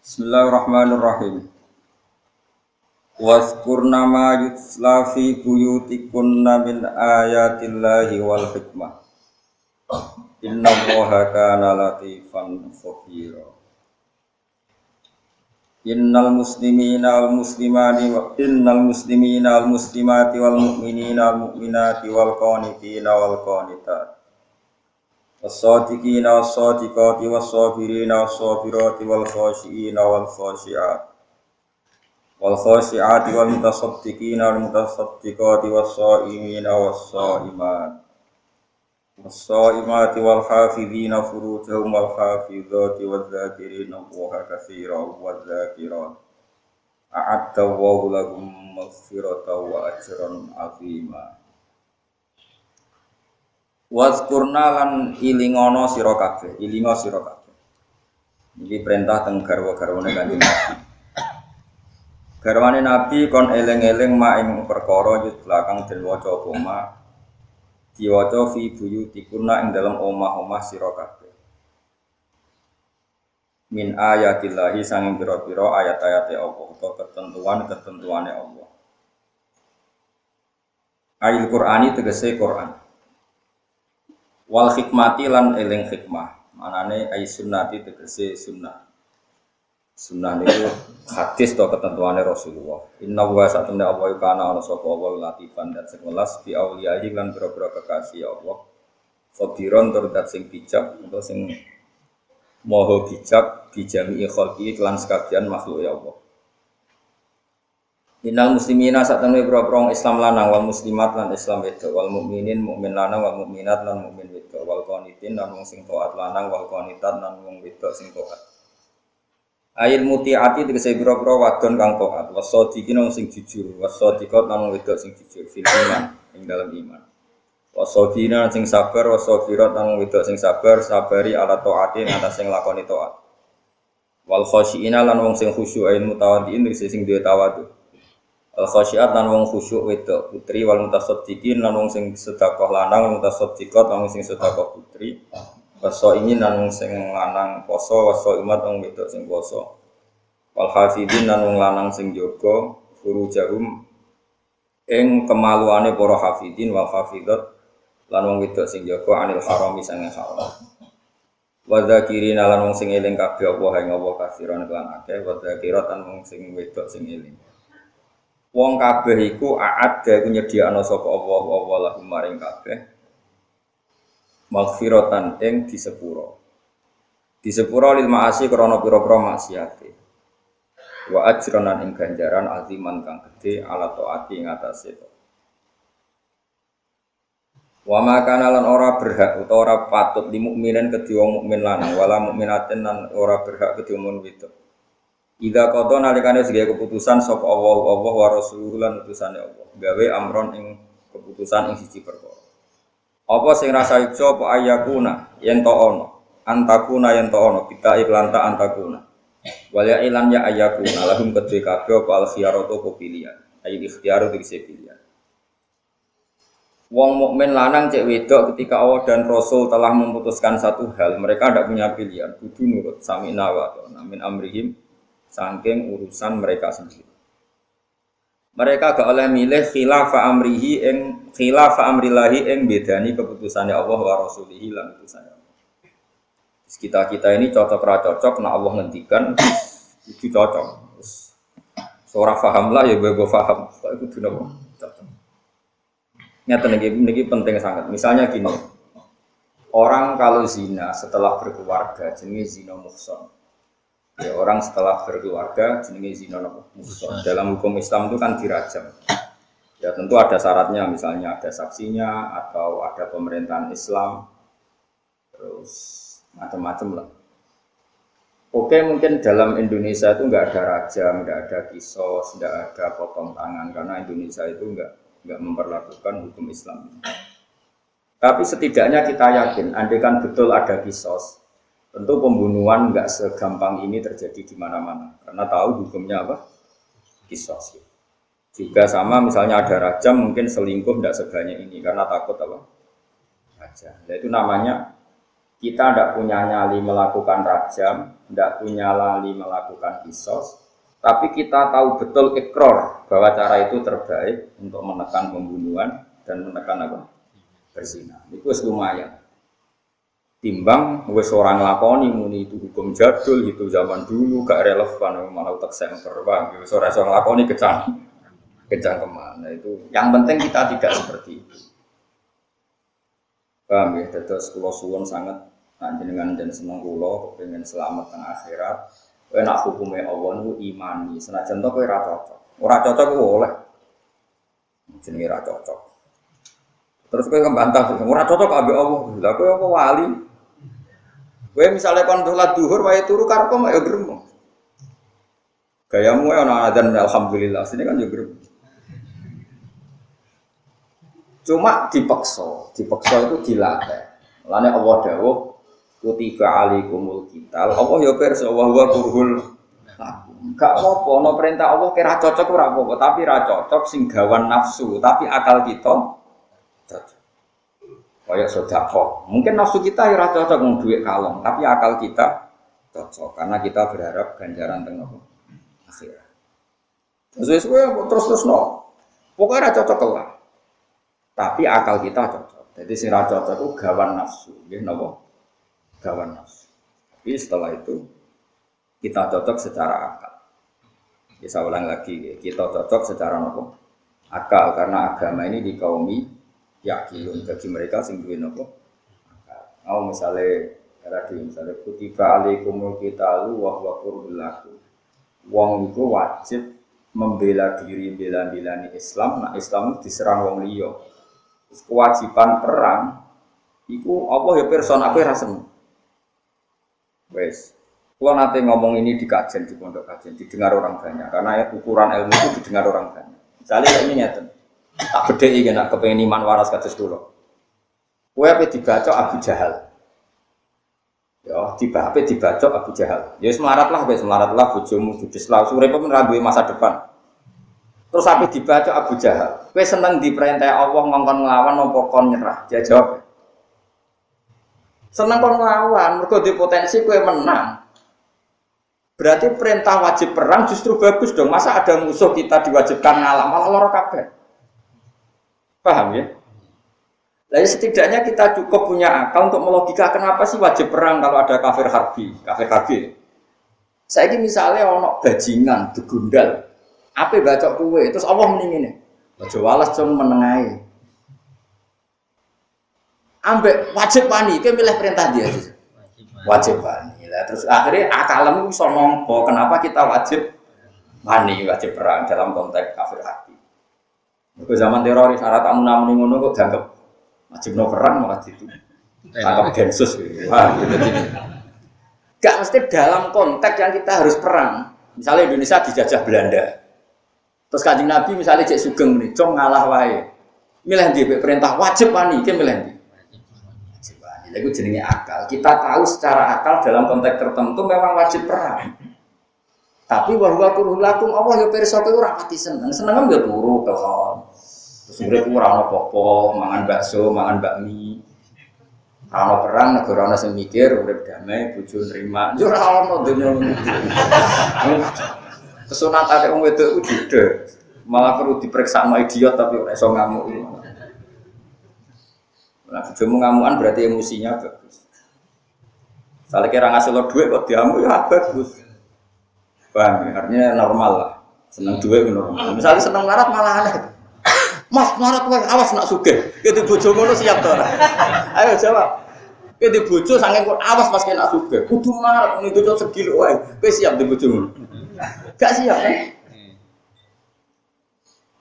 Bismillahirrahmanirrahim. Waskurna ma yutla fi buyutikunna min ayatillahi wal hikmah. Inna Allaha kana latifan khabira. Innal muslimina wal muslimati wa innal muslimina wal muslimati wal mu'minina wal mu'minati wal qanitina wal qanitat والصادقين والصادقات والصابرين والصابرات والخاشئين والخاشعات والخاشعات والمتصدقين والمتصدقات والصائمين والصائمات والصائمات والحافظين فروجهم والحافظات والذاكرين الله كثيرا والذاكرات أعد الله لهم مغفرة وأجرا عظيما Wazkurna lan ilingono sira kabeh, ilingo sira kabeh. Iki perintah teng garwa-garwane Kanjeng Nabi. Garwane Nabi kon eling-eling mak ing perkara yut belakang den waca apa ma diwaca fi buyutikunna ing dalam omah-omah sira kabeh. Min ayatillahi sanging pira-pira ayat-ayate Allah utawa ketentuan-ketentuane Allah. Ayat Qur'ani tegese Qur'an wal hikmati lan eling hikmah. Manane ai sunnati tegese sunnah. Sunnah niku hadis to ketentuane Rasulullah. Inna wa satuna Allah kana ana sapa Allah latifan dan sing welas bi auliyahi lan boro-boro kekasih Allah. Khabiron tur dat sing bijak atau sing moho bijak dijami khalqi lan sekabian makhluk ya Allah. Innal muslimina saat temen boro Islam lanang wal muslimat lan Islam itu wal mukminin mukmin lanang wal mukminat lan mukmin itu wal qanitin lan wong sing taat lanang wal qanitat lan wong wedok sing taat. Ayil mutiati tegese boro-boro wadon kang taat wasadiqin wong sing jujur wasadiqat lan wong wedok sing jujur fil iman ing dalam iman. Wasabina sing sabar wasabirat lan wong wedok sing sabar sabari ala taatin atas sing lakoni taat. Wal khasyiina lan wong sing khusyuk ayin mutawaddiin tegese sing duwe tawadhu al khasyiat lan wong khusyuk wedok putri wal mutasaddiqin lan wong sing sedekah lanang wal mutasaddiqat lan wong sing sedekah putri. Waso ini lan wong sing lanang poso waso imat wong wedok sing poso. Wal hafidin lan wong lanang sing jaga furujahum ing kemaluane para hafidin wal hafidat lan wong wedok sing jaga anil haram sange haram. Wa dzakirina lan wong sing eling kabeh Allah ing Allah kafiran lan akeh wa dzakirat wong sing wedok sing eling Wong kabeh iku aada iku nyediakno sapa Allah Allah lahum maring kabeh maghfiratan ing disepuro. Disepuro lil maasi krana pira-pira maksiate. Wa ajronan ing ganjaran aziman kang gedhe ala taati ing atase. Wa makana lan ora berhak utawa ora patut di mukminin kedhi wong mukmin lanang wala mukminatin lan ora berhak kedhi wong wedok Ida kodo nalikane sebagai keputusan sop Allah Allah wa rasuluh lan Allah. Gawe amron ing keputusan ing siji perkara. Apa sing rasa ijo apa ayakuna yen to ono. Antakuna yen to ono kita iklan ta antakuna. Wal ya ilan ya ayakuna lahum kedue kabeh apa al khiyaratu pilihan. Ayo ikhtiaru dikse pilihan. Wong mukmin lanang cek wedok ketika Allah dan Rasul telah memutuskan satu hal, mereka tidak punya pilihan, kudu nurut sami nawa namin amrihim saking urusan mereka sendiri. Mereka gak oleh milih khilafa amrihi ing khilafa amrillahi ing bedani keputusannya Allah wa rasulihi lan utusannya Allah. Kita kita ini cocok ra cocok nah Allah ngendikan itu cocok. Seorang paham lah ya gue paham. Itu dina cocok. Nyata nih, ini penting sangat. Misalnya gini, orang kalau zina setelah berkeluarga jenis zina muhson Ya, orang setelah berkeluarga jenenge zina muhsan. Dalam hukum Islam itu kan dirajam. Ya tentu ada syaratnya, misalnya ada saksinya atau ada pemerintahan Islam, terus macam-macam lah. Oke mungkin dalam Indonesia itu nggak ada rajam, nggak ada kisos, nggak ada potong tangan karena Indonesia itu nggak nggak memperlakukan hukum Islam. Tapi setidaknya kita yakin, andai kan betul ada kisos, Tentu pembunuhan nggak segampang ini terjadi di mana-mana karena tahu hukumnya apa kisos. Juga sama misalnya ada rajam mungkin selingkuh tidak sebanyak ini karena takut apa raja. Nah, itu namanya kita tidak punya nyali melakukan rajam, tidak punya lali melakukan kisos, tapi kita tahu betul ikror bahwa cara itu terbaik untuk menekan pembunuhan dan menekan apa? Berzina. Itu lumayan. Timbang wes orang lakoni muni itu hukum jadul itu zaman dulu gak relevan malah tak semper bang. Wes orang orang lakoni kecang kecang ke mana itu. Yang penting kita tidak seperti itu. Paham ya? Terus kulo suwon sangat dengan dan seneng kulo pengen selamat tengah akhirat. Enak hukumnya Allah nu imani. Senajan kowe ora cocok. Ora cocok ku oleh. Jenenge ora cocok. Terus kowe kembantah, ora cocok ambek Allah. Lah apa wali? Kowe misalnya kon sholat duhur wae turu karep mak ya gremo. Gayamu ya ana adzan alhamdulillah. Sini kan ya gremo. Cuma dipaksa, dipaksa itu dilatih. Lane Allah dawuh kutiba alaikumul qital. Allah ya pirsa wa huwa kurhul Gak apa-apa, no perintah Allah kira cocok ora apa-apa, tapi ra cocok sing gawan nafsu, tapi akal kita cocok. Kayak sodako. Mungkin nafsu kita ya cocok mau duit kalong, tapi akal kita cocok karena kita berharap ganjaran tengah akhirat. Terus terus terus no, pokoknya cocok lah. Tapi akal kita cocok. Jadi si cocok itu gawan nafsu, ya nopo gawan nafsu. Tapi setelah itu kita cocok secara akal. Saya ulang lagi, kita cocok secara nopo akal karena agama ini dikaumi yakilun bagi mereka sing duwe napa? Mau misale radio misale kutiba alaikumul qitalu wa huwa lakum. Wong iku wajib membela diri bela-belani Islam. Nah Islam diserang wong liya. Kewajiban perang iku apa ya person aku rasa wes kalau nanti ngomong ini di kajian di pondok kajian didengar orang banyak. Karena ukuran ilmu itu didengar orang banyak. Misalnya ini nyata Tak beda iki nak kepengen iman waras kados kula. Kowe ape dibaca Abu Jahal. Ya, tiba ape dibaca Abu Jahal. Ya wis semarat lah bojomu judes lah urip men ra masa depan. Terus ape dibaca Abu Jahal. Kowe seneng diperintah Allah ngongkon nglawan apa kon nyerah? Dia jawab. Seneng kon nglawan, mergo di potensi menang. Berarti perintah wajib perang justru bagus dong. Masa ada musuh kita diwajibkan ngalah malah lara kabeh. Paham ya? Lalu setidaknya kita cukup punya akal untuk melogika kenapa sih wajib perang kalau ada kafir harbi, kafir harbi. Saya ini misalnya ono bajingan, degundal, apa baca kue, terus Allah mendingin Baca walas cuma menengahi. Ambek wajib wani, dia milih perintah dia. Wajib wani. Lah terus akhirnya akalmu bisa nompo, kenapa kita wajib wani, wajib perang dalam konteks kafir harbi. Ke zaman teroris, syarat tamu namun ngono kok dianggap wajib no perang malah itu. Anggap densus. Wah, gitu, gitu. Gak mesti dalam konteks yang kita harus perang. Misalnya Indonesia dijajah Belanda. Terus kajian Nabi misalnya cek sugeng nih, cong ngalah wae. Milih di perintah wajib wani, kan milih di. Wajib wani. Lalu jenenge akal. Kita tahu secara akal dalam konteks tertentu memang wajib perang. Tapi bahwa kurulakum Allah ya pirsa kowe ora pati seneng. Seneng ya turu kelon. Terus urip ora ono apa mangan bakso, mangan bakmi. Ora perang negara ana sing mikir urip damai, bojo nerima. Yo ora ono ngono. Kesunatan wong wedok iku jeda. Malah perlu diperiksa sama idiot tapi ora iso ngamuk. Nah, bojomu ngamukan berarti emosinya bagus. Salah kira ngasih lo duit kok diamuk ya bagus. Paham ya? Artinya normal lah. Seneng duit normal. Misalnya seneng larat malah aneh. Mas larat wae awas nak sugih. Kita bojo ngono siap to Ayo jawab. Kita bojo saking kok awas pas kena sugih. Kudu larat ngene bojo segil wae. Kowe siap di bojo ngono. Gak siap kan?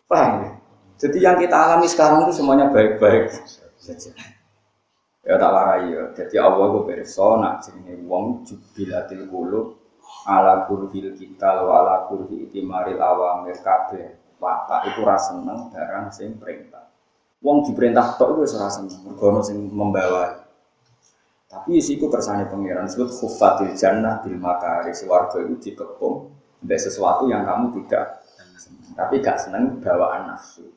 Paham ya? Jadi yang kita alami sekarang itu semuanya baik-baik saja. Ya tak warai ya. Jadi Allah itu nak jenenge wong jubilatil qulub ala kurhil kita wa ala kurhi itimaril awamir kabeh. Watak itu rasa seneng barang sing perintah. Wong diperintah tok itu rasa seneng. Mergo sing membawa. Tapi isiku kersane pangeran disebut khufatil jannah bil makari warga itu dikepung ada sesuatu yang kamu tidak seneng. tapi gak seneng bawaan nafsu.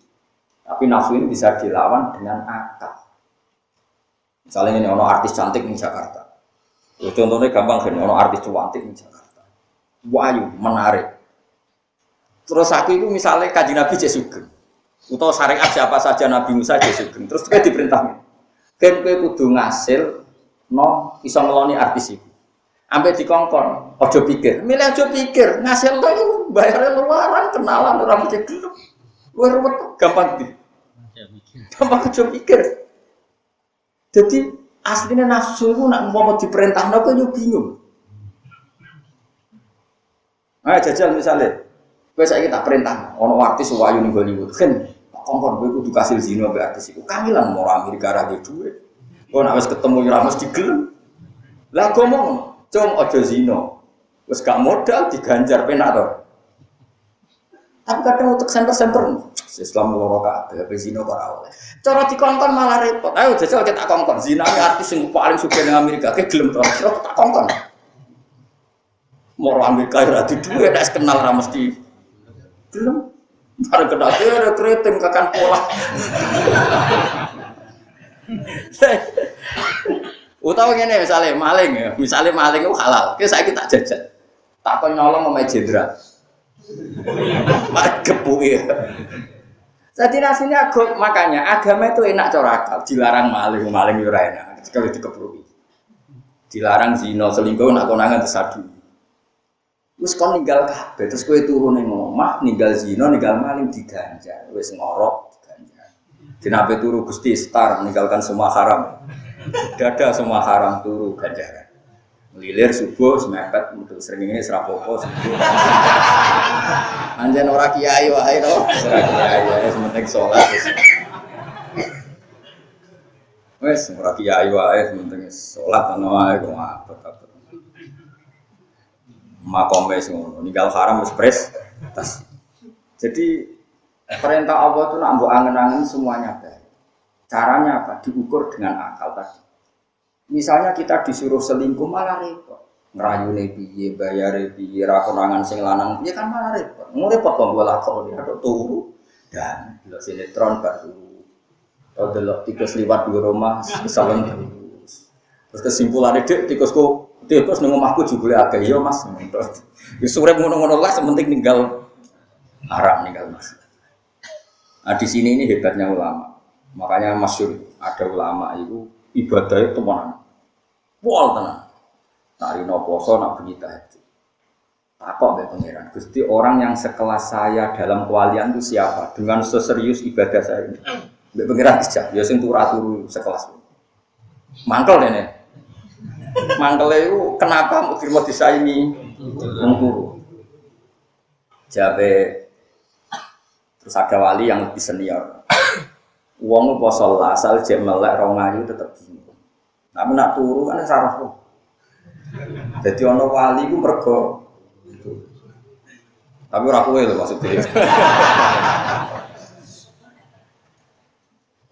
Tapi nafsu ini bisa dilawan dengan akal. Misalnya ini ono artis cantik di Jakarta. Ya, contohnya gampang kan, ono artis cantik di Jakarta. Wahyu, menarik. Terus aku itu misalnya kaji Nabi Jesugeng. Atau syariat siapa saja Nabi Musa Jesugeng. Terus kita diperintah. Kan kowe kudu ngasil no iso ngeloni artis itu. Sampai dikongkon, ojo pikir. Milih ojo pikir, ngasil lo itu bayarnya luaran, kenalan, orang mesti gelap. Luar ruwet, gampang gitu. Gampang ojo pikir. Jadi aslinya nafsu itu nak mau diperintah nopo yo bingung. Ayo jajal misalnya, gue saya kita perintah, ono artis wayu nih Hollywood, kan kongkon gue kudu kasih zino be artis itu, kangilan mau Amerika ragu duit, gue nak ketemu ramas di gelem, lah gue mau Cung ojo zino. Wes gak modal diganjar penak. Tapi kadang untuk center-center Islam loro kabeh tapi zino ora oleh. Cara dikongkon malah repot. Ayo jajal kita kongkon. Zina artis yang paling suka dengan Amerika. Kayak gelem. Kira tak kongkon. Moro Amerika ora di duwe nek kenal ra mesti gelem. Bareng kena ada keriting kakan pola. Utawa ngene misalnya maling ya, misalnya maling itu halal. Kita jajan. Tak kau nyolong sama jenderal. Mak gepu ya. Jadi nasinya agak, makanya agama itu enak corakal, dilarang maling, maling itu enak. Sekali dikeprui. Dilarang zina selingkuh nak konangan tersadu. Terus kau ninggal kabeh, terus kau turun yang omah, ninggal zina, ninggal maling diganjar, wes ngorok diganjar. Kenapa turu gusti star meninggalkan semua haram. Dada semua haram turu ganjaran. Melilir subuh semepet untuk sering ini serapopo subuh. Anjen ora kiai wae to. Ora kiai ya sementing salat wis. Wes ora kiai wae sementing salat ana wae kok apet-apet. Makome ngono, ninggal haram wis pres tas. Jadi perintah Allah itu nak angen-angen semuanya baik. Caranya apa? Diukur dengan akal tadi. Misalnya kita disuruh selingkuh malah repot. Ngerayu piye, bayar piye, rakonangan sing lanang piye kan malah repot. Mau repot kok gue lakon ada turu dan lo sinetron baru. Kalau delok tikus liwat di rumah, kesalahan terus. Terus kesimpulannya dek tikusku tikus nunggu omahku juga agak iya mas. Ya sore ngono-ngono lah, sementing tinggal haram tinggal mas. Nah di sini ini hebatnya ulama. Makanya masyur ada ulama itu ibadah itu mana? Wal tenang. Nari no poso nak bunyi tahajud. Takok be pangeran. Gusti orang yang sekelas saya dalam kewalian itu siapa? Dengan seserius ibadah saya ini. Be pangeran dijak. Ya sing turu sekelas. Mangkel dene. Mangkel itu kenapa mau disaingi wong turu? Jabe terus ada wali yang lebih senior Uang poso asal jek melek rong ayu tetep bingung. Tapi nak turu kan sarah kok. Jadi ono wali ku mergo tapi ora kowe lho maksudnya.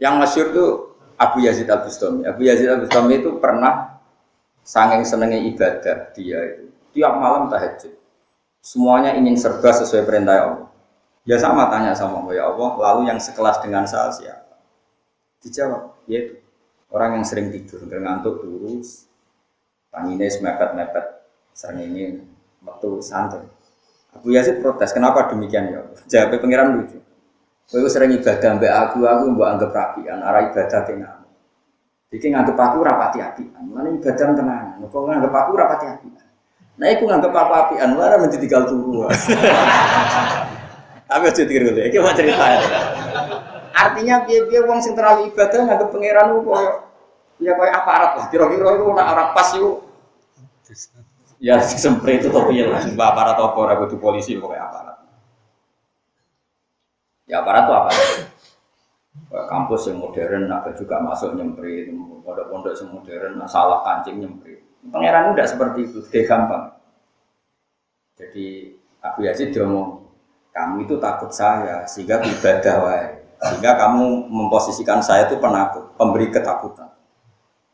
Yang masyur itu Abu Yazid Al Bustami. Abu Yazid Al Bustami itu pernah sanging senengnya ibadah dia itu tiap malam tahajud. Semuanya ingin serba sesuai perintah Allah. Ya sama tanya sama Allah, ya Allah, lalu yang sekelas dengan saya siapa? Dijawab, yaitu orang yang sering tidur, ngantuk terus, tangine mepet-mepet, sering ingin waktu santai. Abu Yazid protes, kenapa demikian ya? Jawab pengiran lucu. Kowe sering ibadah mbak aku, aku mbak anggap rapian, arah ibadah tengah. Jadi nganggep aku rapati apian, mana ibadah tenang. Kau nganggep aku rapati apian. Nah, aku nganggep aku apian, mana mesti tinggal turu. Tapi aja tiga dulu, ini mau cerita ya. Artinya biar-biar uang sing terlalu ibadah nggak pangeran lu koyo ya koyo aparat lah. Kira-kira itu nak arah pas yuk. Ya semprit itu tapi ya lah. Mbak aparat apa kudu polisi kok aparat. Ya aparat tuh apa? Kampus yang modern, naga juga masuk nyemprit, pondok-pondok yang modern, salah kancing nyemprit. Pangeran udah seperti itu, dia gampang. Jadi Abu Yazid dia kamu itu takut saya sehingga ibadah wae. Sehingga kamu memposisikan saya itu penakut, pemberi ketakutan.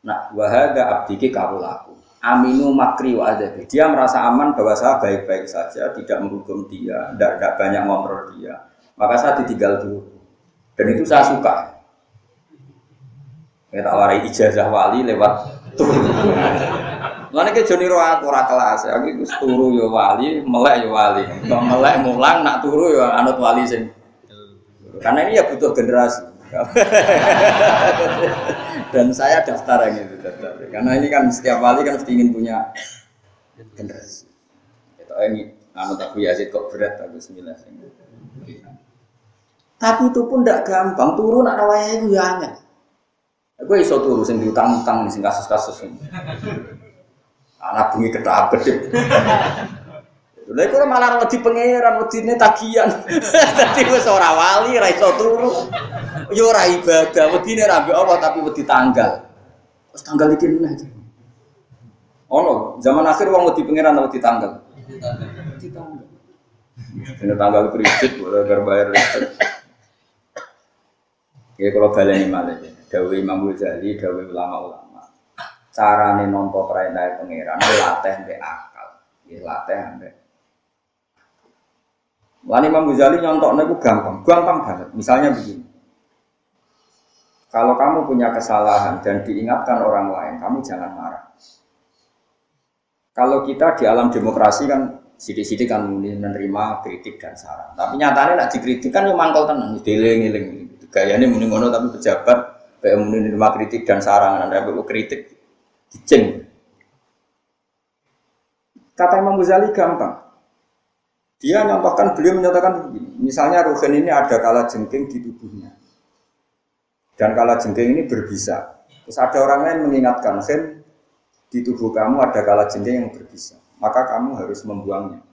Nah, wahada abdiki laku. Aminu makri wa adabi. Dia merasa aman bahwa saya baik-baik saja, tidak menghukum dia, tidak, banyak ngobrol dia. Maka saya ditinggal dulu. Dan itu saya suka. Kita warai ijazah wali lewat turu. Mana ke Joni roh aku kelas, aku itu turu yo wali, melek yo wali. Kalau melek mulang nak turu yo anut wali sing. Karena ini ya butuh generasi. Dan saya daftar yang itu. Karena ini kan setiap wali kan mesti ingin punya generasi. Itu ini anut aku Yazid kok berat aku sembilan. Tapi itu pun tidak gampang. Turun nak rawaya itu ya aneh. Aku iso turu sing diutang-utang sing kasus-kasus ini. Anak bunyi ketak kedip. Lha iku malah wedi pangeran, wedine tagihan. Dadi wis ora wali, ora iso turu. Ya ora ibadah, wedine ra Allah tapi wedi tanggal. Wis tanggal iki meneh. Ono, zaman akhir wong wedi pangeran wedi tanggal. Wedi tanggal. Ini tanggal kredit, boleh bayar listrik. Ya kalau baleni malah ya. Dawi Imam Ghazali, Dawi ulama-ulama. Carane nampa perintah pangeran latih mbek akal. Ya latih mbek Lan Imam Ghazali nyontoknya itu gampang, gampang banget. Misalnya begini, kalau kamu punya kesalahan dan diingatkan orang lain, kamu jangan marah. Kalau kita di alam demokrasi kan sidik-sidik kan menerima kritik dan saran. Tapi nyatanya nak dikritik kan yang mangkal tenang, diling-iling. Gayanya muni ngono tapi pejabat Kayak menerima kritik dan saran, anda perlu kritik, diceng. Kata Imam Ghazali gampang. Dia nyontohkan, beliau menyatakan begini. Misalnya ruhen ini ada kala jengking di tubuhnya. Dan kala jengking ini berbisa. Terus ada orang lain mengingatkan, Hen, di tubuh kamu ada kala jengking yang berbisa. Maka kamu harus membuangnya.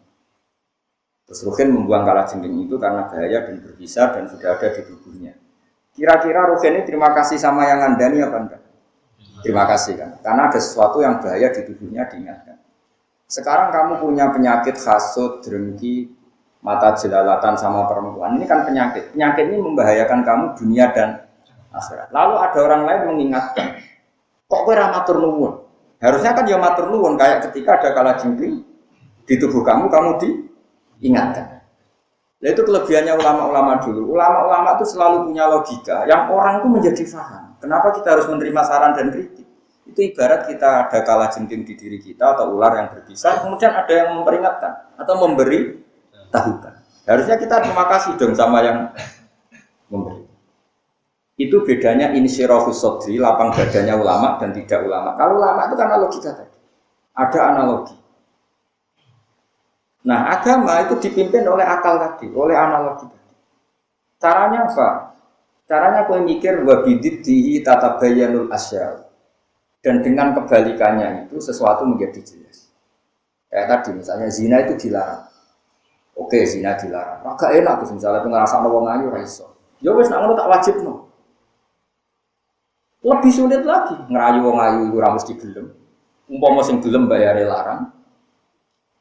Terus ruhen membuang kala jengking itu karena bahaya dan berbisa dan sudah ada di tubuhnya. Kira-kira Rugen ini terima kasih sama yang ngandani apa enggak? Terima kasih kan, karena ada sesuatu yang bahaya di tubuhnya diingatkan. Sekarang kamu punya penyakit hasut, drengki, mata jelalatan sama perempuan. Ini kan penyakit. Penyakit ini membahayakan kamu dunia dan akhirat. Lalu ada orang lain mengingatkan, kok kowe matur nuwun? Harusnya kan ya matur nuwun kayak ketika ada kala jengking di tubuh kamu, kamu diingatkan. Nah itu kelebihannya ulama-ulama dulu. Ulama-ulama itu selalu punya logika yang orang itu menjadi paham. Kenapa kita harus menerima saran dan kritik? Itu ibarat kita ada kalah jengking di diri kita atau ular yang berbisa, kemudian ada yang memperingatkan atau memberi tahukan. Harusnya kita terima kasih dong sama yang memberi. Itu bedanya insyirahus sodri, lapang dadanya ulama dan tidak ulama. Kalau ulama itu karena logika tadi. Ada analogi. Nah, agama itu dipimpin oleh akal tadi, oleh analogi tadi. Caranya apa? Caranya kau mikir wabidit dihi tata bayanul asyal. Dan dengan kebalikannya itu sesuatu menjadi jelas. Kayak tadi misalnya zina itu dilarang. Oke, zina dilarang. Maka enak tuh misalnya ngerasa wong ayu raiso. Ya wes nak tak wajib no. Lebih sulit lagi ngerayu wong ayu itu ramus di gelem. Umpama sing gelem bayar larang,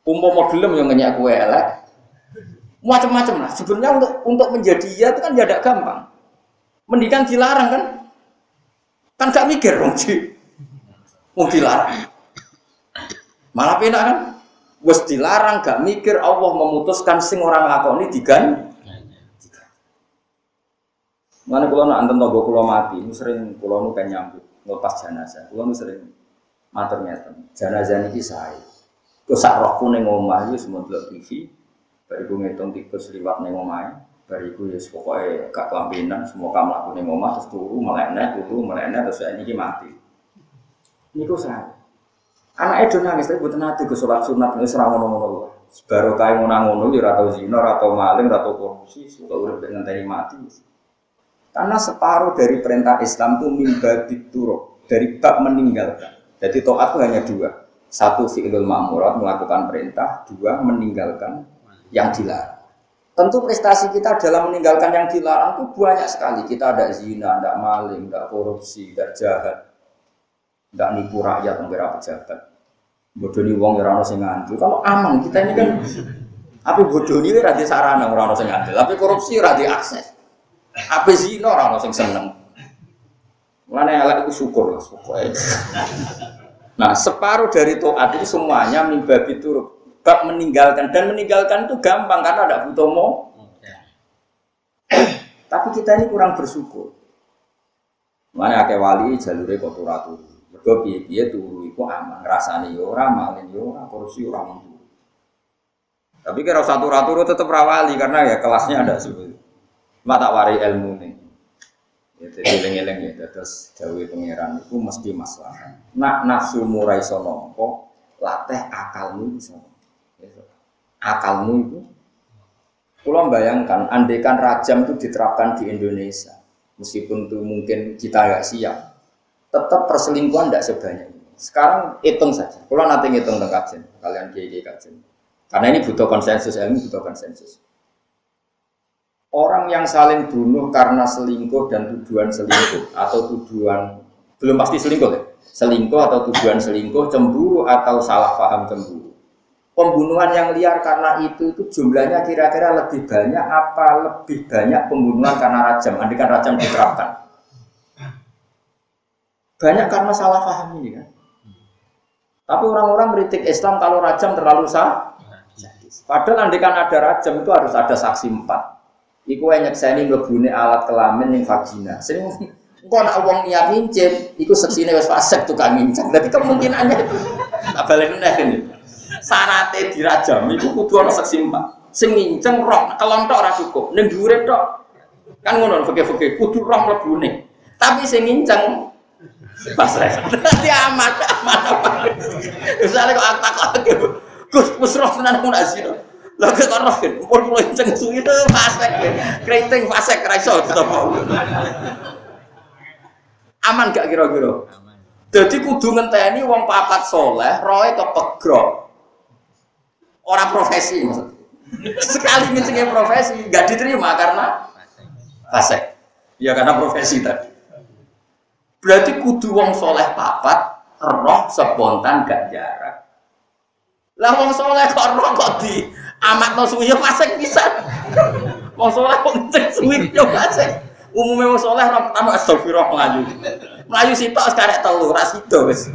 umpama gelem yang ngenyak kue elek. Macam-macam lah. Sebenarnya untuk untuk menjadi ya itu kan tidak gampang. Mendikan dilarang kan? Kan gak mikir dong sih mau dilarang. Malah pena kan? Wes dilarang gak mikir Allah memutuskan sing orang lakoni digan Mana kulo nak anten togo kulo mati, ini sering kulo nu kan nyambut ngelepas jenazah, kulo nu sering matur ngeten, jenazah ini saya Terus rohku ning omah iki semua delok TV. Bariku ngitung tikus liwat ning omah. Bariku ya pokoke gak kelampinan, semua kamu laku ning omah terus turu melekne, turu melekne terus saya ini mati. Niku saya. Anak itu nangis tapi buat nanti ke sholat sunat ini serang ngono-ngono. Baru kayak mau ngono ya atau zina, atau maling, atau korupsi, suka udah dengan tadi mati. Karena separuh dari perintah Islam itu mimba turuk dari bab meninggalkan. Jadi toat itu hanya dua satu fi'lul ma'murat melakukan perintah, dua meninggalkan yang dilarang. Tentu prestasi kita dalam meninggalkan yang dilarang itu banyak sekali. Kita ada zina, ada maling, ada korupsi, ada jahat, ada nipu rakyat, mengira pejabat. Bodoh ni wong ora sing ngandel. Kalau aman kita ini kan apa bodoh ni di sarana ora ono sing ngandel, tapi korupsi ora di akses. Apa zina ora ono sing seneng. Mulane elek iku syukur lah, syukur. Nah, separuh dari toat itu semuanya mimbabi turuk. Bab meninggalkan dan meninggalkan itu gampang karena ada butuh mau. Tapi kita ini kurang bersyukur. Mana akeh wali jalure kok turu-turu. Mergo piye-piye turu iku aman, ngrasani yo ora, malin yo ora, kursi ora mung. Tapi kira satu turu tetep rawali karena ya kelasnya ada seperti mata wari ilmu nih. Ya, jadi eleng-eleng ya, terus jawi pangeran itu mesti masalah. Nak nafsu murai sonompo, latih akalmu bisa. Ya, akalmu itu, kalau bayangkan, andekan rajam itu diterapkan di Indonesia, meskipun itu mungkin kita nggak siap, tetap perselingkuhan tidak sebanyak ini. Sekarang hitung saja, kalau nanti ngitung tentang kajian, kalian kiai kajian. Karena ini butuh konsensus, ilmu butuh konsensus. Orang yang saling bunuh karena selingkuh dan tujuan selingkuh atau tujuan belum pasti selingkuh ya, selingkuh atau tujuan selingkuh, cemburu atau salah paham cemburu. Pembunuhan yang liar karena itu itu jumlahnya kira-kira lebih banyak apa lebih banyak pembunuhan karena rajam, andikan rajam diterapkan. Banyak karena salah paham ini kan. Tapi orang-orang kritik Islam kalau rajam terlalu sah. Padahal andikan ada rajam itu harus ada saksi empat. Iku yang nyekseni ngebune alat kelamin yang vagina. Sing engko nak wong niat ngincip, iku seksine wis fasik tukang ngincang. Dadi kemungkinannya tak balik neh ini. Sarate dirajam iku kudu ana seksi empat. Sing nginceng roh kelontok ora cukup. Ning dhuwure. Kan ngono fikih-fikih kudu roh mlebune. Tapi sing nginceng fasik. Dadi amat amat apa. Misalnya kok takok Gus, wis roh tenan mun azina. Lah kok roh kan, pun kulo enceng suwi itu fasek. Keriting fasek ra iso. Aman gak kira-kira? Jadi kudu ngenteni wong papat soleh, roe kepegrok. Orang profesi Sekali ngencengin profesi, gak diterima karena fasek. Ya karena profesi tadi. Berarti kudu wong soleh papat, roh spontan gak jarak. Lah wong soleh kok roh kok di amat no suwi ya fasik bisa. Wong soleh kok ngecek suwi yo fasik. Umumnya wong soleh ora pertama astagfirullah melayu. Melayu sitok sekarek telu ra sida wis.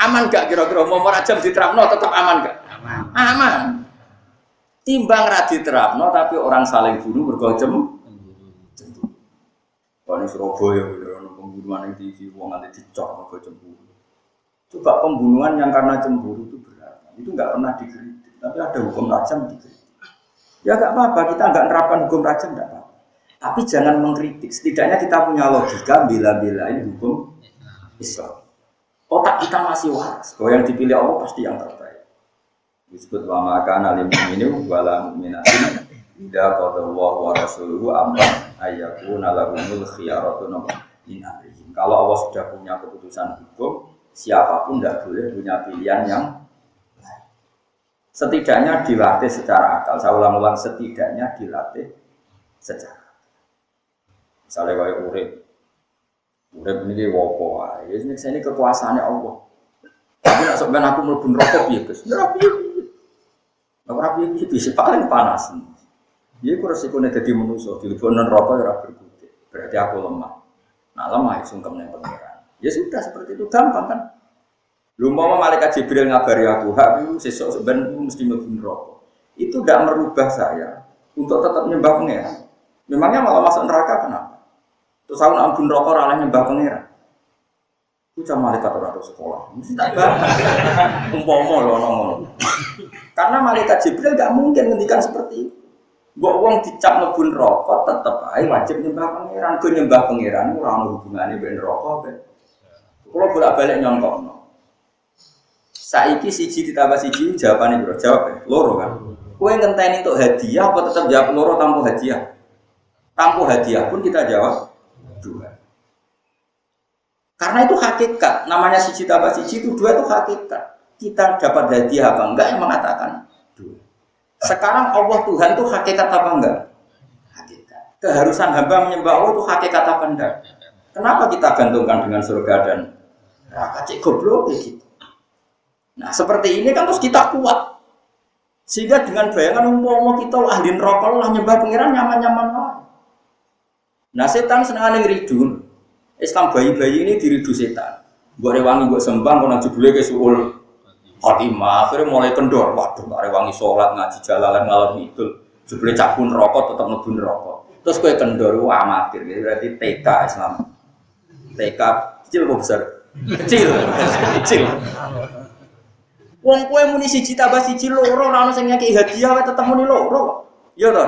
Aman gak kira-kira mau merajam diterapno tetap aman gak? Aman. Aman. Timbang ra diterapno tapi orang saling bunuh bergocem. Kalau Surabaya, ya, pembunuhan yang TV, uang nanti dicor, mergo cemburu. Coba pembunuhan yang karena cemburu itu berat, itu nggak pernah dikritik. Tapi ada hukum rajam gitu. Ya nggak apa-apa, kita nggak nerapkan hukum rajam nggak apa-apa. Tapi jangan mengkritik. Setidaknya kita punya logika bila-bila ini hukum Islam. Otak kita masih waras. Kalau yang dipilih Allah pasti yang terbaik. Disebut wa maka alim ini wala mu'minatin Ida qadallahu wa rasuluhu amma ayyakuna lahumul khiyaratu min amrihim. Kalau Allah sudah punya keputusan hukum, siapa pun tidak boleh punya pilihan yang setidaknya dilatih secara akal. Saya ulang-ulang setidaknya dilatih secara Misalnya kayak urip, urip ini dia wopo, ya ini saya ini kekuasaannya Allah. Tapi nak sebenarnya aku melebur rokok ya guys, ya rapi rapi bisa paling panas. Dia kurang resikonya jadi manusia, di non rokok ya rapi Berarti aku lemah. Nah lemah ya sungkem yang pengiran. Ya sudah seperti itu gampang kan. Lu mau malaikat Jibril ngabari aku, hak itu sesok sebenarnya mesti mlebu rokok. Itu tidak merubah saya untuk tetap nyembah pangeran. Memangnya malah masuk neraka kenapa? Terus aku ampun rokok ralah nyembah pangeran. Itu cuma malaikat orang sekolah. Mesti tak Umpama loh ngomong. Karena malaikat Jibril gak mungkin ngendikan seperti itu. Mbok wong dicap mlebu rokok tetep ae wajib nyembah pangeran. Ku nyembah pangeran ora ono hubungane ben rokok ben. Kalau bolak-balik nyongkokno. Saiki siji ditambah siji jawabannya bro, jawab loro kan. Kue ngenteni untuk hadiah apa tetap jawab loro tanpa hadiah? Tanpa hadiah pun kita jawab dua. Karena itu hakikat, namanya siji tambah siji itu dua itu hakikat. Kita dapat hadiah apa enggak yang mengatakan dua. Sekarang Allah Tuhan itu hakikat apa enggak? Hakikat. Keharusan hamba menyembah Allah itu hakikat apa enggak? Kenapa kita gantungkan dengan surga dan neraka? Cik goblok gitu. Nah seperti ini kan terus kita kuat. Sehingga dengan bayangan umpama kita ahli neraka lah nyembah pangeran nyaman-nyaman lah. Nah setan senang ngeridu. Islam bayi-bayi ini diridu setan. Buat rewangi buat sembang, kau jebule ke suul khotimah. Akhirnya mulai kendor. Waduh, gak rewangi sholat ngaji jalalan ngalor itu. Jebule cakun rokok tetap ngebun rokok. Terus kue kendor amatir. Berarti TK Islam. TK kecil kok besar? Kecil, kecil. Wong kue muni siji tambah siji loro ora ono sing nyaki hadiah wae tetep muni loro kok. Ya to.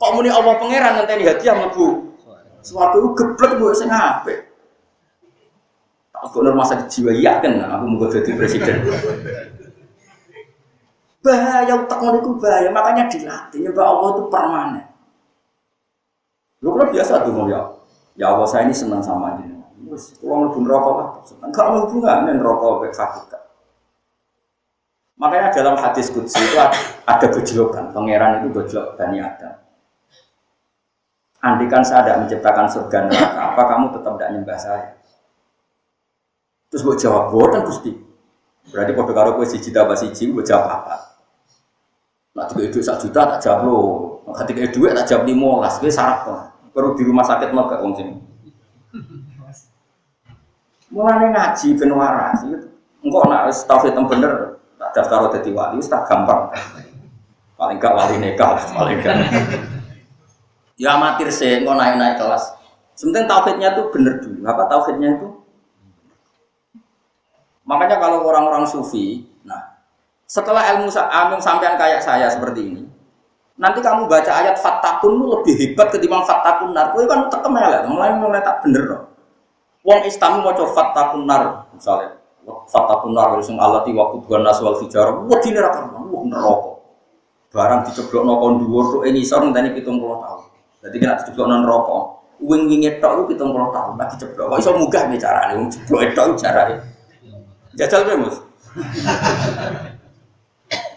Kok muni Allah pangeran ngenteni hadiah mlebu. Suatu geblek mbok sing apik. Aku rumah sakit jiwa yakin aku mau jadi presiden. bahaya utak ngono bahaya, makanya dilatih. Ya Allah itu permanen. Lu kan biasa tuh ya. Ya Allah saya ini senang sama ini. Wes, kalau mau rokok lah, enggak mau hubungan rokok hakikat. Makanya dalam hadis kudsi itu ada gejolokan, pangeran itu gejolak Bani Adam. Andikan saya tidak menciptakan surga neraka, apa kamu tetap tidak nyembah saya? Terus gue jawab, boten gusti. Berarti pada karo gue siji tambah siji, gue jawab apa? Nah, tiga itu satu juta tak jawab lo. Nah, ketika itu tak jawab lima las, gue syarat kok. Perlu di rumah sakit mau gak wong sini. Ngaji ben waras, engkau nak tauhid yang bener, daftar jadi wali, tak gampang. Paling gak wali nekal, paling gak. Ya amatir sih, nggak naik naik kelas. Sebenarnya tauhidnya tuh bener dulu. Apa tauhidnya itu? Makanya kalau orang-orang sufi, nah setelah ilmu ilmu sampean kayak saya seperti ini, nanti kamu baca ayat fatakun lebih hebat ketimbang fatakun nar. Kue kan tekem ya, mulai mulai tak bener dong. Wong Islamu mau coba fatakun nar, misalnya Fatakun nar sing alati waktu dua naswal fijar. Wah dini rakan, wah neraka. Barang diceblok nokon dhuwur tuh ini sor ngenteni pitung puluh tahun. Jadi kena diceblok non rokok. Wing wingi tok lu pitung puluh tahun lagi ceblok. Kok iso munggah bicara nih, wong ceblok tok carane. Jajal kowe mus.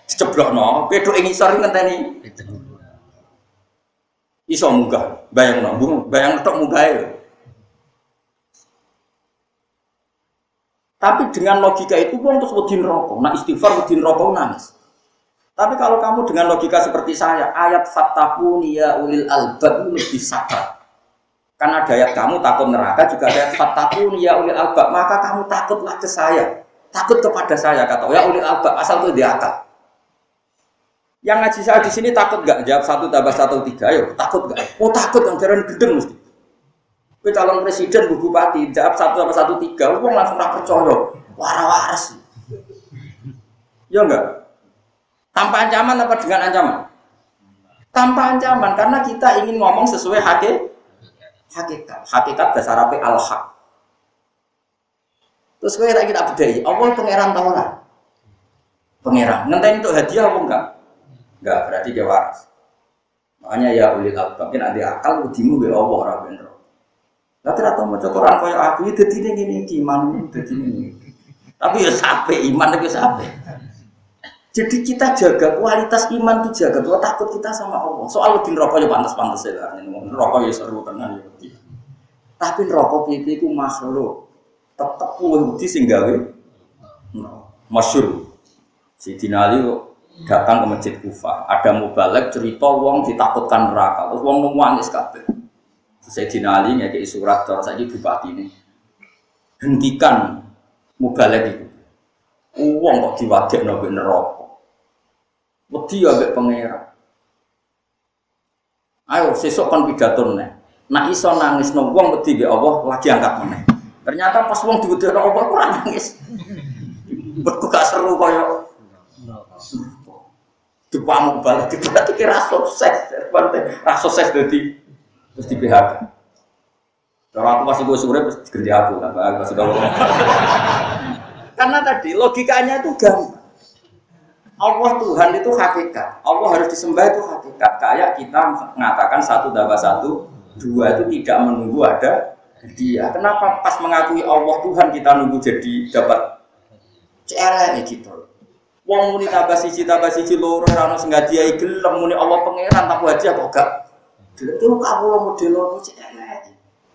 Diceblok no, pedok ini sor ngenteni. Iso munggah, bayang no, bayang tok munggah Tapi dengan logika itu pun terus wedi rokok. Nah istighfar wedi rokok nangis. Tapi kalau kamu dengan logika seperti saya, ayat fatakuni ya ulil albab lebih sakral. Karena ada ayat kamu takut neraka, juga ada ayat ya ulil albab. Maka kamu takutlah ke saya. Takut kepada saya, kata ya ulil albab. Asal itu di akal. Yang ngaji saya di sini takut gak? Jawab satu tambah satu tiga. Ayo, takut gak? Oh takut, yang jalan gedeng mesti. Kowe calon presiden, bu bupati, jawab satu sama satu tiga, uang langsung tak percaya. Waras-waras. Ya enggak? Tanpa ancaman apa dengan ancaman? Tanpa ancaman, karena kita ingin ngomong sesuai hakikat. Hakikat, hakikat dasar apa al-haq. Terus kowe tak kita bedai, Allah pangeran tahu lah. Pangeran, ngenteni untuk hadiah apa enggak? Enggak, berarti dia waras. Makanya ya ulil albab, mungkin ada akal udimu be Allah ora bener. Tapi rata mau Quran kaya aku itu ya tidak gini iman jadi ini. Tapi ya sampai iman tapi ya sampai. Jadi kita jaga kualitas iman itu jaga tuh takut kita sama Allah. Soal di rokok ya pantas-pantas ya lah. Rokok ya seru tenan ya. Tapi rokok itu itu makhluk. Tetap kuwe budi sing gawe. Masyur. Si Dinali datang ke masjid Kufa. Ada mubalek cerita wong ditakutkan neraka. Terus wong nangis kabeh. Sayyidina Ali ngekei surat cara saiki bupati ini. Hentikan mubalek itu. Uang kok diwajib nabi neraka. Wedi ya mbek pangeran. Ayo sesuk kon pidato. Nak iso nangis no wong wedi Allah lagi angkat meneh. Ternyata pas wong diwedhi Allah ora nangis. Beku gak seru kaya Dipamuk balik, berarti kira sukses, rasa sukses jadi terus di PHK. Kalau aku masih gue sore terus dikerja aku, apa masih tahu. Karena tadi logikanya itu gampang. Allah Tuhan itu hakikat. Allah harus disembah itu hakikat. Kayak kita mengatakan satu tambah satu, dua itu tidak menunggu ada dia. Kenapa pas mengakui Allah Tuhan kita nunggu jadi dapat CLN gitu. Wong muni tambah siji tambah siji loro sing ngadiahi gelem muni Allah pangeran tak aja kok gak itu kamu lo model lo cek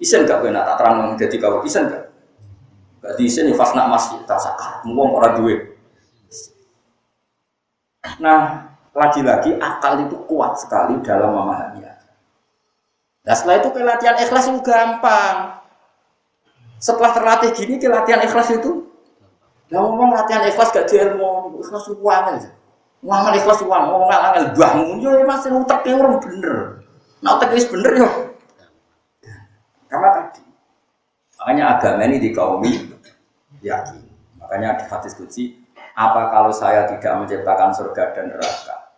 Isen gak benar tak terang jadi kau isen gak? Gak di pas nak masih tak sakar, ngomong orang duit. Nah, lagi-lagi akal itu kuat sekali dalam memahami. Nah setelah itu pelatihan ikhlas itu gampang. Setelah terlatih gini, pelatihan ikhlas itu, ya ngomong latihan ikhlas gak ilmu, ikhlas uang aja. Uang ikhlas uang, ngomong angel bangun, yo masih utak orang bener. Nah, teknis bener yo. Karena tadi Makanya agama ini dikaumi yakin. Makanya di hadis kunci, apa kalau saya tidak menciptakan surga dan neraka?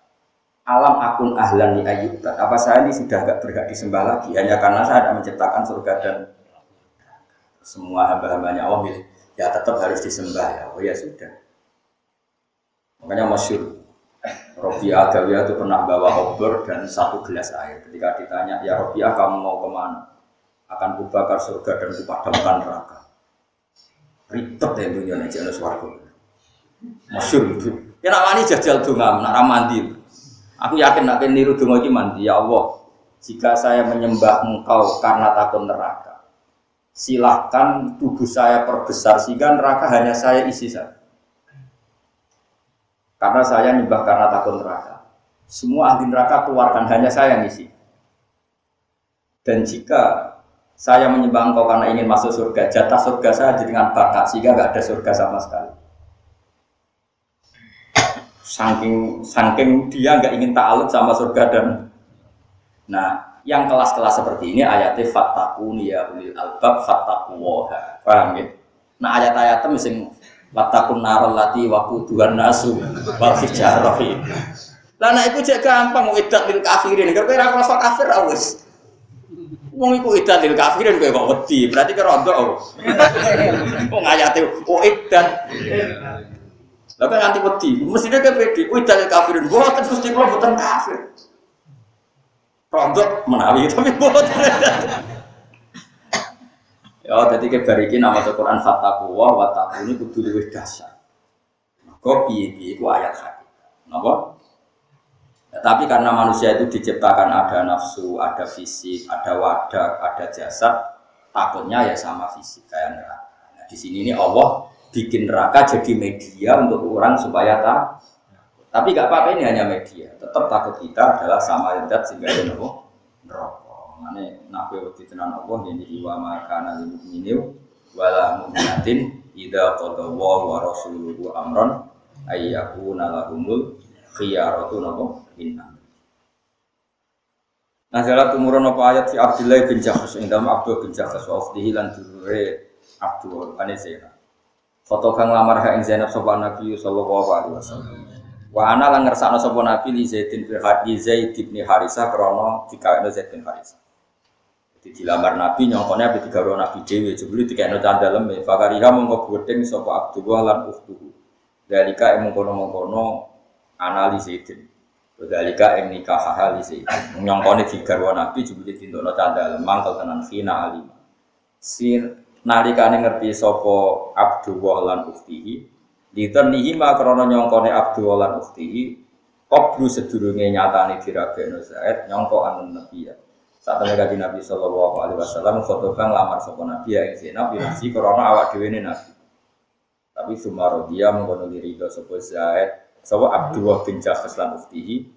Alam akun ahlan li. Apa saya ini sudah agak berhak disembah lagi hanya karena saya tidak menciptakan surga dan semua hamba-hambanya Allah milih. Ya tetap harus disembah ya. Oh ya sudah. Makanya masyur Robiah Adawiyah itu pernah bawa obor dan satu gelas air. Ketika ditanya, ya Robiah kamu mau ke mana? Akan kubakar surga dan kupadamkan neraka. Ribet ya dunia ini jenis warga. Masyur itu. Ya nak wani jajal dunga, nak mandi. Aku yakin nak niru dunga ini mandi. Ya Allah, jika saya menyembah engkau karena takut neraka, silahkan tubuh saya perbesar sehingga neraka hanya saya isi saja. Karena saya nyembah karena takut neraka. Semua ahli neraka keluarkan hanya saya yang isi. Dan jika saya menyembah engkau karena ingin masuk surga, jatah surga saya dengan bakat sehingga nggak ada surga sama sekali. Saking saking dia nggak ingin ta'aluk sama surga dan nah yang kelas-kelas seperti ini ayatnya fatakuni ya ulil albab fatakuwoha paham ya? Nah ayat-ayatnya misalnya Watakun narol lati waku tuhan nasu wal hijarohi. Lah nek iku jek gampang idat lil kafirin. Kira kira rasa kafir awis. Wong iku idat lil kafirin kowe kok wedi. Berarti kira rondo. Kok ngayate oh idat. Kan nanti wedi. Mestine ke pedi ku idat lil kafirin. Kan Gusti kula boten kafir. Rondo menawi tapi boten. Ya, jadi kebarikin nama Al-Quran Fataku wa wataku ini kudu luwih dasar. Kok piye-piye ayat hadis. Napa? Ya, tapi karena manusia itu diciptakan ada nafsu, ada fisik, ada wadah, ada jasad, takutnya ya sama fisik kayak neraka. Nah, di sini ini Allah bikin neraka jadi media untuk orang supaya tak. Tapi gak apa-apa ini hanya media. Tetap takut kita adalah sama zat sehingga neraka. Mane kowe wedi tenan Allah yen iki wa maka lil mukminin wala mu'minatin idza qada wa rasuluhu amran ayyakuna lahumul khiyaratu napa inna Nah, jalan tumurun apa ayat si Abdullah bin Jahus ing dalam Abdul bin Jahus wa ukhtihi lan dulure Abdul ane. Foto kang lamar ha ing Zainab sapa Nabi sallallahu alaihi wasallam. Wa ana lan ngersakno sapa Nabi li Zaid bin Zaid bin Harisah krana dikawinno Zaid bin Harisah. Di dilamar Nabi nyongkone tiga orang Nabi Dewi jebule dikene candalem e fakariha mongko gedeng sapa Abdullah lan ukhtuhu. Dalika yang mengkono-mengkono itu. Dalika yang nikah hal itu. Nyongkone orang Nabi jebule dintokno candalem mangkel tenan khina alim. Sir nalikane ngerti sapa Abdullah lan ukhtihi Diternihi ma krana nyongkone Abdullah lan ukhtihi Qablu sedurunge nyatane dirabekno Zaid nyongko anu Nabi ya. Saat temen kaji Nabi Shallallahu Alaihi Wasallam khotbah lamar sopo Nabi ya ing Zainab binasi korona awak dewi Nabi. Tapi sumaro dia mengkono diri ke sopo Zaid, sopo Abdullah bin Jahas lan uftihi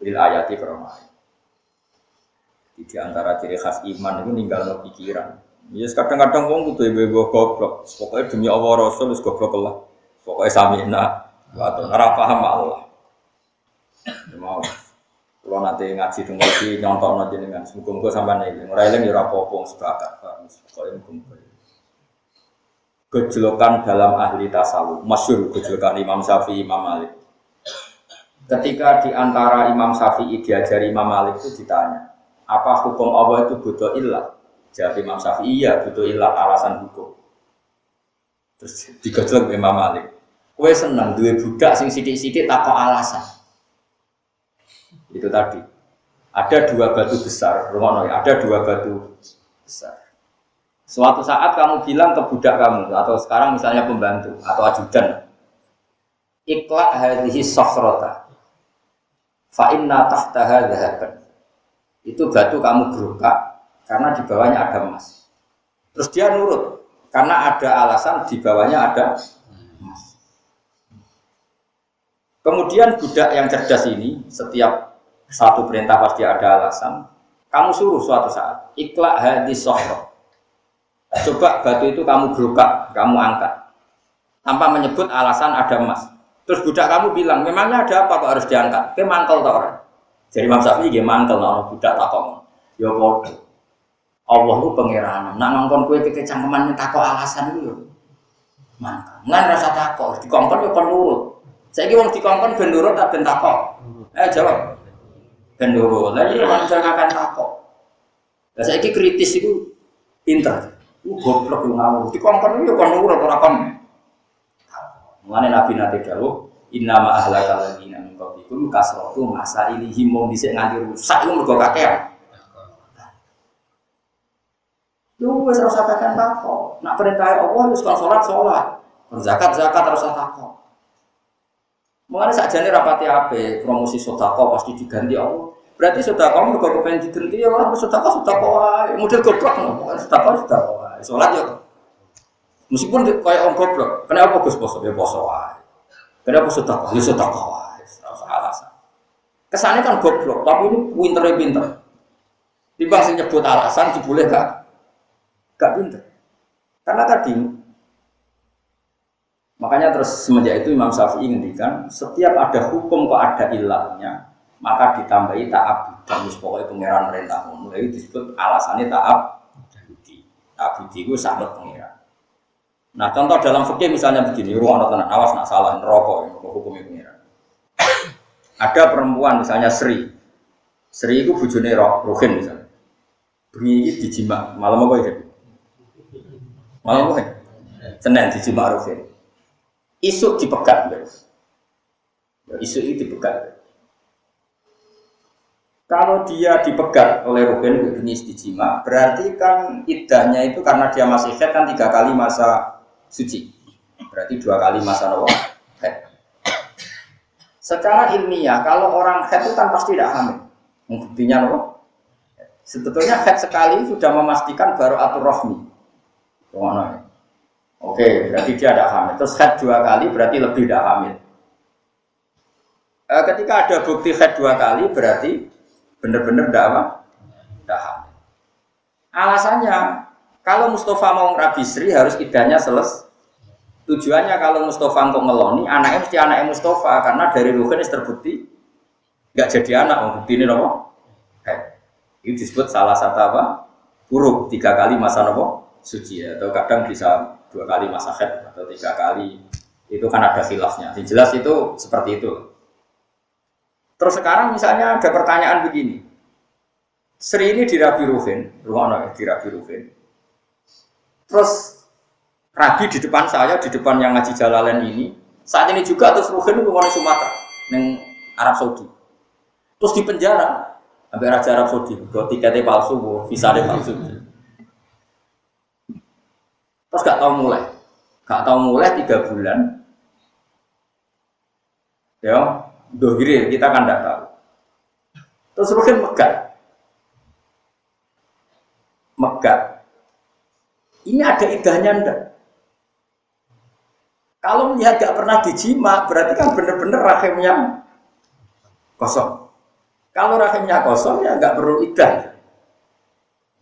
lil ayati korona. Di antara ciri khas iman itu ninggal no pikiran. Ya kadang-kadang wong kudu ibu goblok. Pokoknya demi Allah Rasul wis goblok lah. Pokoknya samina atau nara paham Allah. Mau. Kalau nanti ngaji dong lagi nyontok nanti dengan semoga-moga sampai nih, orang lain ya rapopo sepakat, pokoknya muka Gejolokan dalam ahli tasawuf, masyur gejolokan Imam Syafi'i, Imam Malik. Ketika di antara Imam Syafi'i diajari Imam Malik itu ditanya, apa hukum Allah itu butuh ilah? Jadi Imam Syafi'i iya butuh ilah alasan hukum. Terus digejolok Imam Malik. Kue seneng dua budak sing sidik-sidik tak alasan itu tadi. Ada dua batu besar rumah ya. Ada dua batu besar. Suatu saat kamu bilang ke budak kamu atau sekarang misalnya pembantu atau ajudan ikhlas hadhihi sofrota fa inna tahtaha dhahaban. Itu batu kamu gerukak karena di bawahnya ada emas. Terus dia nurut karena ada alasan di bawahnya ada emas. Kemudian budak yang cerdas ini setiap satu perintah pasti ada alasan. Kamu suruh suatu saat, ikhlas hadis sohro. Coba batu itu kamu gerukak, kamu angkat. Tanpa menyebut alasan ada emas. Terus budak kamu bilang, memangnya ada apa kok harus diangkat? Ke mantel tau orang. Jadi Imam Syafi'i dia mantel, nah, budak takong. Ya bodoh. Allah itu pangeran. Nak ngongkon kue kekecangkeman takok alasan itu. Maka, ngan rasa takok, dikongkon ya penurut. Saya kira di dikongkon ben tak ben takok. Eh jawab. Ben nurut. Lah iya jangan akan takok. Lah saya kritis itu pintar. Itu goblok lu ngawur. Dikongkon ya kon nurut ora kon. Mulane Nabi nanti dawuh, Inna ma ahlakal ladina min kasratu masa ilihim mau dhisik nganti rusak iku mergo kakean. Lu ora usah kakean takok. Nak perintah Allah wis kon salat salat. Zakat zakat usah takok. Mengenai saja nih rapati apa promosi sodako pasti diganti Allah. Berarti sodako mereka kepengen diganti ya orang sodako sodako. Model goblok no, sodako sodako. Sholat ya. Meskipun kayak orang goblok, kenapa gus poso ya poso. Kenapa sodako? Ya sodako. Rasa alasan. Kesannya kan goblok, tapi ini pinter pinter. Timbang sing nyebut alasan diboleh gak? Gak pinter. Karena tadi Makanya terus semenjak itu Imam Syafi'i ngendikan setiap ada hukum kok ada ilahnya maka ditambahi taab dan pokoknya pangeran merintah mulai disebut alasannya taab budi. Budi itu sangat pangeran nah contoh dalam fikih misalnya begini ruang tenang awas nak salah neraka hukumnya pangeran ada perempuan misalnya Sri. Sri itu bujune Ruhin misalnya. Bengi dijima malam apa itu malam apa Senin dijima Ruhin Isu dipegat, guys. Isu itu dipegat. Kalau dia dipegat oleh Ruben jenis dijima, berarti kan idahnya itu karena dia masih head kan tiga kali masa suci. Berarti dua kali masa nopo head. Secara ilmiah, kalau orang head itu kan pasti tidak hamil. Buktinya nopo. Sebetulnya head sekali sudah memastikan baru atur rohmi. Ke mana Oke, berarti dia ada hamil. Terus head dua kali berarti lebih tidak hamil. E, ketika ada bukti head dua kali berarti benar-benar tidak apa? Tidak hamil. Alasannya, kalau Mustafa mau Rabi Sri harus idahnya selesai. Tujuannya kalau Mustafa untuk ngeloni, anaknya mesti anaknya Mustafa karena dari Ruhin terbukti nggak jadi anak, bukti ini nopo. Head. Itu disebut salah satu apa? Huruf tiga kali masa nopo suci atau kadang bisa dua kali masa head atau tiga kali itu kan ada khilafnya. Yang jelas itu seperti itu. Terus sekarang misalnya ada pertanyaan begini. Sri ini di Rabi Ruhin, rumah di Rabi Ruhin. Terus Rabi di depan saya, di depan yang ngaji Jalalain ini. Saat ini juga terus Ruhin itu di Sumatera, yang Arab Saudi. Terus di penjara, sampai Raja Arab Saudi, tiketnya palsu, visanya palsu. Terus gak tahu mulai, gak tahu mulai tiga bulan. Ya, dohiri kita kan gak tahu. Terus mungkin megat, megat. Ini ada idahnya ndak? Kalau melihat gak pernah dijima, berarti kan bener-bener rahimnya kosong. Kalau rahimnya kosong ya nggak perlu idah.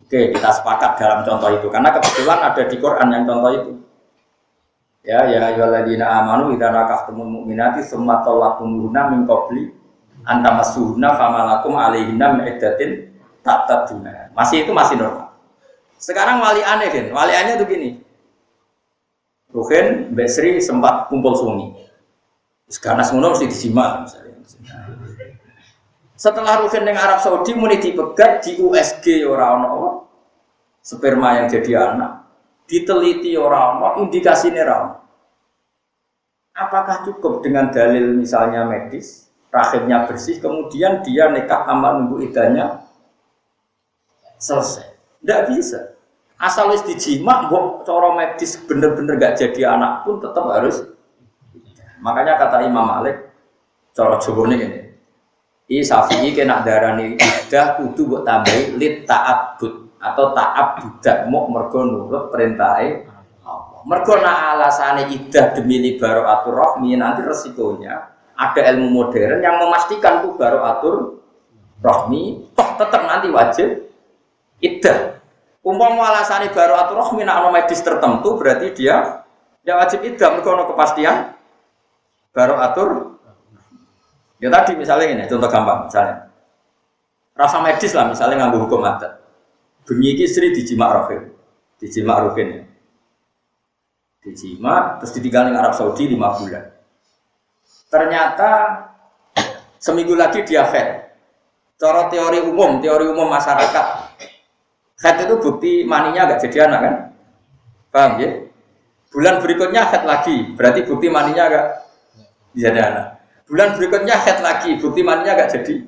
Oke, kita sepakat dalam contoh itu karena kebetulan ada di Quran yang contoh itu. Ya, ya ayyuhalladzina amanu idza nakahtumul mu'minati tsumma talaqtumuhunna min qabli an tamassuhunna famalakum alaihinna min iddatin tataduna. Masih itu masih normal. Sekarang wali aneh kan, wali aneh itu gini. Ruhin, Mbak Sri sempat kumpul suami. Sekarang semua mesti disimak misalnya. Setelah Ruhin yang Arab Saudi muni dipegat di USG orang orang sperma yang jadi anak. Diteliti orang orang indikasi orang apakah cukup dengan dalil misalnya medis rahimnya bersih kemudian dia nekat amal nunggu idahnya selesai. Tidak bisa. Asal wis dijima mbok cara medis bener-bener gak jadi anak pun tetap harus. Makanya kata Imam Malik cara Jawa ini I Syafi'i kena darani idah kudu buat tambahi lit ta'abbud atau ta'ab budak mau mergo nurut perintahe Allah. Mergo nak alasane idah demi libaro atur rohmi nanti resikonya ada ilmu modern yang memastikan tuh baru atur rohmi toh tetap nanti wajib idah. Umpama alasane baru atur rohmi nak medis tertentu berarti dia ya wajib idah mergo kepastian baru atur Ya tadi misalnya ini, contoh gampang misalnya. Rasa medis lah misalnya ngambil hukum adat. bengi iki Sri dijimak Rohim. Dijimak Rohim. Dijimak terus ditinggal di Arab Saudi lima bulan. Ternyata seminggu lagi dia head. Cara teori umum, teori umum masyarakat. Head itu bukti maninya agak jadi anak kan? Paham ya? Bulan berikutnya head lagi, berarti bukti maninya agak jadi anak. Bulan berikutnya head lagi, bukti maninya agak jadi.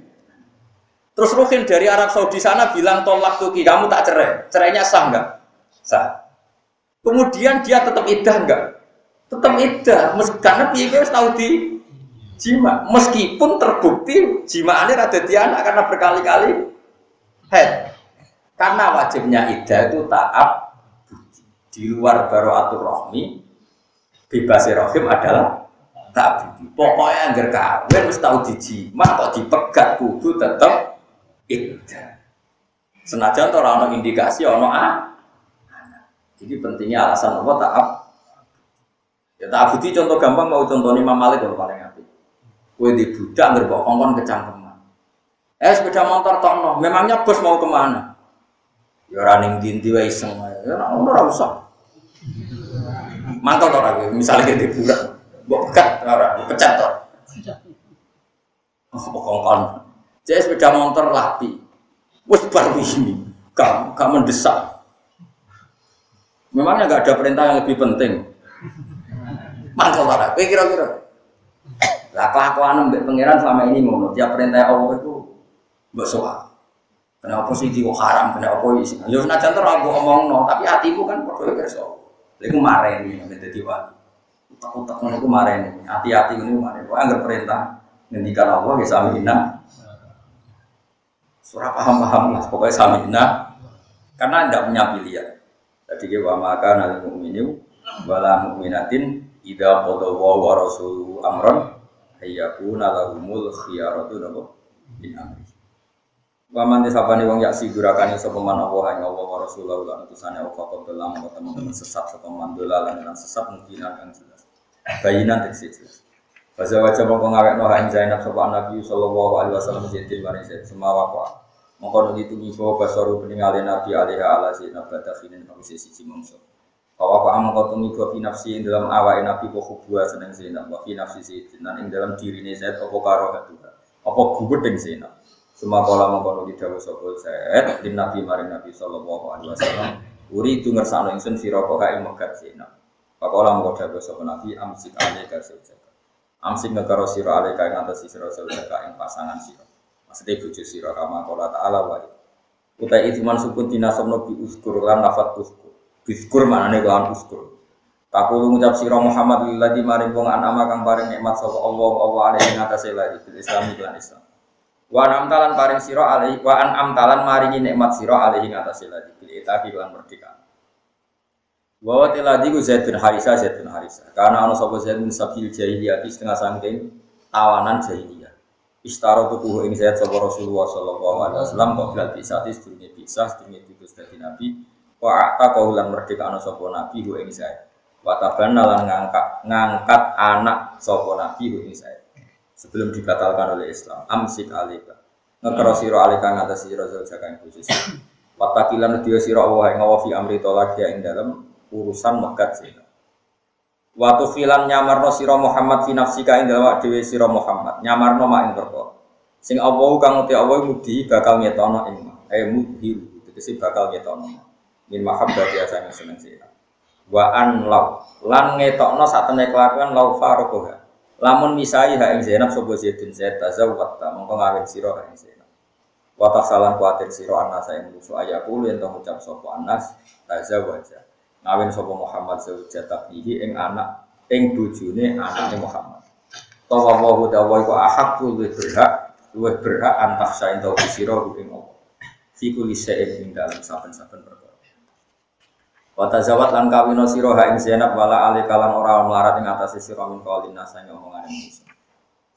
Terus Ruhin dari Arab Saudi sana bilang tolak tuki, kamu tak cerai. Cerainya sah nggak? Sah. Kemudian dia tetap idah nggak? Tetap idah, karena dia tahu di jima. Meskipun terbukti jima ini ada di anak karena berkali-kali head. Karena wajibnya idah itu taat di luar baroatur rohmi bebas rohim adalah tak budi. Pokoknya anggar kawin harus tahu di jima kok dipegat kudu tetap idah. Senajan orang indikasi ono a jadi pentingnya alasan apa taat. Ya tak budi contoh gampang mau contoh Imam Malik kalau paling api. Kue di budak ngerbok kongkon kecangkeman. Eh sepeda motor tono, memangnya bos mau ke mana? Ya running dinti wa iseng, ya ora usah. Tok lagi, misalnya di budak, mbok pekat ora, pecat tok. Oh, kongkon. Jadi sepeda motor lapi. Wes baru ini, kamu kamu mendesak. Memangnya nggak ada perintah yang lebih penting. Mangkel ora, kowe kira-kira. Lah kelakuan mbek pangeran selama ini ngono, tiap perintah Allah itu mbok soal. Kenapa sih kok haram, kenapa isi? Ya senajan terus aku no, tapi hatiku kan padha kersa. Lha iku mareni nek dadi wali. Utak-utak ngono iku mareni. Hati-hati ngono mareni. Kok anggere perintah ngendikan Allah ya samina. Surah paham-paham lah, pokoknya samina. Karena tidak punya pilihan. Jadi kita wa maka nal mukminu wala mukminatin ida qada wa rasuluhu amran ayyakuna lahumul khiyaratu nabo min amri. Wa man disabani wong yak sigurakan sapa man Allah ing Allah wa rasuluhu lan utusane Allah kok dalam teman-teman sesat sapa man dolalan lan sesat mungkin akan. Bayinan jelas. Fasa wajah mongko ngawekno ha Zainab sapa Nabi sallallahu alaihi wasallam Zaidil maring Zaid semawa Mongko itu ngibo basaru peninggalin Nabi alaihi ala Zainab badakhinin kami sisi mongso. Bahwa pak amang kau tumibo fi nafsi dalam awal Nabi kau hubua seneng Zainab, wa fi nafsi dan dalam diri ini Zaid apa karo hatuha, apa dengan Zainab. Semua kala mongko nugi dawu sapa Zaid din Nabi maring Nabi sallallahu alaihi wasallam. Uri itu ngersano ingsun sira kok ing megat Zainab. Pakola mongko dawu sapa Nabi amsik alaika saujaka. Amsik ngekaro sira alaika ing atas sira saujaka ing pasangan sira. Maksudnya bujuk siro kama kola ta'ala wa Utai itu man sukun dinasobno bi uskur lan nafat uskur Biskur mana nih lawan uskur Takulu ngucap siro Muhammad lilladhi maring wong anama kang paring nikmat sapa Allah Allah alaihi ngatasi lagi bil Islam iklan Islam. Wa an amtalan paring siro alaihi wa an amtalan maringi nikmat siro alaihi ngatasi lagi bil itabi lan merdeka. Wa tiladi ku Zaid bin Harisa Zaid Harisa. Karena ana sapa Zaid bin Sabil jahiliyah setengah sangking tawanan jahiliyah. Istaro tuh ing saya sapa Rasulullah sallallahu alaihi wasallam kok bilal bisa sedurunge bisa sedurunge diutus dadi nabi. Wa ata kaulan merdeka ana sapa nabi hu ing saya wa tabanna lan ngangkat ngangkat anak sapa nabi hu ing saya sebelum dibatalkan oleh Islam amsik alika. Ngekero sira alika ngatasi sira jaga ing khusus watakilan dia sira Allah amri tolak ya ing dalam urusan megat sih Waktu filan nyamarno siro Muhammad fi nafsika ing dalem dhewe sira Muhammad. Nyamarno mak ing perkara. Sing Allah kang uti Allah mudi bakal ngetono ing eh mudi tegese bakal ngetono. Min mahabbati asane seneng sira. Wa an law lan ngetokno satene kelakuan law farokoha. Lamun misai ha ing Zainab sapa Zaidun Zaid tazawwat ta mongko ngawin ha ing Zainab. Wa salam kuatir sira anas ing musuh ayakulu yen to ngucap sapa anas tazawwaja ngawin sapa Muhammad zaujat tabihi ing anak ing bojone anake Muhammad. Tawa wa dawa iku ahad luwih berhak luwih berhak antak saen tau sira ing Allah. Fi kulli syai'in ing dalam saben-saben perkara. Wa tazawat lan kawina sira ha ing Zainab wala ali kalan ora melarat ing atase sira min qaulin nasa ngomongane manusia.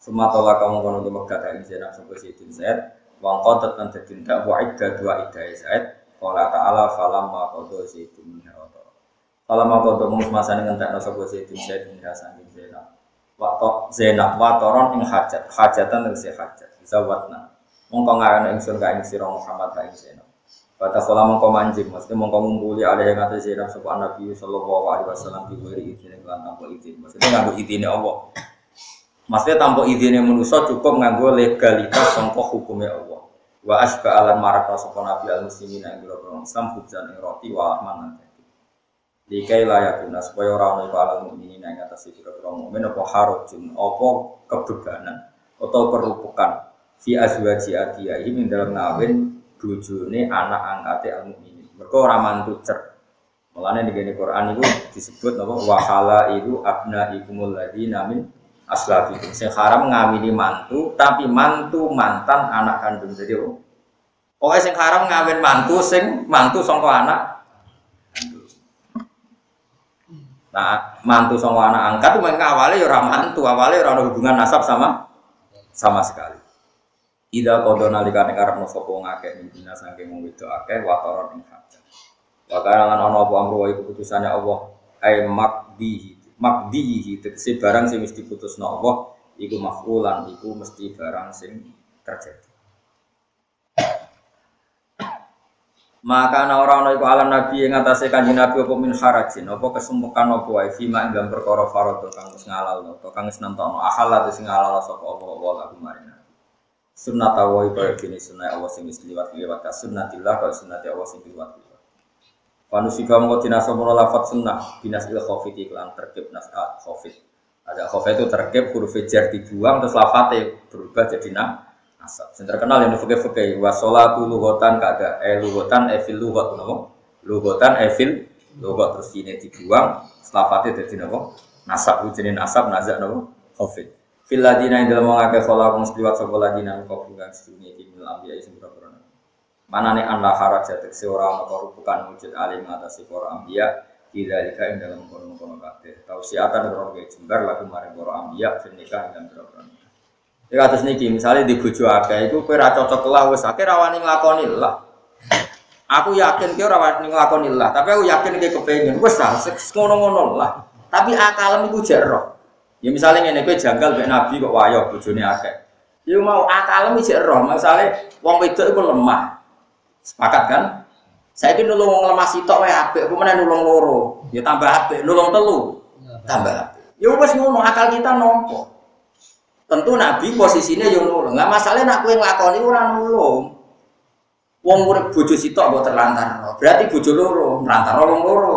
Sumatola kamu kono di Mekah ing Zainab sapa Sayyidin Zaid wa qadat lan dadindak wa idda dua idda Zaid Qala ta'ala falamma qada Zaidun minha kalau mau kau tuh masa dengan tak nasi gue sih saya tinggal sambil Zainab. Waktu Zainab watoron ing hajat, hajatan yang si hajat. Zawatna. Mongko ngarana ing surga ing sira Muhammad ka ing Zainab. Kata kala mongko manjing, maksudnya mongko ngumpuli ada yang atas sirah sopan Nabi Sallallahu Alaihi Wasallam di izin yang tanpa izin. Maksudnya nganggo izinnya Allah. Maksudnya tanpa izinnya manusia cukup nganggo legalitas sangka hukumnya Allah. Wa asba alam marak sopan Nabi al muslimin biro Islam hujan yang roti wa ahman Likai layakuna supaya orang itu alam mukminin yang atas itu biro mukmin apa harujun apa kebebanan atau perupukan fi azwaji adiyahim dalam ngawin bojone anak angkate al mukminin. Mergo ora mantu cer. Mulane di Quran itu disebut napa wahala itu abna ikumul ladina min aslabikum. Sing haram ngawini mantu tapi mantu mantan anak kandung. Jadi oh. Pokoknya sing haram ngawin mantu sing mantu sangka anak Nah, mantu sama anak angkat itu mereka awalnya ya mantu, awalnya ya hubungan nasab sama sama sekali. Ida kodo nalika ning arep no sapa ngakeh mintina saking wong wedok akeh wataron ing hajat. Wa kana ana apa amru wa keputusannya Allah ay makdihi makdihi tegese barang sing mesti putusno Allah iku mafulan iku mesti barang sing terjadi. Maka ana ora ana iku alam nabi yang atase kanjeng nabi apa min harajin apa kesemukan apa wae fima ing dalam perkara faradha kang wis ngalalno to kang wis nentono ahal sing ngalalno sapa Allah wa lagu marina sunnah awal kaya gini sunnah Allah sing wis liwat liwat ka sunnatillah kaya sunnati Allah sing liwat liwat Panusika mengko dinasa mono lafat sunnah binas il khofit iklan terkep nas a khofit ada khofit itu terkep huruf jar dibuang terus lafate berubah jadi na asap yang terkenal yang fakih fakih wasolatu lugotan kagak eh lugotan evil lugot nopo? Lugotan evil lugot terus ini dibuang lafate jadi nopo? Nasab jenis nasab nazak nopo? Khofit fil ladina ing dalem ngake khala kang seliwat sapa ladina kau bukan sedune iki mil ambiya sing pira Mana nih anda haraja tekse ora ana bukan wujud alim ngatasi para ambiya tidak ing dalam kono-kono kabeh. Tausiatan ora ge jembar lagu maring para ambiya fil nikah dan pira-pira. Ya atas niki misalnya di bojo akeh iku kowe ra cocok lah wis akeh rawani nglakoni lah. Aku yakin kowe ora wani nglakoni lah, tapi aku yakin kowe kepengin wis ngono-ngono lah. Tapi akalmu iku jero. Ya misalnya ini gue janggal mbek Nabi kok wayo bojone akeh. Ya mau akalmu jek roh, misalnya wong wedok iku lemah. Sepakat kan? Saya ini nulung wong lemah sitok wae apik, apa meneh nulung loro. Ya tambah apik, nulung telu. Tambah apik. Ya wis ngono akal kita nompo. Tentu Nabi posisinya yo nulung. Enggak masalah nak kowe nglakoni ora nulung. Wong urip bojo sitok mbok terlantar. Berarti bojo loro, terlantar wong loro.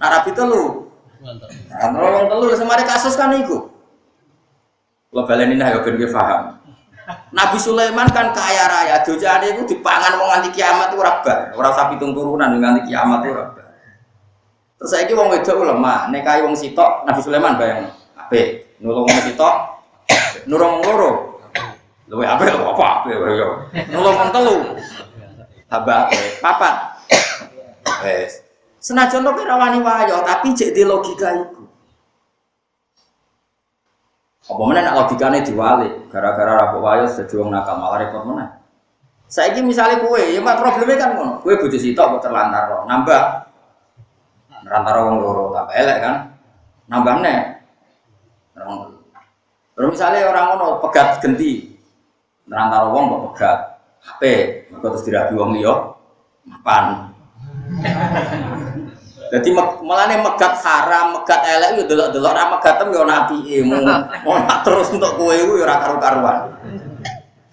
Nah Nabi telu, Nah, wong telu semari kasus kan iku. Lo baleni nah yo ben paham. Nabi Sulaiman kan kaya raya, dojane iku dipangan wong nganti kiamat ora bar. Ora usah pitung turunan nganti kiamat ora bar. Terus saiki wong wedok lemah, nek kaya wong sitok Nabi Sulaiman bayang apik. Nulung wong sitok, nulung wong loro. Luwe apa apik yo. Nulung wong telu. Haba papat. Wes. Senajan to kira wani wayo, tapi cek di logika itu. Apa mana nak logikanya diwali, gara-gara rapok wayo jadi wong nakal malah repot? Saya ini misalnya kue, ya mak problemnya kan ngono. Kue bujuk sitok kok terlantar nambah. Terlantar wong loro tambah elek kan? Nambah nih. Terus misalnya orang ngono pegat genti, terlantar wong kok pegat HP, maka terus dirabi wong liya, mapan. Jadi malah nih megat haram, megat elek itu delok-delok ra megatem yo nabi mau mau terus untuk kue itu ya karu-karuan.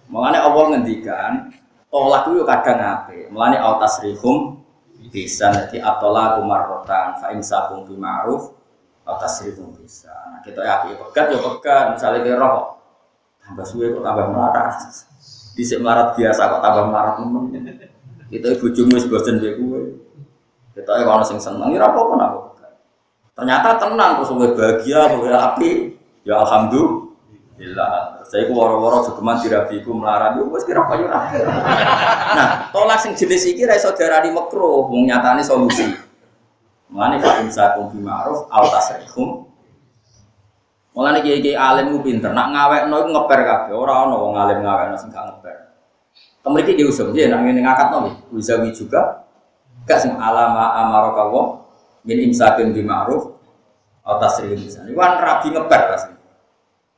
Mulane Allah ngendikan tolak itu kadang ape. Mulane autas rihum bisa nanti atola kumarotan fa imsakum bi ma'ruf autas rihum bisa. Nah, kita ya pegat ya pegat misalnya ke roh tambah suwe kok tambah melarat. Dhisik melarat biasa kok tambah melarat nemen. Kita ibu wis bosen mbek kowe. Kita ya kalau sing seneng, ya apa pun aku. Ternyata tenang, terus gue bahagia, gue api. Ya alhamdulillah. Saya ku waro-waro jogeman dirabi ku melarat, yo wis kira kaya Nah, tolak sing jenis iki ra iso diarani makruh, wong nyatane solusi. Mulane fa insakum bi ma'ruf aw tasrihum. Mulane kiai-kiai alim ku pinter, nak ngawekno iku ngeper kabeh, ora ana wong alim ngawekno sing gak ngeper. Kemriki ki usum, nggih nak ngene ngakatno bisa juga Gak sing alama amaraka wa min imsakin bi ma'ruf atau tasrih lisan. Iku kan rabi ngeper pasti.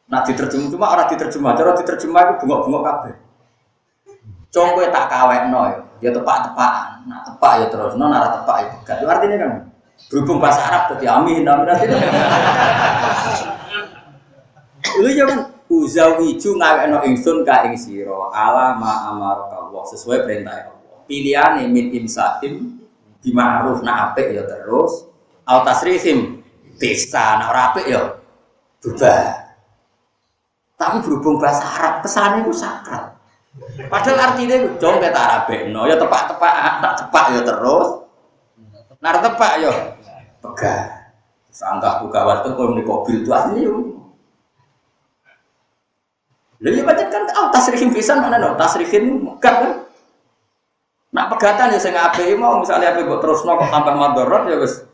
Nah diterjemah cuma orang diterjemah, cara diterjemah itu bungok-bungok kabeh. Cong tak kawekno ya. ya tepak-tepakan. Nah, tepak ya terus, non arah tepak ya. Itu artinya kan berhubung bahasa Arab jadi amin, amin. Itu ya kan uzawiju ngawekno ingsun ka ing sira ala ma amaraka Allah sesuai perintah Allah. Pilihane min imsakim di ma'ruf na apik ya terus au tasrihim bisa nak ora apik ya berubah. Tapi berhubung bahasa Arab kesannya itu sakral. Padahal artinya itu dong kita Arabekno ya tepak-tepak, tak tepak ya terus. Nar tepak ya pegah. Sangka buka waktu kalau di mobil itu artinya ya. Lalu ya baca kan, oh tasrihim pisan mana no, tasrihim megah kan. Nak pegatan ya saya ngapain mau misalnya apa buat terus kok tambah madorot ya guys.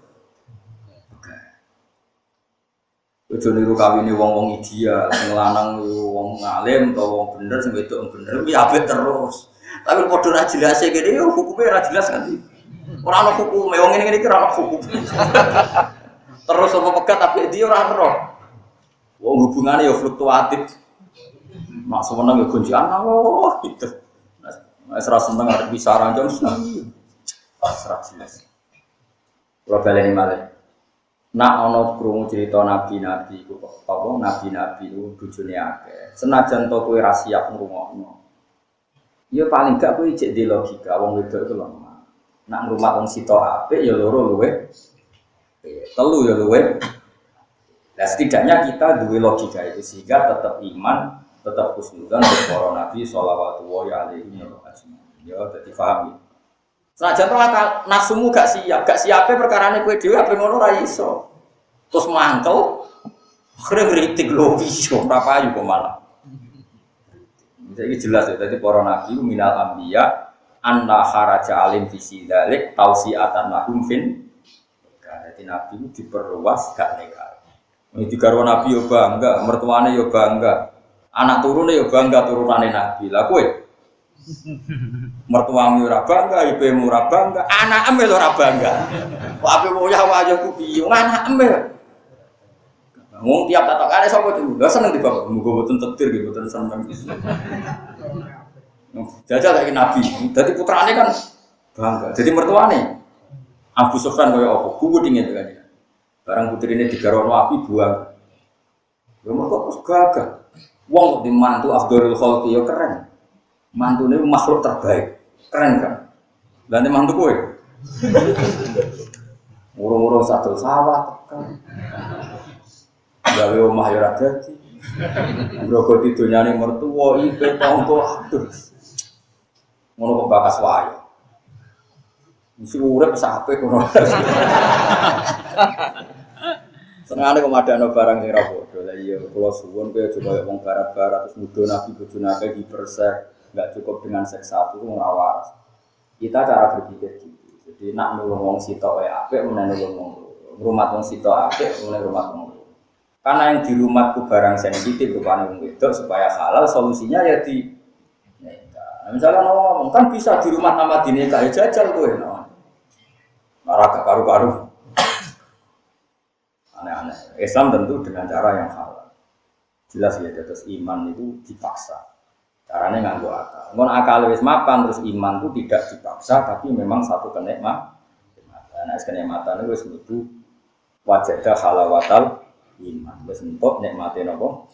Ojo niru kawine wong-wong ideal, sing lanang wong ngalim atau wong bener sing wedok wong bener kuwi apik terus. Tapi ra jelas kene yo hukume ra jelas kan. Ora ana hukume wong ngene ana hukum. terus apa pegat tapi dia ora ero. Wong hubungane yo fluktuatif. Mak semeneng yo gonjang Allah gitu. Wis ra seneng arep bisa ranjang seneng. Ah, ora jelas. Kalau baleni malih. Nak ono krungu cerita nabi-nabi iku apa nabi-nabi iku bojone akeh. Senajan to kowe ra siap. Ya paling gak kowe cek di logika wong wedok itu lemah. Nak ngrumat wong sito apik ya loro luwe. Telu ya luwe. Nah setidaknya kita dua logika itu sehingga tetap iman, tetap khusnudan para nabi sallallahu alaihi. Ya dadi paham. Senajan to nafsumu gak siap, gak siapnya perkara ini kue dewi apa ngono ra iso. Terus mantel, akhirnya ngeritik lo iso berapa ayu kok malah. Jadi jelas ya, tadi para nabi minal ambiya anna kharaja alim visi dalik tausiatan lahum fin. Jadi nabi itu diperluas gak nekal. Ini digarwa nabi yo bangga, mertuane yo bangga, anak turunnya yo bangga turunannya nabi. Lah kue mertuamu ora bangga, ibumu ora bangga, anak emel ora bangga. Kok ape woyah wajah ku bingung anak emel. Wong tiap tatok kali sapa tuh, lha seneng di bapak, muga boten tetir gitu, boten seneng. Jajal kayak nabi, jadi putrane kan bangga. Jadi mertuane Abu Sufyan kaya apa? Kuwu dingin kan. Barang putri ini digarono api buang. Ya mergo gagah. Wong di mantu Abdul Khalqi ya keren mantu ini makhluk terbaik keren kan dan mantu kue urung-urung satu sawah tekan gawe omah ya ora dadi Brogo didonyane mertua ipe tonggo aduh ngono kok bakas wae. Mesti urip sape kono Senengane kok madano barang sing ra padha. Lah iya kula suwun kowe coba wong barat-barat terus mudho nabi bojo nabi hipersek nggak cukup dengan seks satu itu ngelawas kita cara berpikir gitu. Jadi nak nulung wong sito ya ape mana nulung wong rumah wong sito ape mana rumah wong karena yang di rumahku barang sensitif bukan wong itu supaya halal solusinya ya di nah, misalnya ngomong kan bisa di rumah nama dineka ya jajal gue no. marah ke karu-karu aneh-aneh Islam tentu dengan cara yang halal jelas ya terus iman itu dipaksa Caranya nganggo akal. Ngon akal wis mapan terus iman itu tidak dipaksa tapi memang satu kenikmat. Nah, kenikmatan itu wis mlebu wajadah halawatal iman. Wis entuk nikmate napa?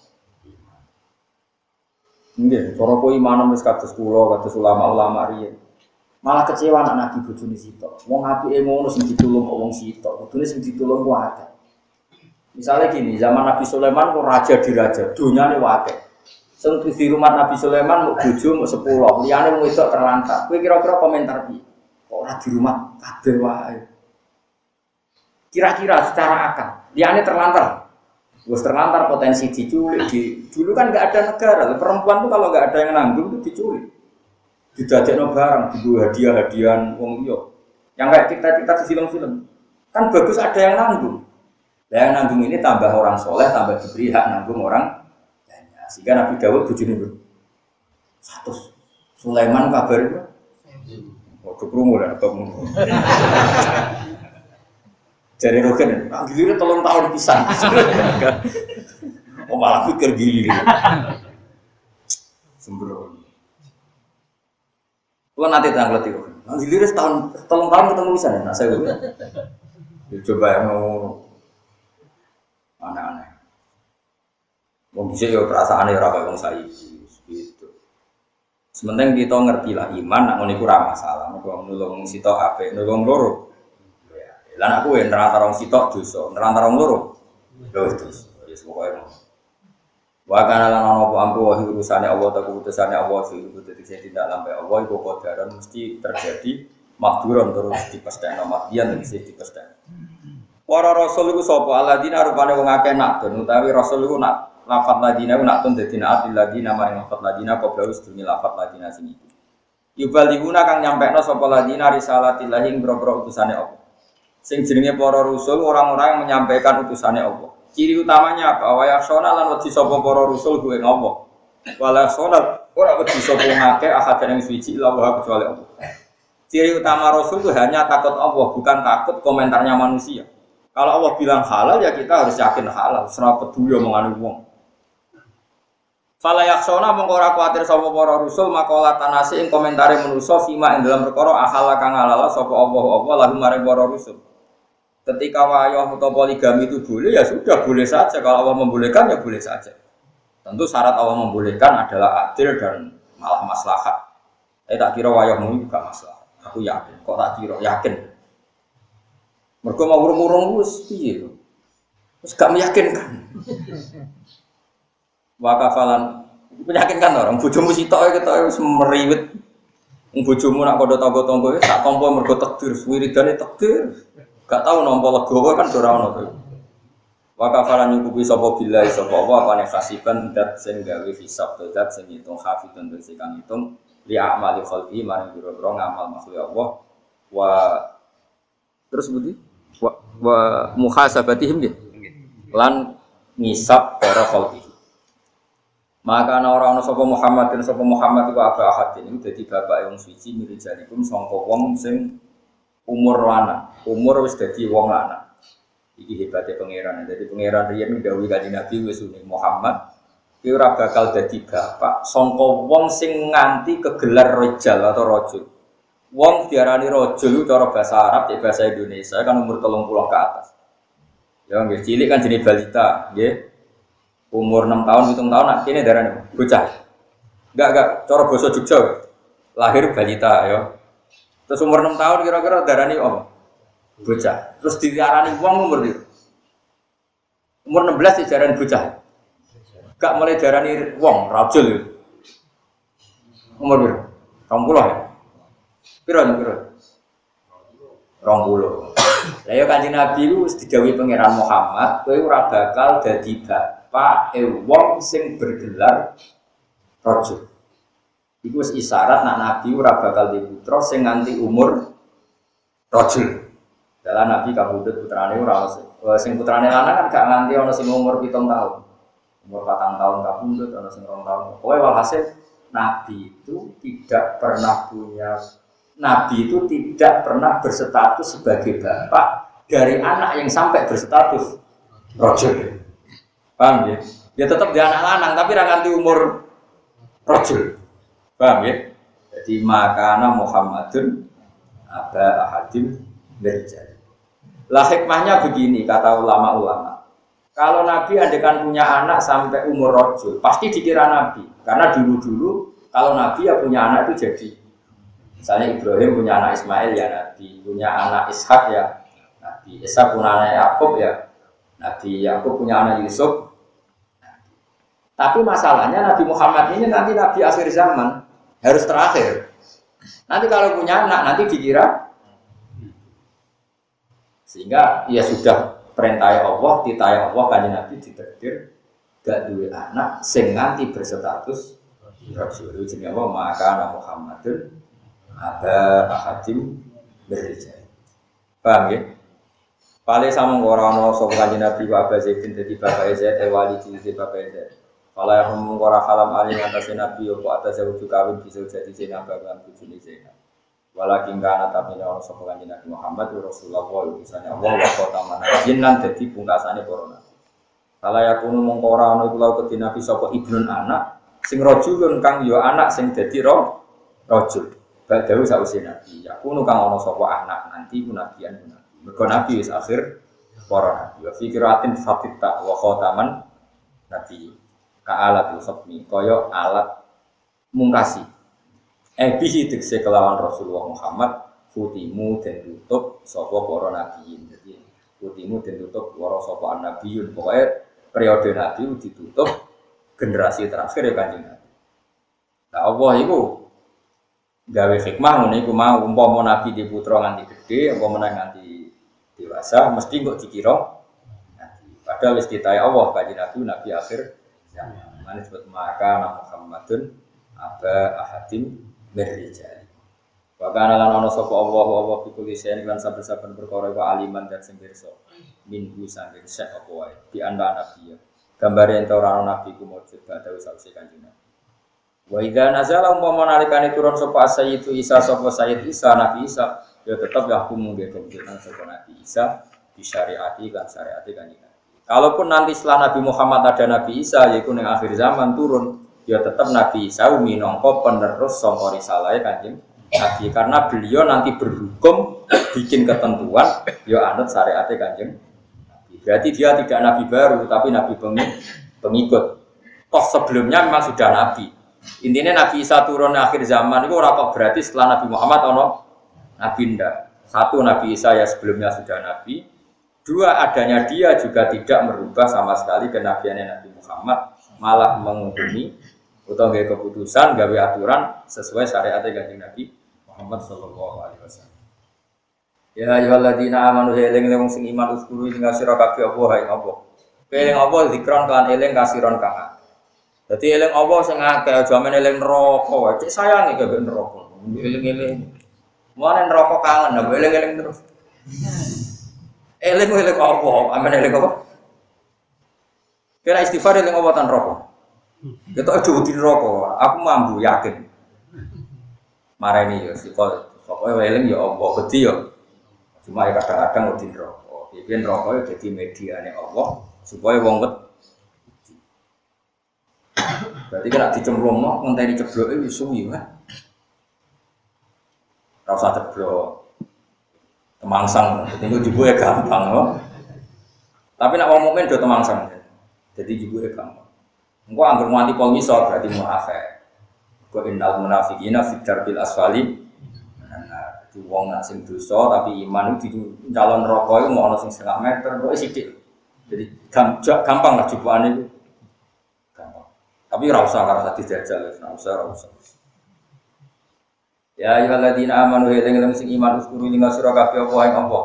Nggih, cara kok iman wis kados kula, kados ulama-ulama riyen. Malah kecewa anak nabi bojone sitok. Wong apike ngono sing ditulung kok wong sitok. Kudune sing ditulung ku akeh. Misalnya gini, zaman Nabi Sulaiman kok raja di raja, dunia ini wakil. Sing di rumah Nabi Sulaiman mau bojo mau sepuluh, liyane mau itu terlantar. Kowe kira-kira komentar piye? Kok ora di rumah kabeh wae. Kira-kira secara akal, liyane terlantar. Wes terlantar potensi diculik di dulu kan nggak ada negara. Perempuan tuh kalau nggak ada yang nanggung itu diculik. Didadekno barang, dibawa hadiah-hadiahan wong liya. Yang kayak kita-kita di film-film. Kan bagus ada yang nanggung. Nah, yang nanggung ini tambah orang soleh, tambah diberi hak nanggung orang sehingga Nabi Dawud bujuni itu satu Sulaiman kabar itu oh kekrungu lah atau jadi roken ah giliran tolong tahun pisan oh malah pikir gili sembrono Kalau nanti tanggal tiga, nanti liris tahun, tolong tahun ketemu bisa nih, nah saya gue. Ya, coba yang mau aneh-aneh. Mau bisa ya perasaan ya rakyat wong saya gitu. Sementing kita ngerti lah iman, nak ngono iku ra masalah. Mergo nulung sitok apik, nulung loro. Ya, lan aku ya nerantara wong sitok dosa, nerantara wong loro. Lho dosa. Ya ngono. Wa kana lan ana apa ampu wa urusane Allah ta keputusane Allah itu dadi sing tidak lampai Allah iku kodaran mesti terjadi makduran terus dipestekno makdian sing dipestekno. Para rasul iku sapa alladzina rupane wong akeh nak utawi rasul iku nak lafat ladina nak tun dadi naat ladina maring lafat ladina qabla sedurunge lafat ladina sing iku. Yubaliguna kang nyampekno sapa ladina risalatillahi ing boro utusane Allah. Sing jenenge para rasul orang-orang yang menyampaikan utusane Allah. Ciri utamanya apa? Wa yaksona lan wedi sapa para rusul kuwe ngopo? Wala sonat ora wedi sapa ngake yang suci ila wa kecuali Allah. Ciri utama rasul itu hanya takut Allah, bukan takut komentarnya manusia. Kalau Allah bilang halal ya kita harus yakin halal, serap peduli omongan wong. Fala yaksona mongko ora kuwatir sapa para rusul makola tanasi ing komentare manusa fima ing dalam perkara akhala kang halal sapa Allah lalu mare para rusul. Ketika wayah atau poligami itu boleh ya sudah boleh saja. Kalau Allah membolehkan ya boleh saja. Tentu syarat Allah membolehkan adalah adil dan malah maslahat. Eh tak kira wayahmu juga masalah. Aku yakin. Kok tak kira yakin? Mereka mau urung-urung wis piye Terus gak meyakinkan. Wakafalan meyakinkan orang bojomu sitok kita wis meriwit. Bojomu nak kodho tangga-tangga tak tampa mergo takdir, wiridane takdir. Gak tahu nompo legowo kan ora ono tuh. Wa kafara nyukupi sapa billahi sapa apa apane kasiban dat sing gawe hisab to dat sing hitung hafidun dan sing hitung li amali khalqi maring biro-biro ngamal makhluk Allah. Wa terus budi wa, wa muhasabatihim nggih. Lan ngisab para khalqi. Maka ana ora ana sapa Muhammad dan sapa Muhammad iku apa ahad. Ini dadi bapak yang suci mirijalikum sangka wong sing umur lanang, umur wis dadi wong lanang. Iki hebatnya pangeran. Jadi pangeran riyen dawuh kanjeng Nabi wis Muhammad ki ora bakal dadi bapak sangka wong sing nganti kegelar rojal atau rojul. Wong diarani rojul cara bahasa Arab, cek bahasa Indonesia kan umur telung puluh ke atas. Ya nggih cilik kan jenis balita, nggih. Umur 6 tahun, 7 tahun nak kene darane bocah. Enggak enggak cara bahasa Jogja. Lahir balita ya. Terus umur 6 tahun kira-kira darani apa? Bocah. Terus diarani uang umur itu. Umur 16 dijarani bocah. Gak mulai darani wong, rajul. Umur? Rong puluh ya? Piro piro? Rong puluh. Lah ya Nabi itu digawe pangeran Muhammad, kowe ora bakal dadi bapak e wong sing bergelar rajul. Iku isyarat nak Nabi ora bakal di putra sing nganti umur rajul. Dalam Nabi kabudut putrane ora ono sing putrane lanang kan gak nganti ono sing umur pitung tahun. Umur patang tahun kabudut ono sing rong tahun. Pokoknya walhasil Nabi itu tidak pernah punya Nabi itu tidak pernah berstatus sebagai bapak dari anak yang sampai berstatus rojul. Paham ya? Ya tetap dia anak lanang tapi ranganti umur rojul. Paham ya? Jadi makana Muhammadun ada ahadim berjari. Lah hikmahnya begini kata ulama-ulama. Kalau Nabi adekan punya anak sampai umur rojul, pasti dikira Nabi. Karena dulu-dulu kalau Nabi ya punya anak itu jadi. Misalnya Ibrahim punya anak Ismail ya Nabi, punya anak Ishak ya Nabi, Ishak punya anak Yakub ya Nabi, Yakub punya anak Yusuf. Tapi masalahnya Nabi Muhammad ini nanti Nabi akhir zaman harus terakhir. Nanti kalau punya anak nanti dikira sehingga ya sudah perintah Allah, titah Allah kan Nabi ditakdir gak dua anak sing nanti berstatus Rasul jenenge apa maka anak Muhammadun ada ahadim berjaya. Paham ya? Paling sama orang orang sopan Nabi wa Abu Zaidin jadi bapak Zaid, eh wali jadi bapak Zaid. Kalau yang mengkora halam alim atas nabi opo atas jauh kawin bisa jadi zina bagian bujuni zina. Walakin kana tapi orang sopan nabi Muhammad Rasulullah utusannya Allah wa kota mana jinan jadi pungkasane corona. Kalau yang kuno mengkora ono pulau ke nabi sopo ibnun anak sing rojulun kang yo anak sing jadi roh rojul. Badawi sausi nabi. Aku nu kang ono sapa anak nanti ku nabian nabi. Mergo nabi wis akhir para nabi. Wa fikiratin fatita wa khataman nabi. Ka alat khatmi kaya alat mungkasi. Eh bihi tegese kelawan Rasulullah Muhammad futimu dan tutup sapa para nabiin. Jadi futimu dan tutup para sapa nabiyun. Pokoknya periode nabi ditutup generasi terakhir ya kanjeng Nabi. Nah Allah itu gawe hikmah ngono iku mau umpama nabi di putra nganti gede umpama nganti dewasa mesti kok dikira padahal wis Allah kanjeng nabi nabi akhir zaman mana disebut maka Muhammadun aba ahadim berrijal. Wa kana lan ana sapa Allah Allah fi kulli lan saben-saben perkara aliman dan sing minggu saking sek apa wae? Di anda nabi ya. Gambare ento ora nabi ku mujud badhe sausé kanjeng nabi. Wa idza nazala umpama nalikane turun sapa sayyidu Isa sapa sayyid Isa Nabi Isa ya tetap ya hukum nggih kemudian sapa Nabi Isa di syariati kan syariati kan Kalaupun nanti setelah Nabi Muhammad ada Nabi Isa yaitu yang akhir zaman turun ya tetap Nabi Isa minangka penerus sangka risalah kanjeng Nabi karena beliau nanti berhukum bikin ketentuan ya anut syariatnya kanjeng Berarti dia tidak nabi baru tapi nabi pengikut. Toh sebelumnya memang sudah nabi. Intinya Nabi Isa turun akhir zaman itu orang berarti setelah Nabi Muhammad ono Nabi ndak. Satu Nabi Isa ya sebelumnya sudah Nabi. Dua adanya dia juga tidak merubah sama sekali kenabiannya Nabi Muhammad, malah menghukumi atau gaya keputusan, gawe aturan sesuai syariatnya ganti Nabi Muhammad Shallallahu Alaihi Wasallam. Ya ayyuhalladzina amanu eling wong sing iman uskuru ing sira kabeh apa hae apa. Eling apa zikron kan eling kasiron kang jadi eling Allah sing akeh aja eling neraka wae. Cek sayange gak neraka. Eling-eling. Mana neraka kangen, nah eling-eling terus. Eling eling apa? Amen eling apa? Kira istighfar eling apa tan neraka? Kita aja di neraka. Aku mampu yakin. Marani ya sifat pokoknya eling ya apa beti ya. Cuma ya kadang-kadang di neraka. Piye neraka ya jadi mediane Allah supaya wong Berarti kena dicemplung mau ngenteni ceblok itu suwi kan. Rasa ceblok. Temangsang, jadi juga ya gampang loh. Tapi nak mau mukmin do temangsang. Jadi juga ya gampang. Engko anggere nganti pol ngisor berarti munafik. Kau innal munafiqina fi darbil asfali. Nah, di wong nak sing dosa tapi iman itu calon rokok itu mau sing setengah meter, kok sithik. Jadi gampang lah jubukan itu. Tapi rasa karena tadi jajal, rasa rasa. Ya ayyuhalladzina amanu eling eling sing iman uskuru ing sira kabeh apa ing apa.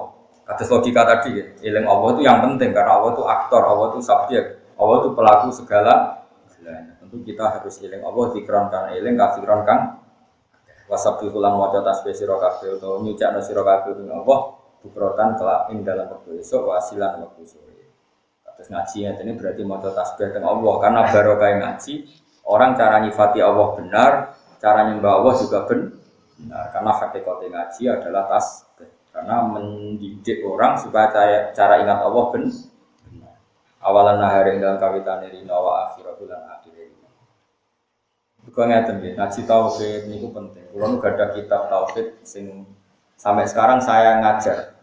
Kados logika tadi ya, eling Allah itu yang penting karena Allah itu aktor, Allah itu subjek, Allah itu pelaku segala Tentu kita harus eling Allah dikron kan eling kafiron kang wasabbi kulan maca tasbih sira kabeh utawa nyucakno sira kabeh Allah bukrotan kelak dalam waktu esok wasilan waktu sore. Terus ngaji ya, ini berarti mau tasbih dengan Allah karena baru kayak ngaji orang cara nyifati Allah benar, cara nyembah Allah juga benar karena hakikatnya ngaji adalah tasbih karena mendidik orang supaya cara, cara ingat Allah benar. Awalan nahari dalam kawitan ini nawa akhirah bulan akhir ini. Bukan ngeten ya, ngaji tauhid ini penting. Kalau nggak ada kitab tauhid sing sampai sekarang saya ngajar.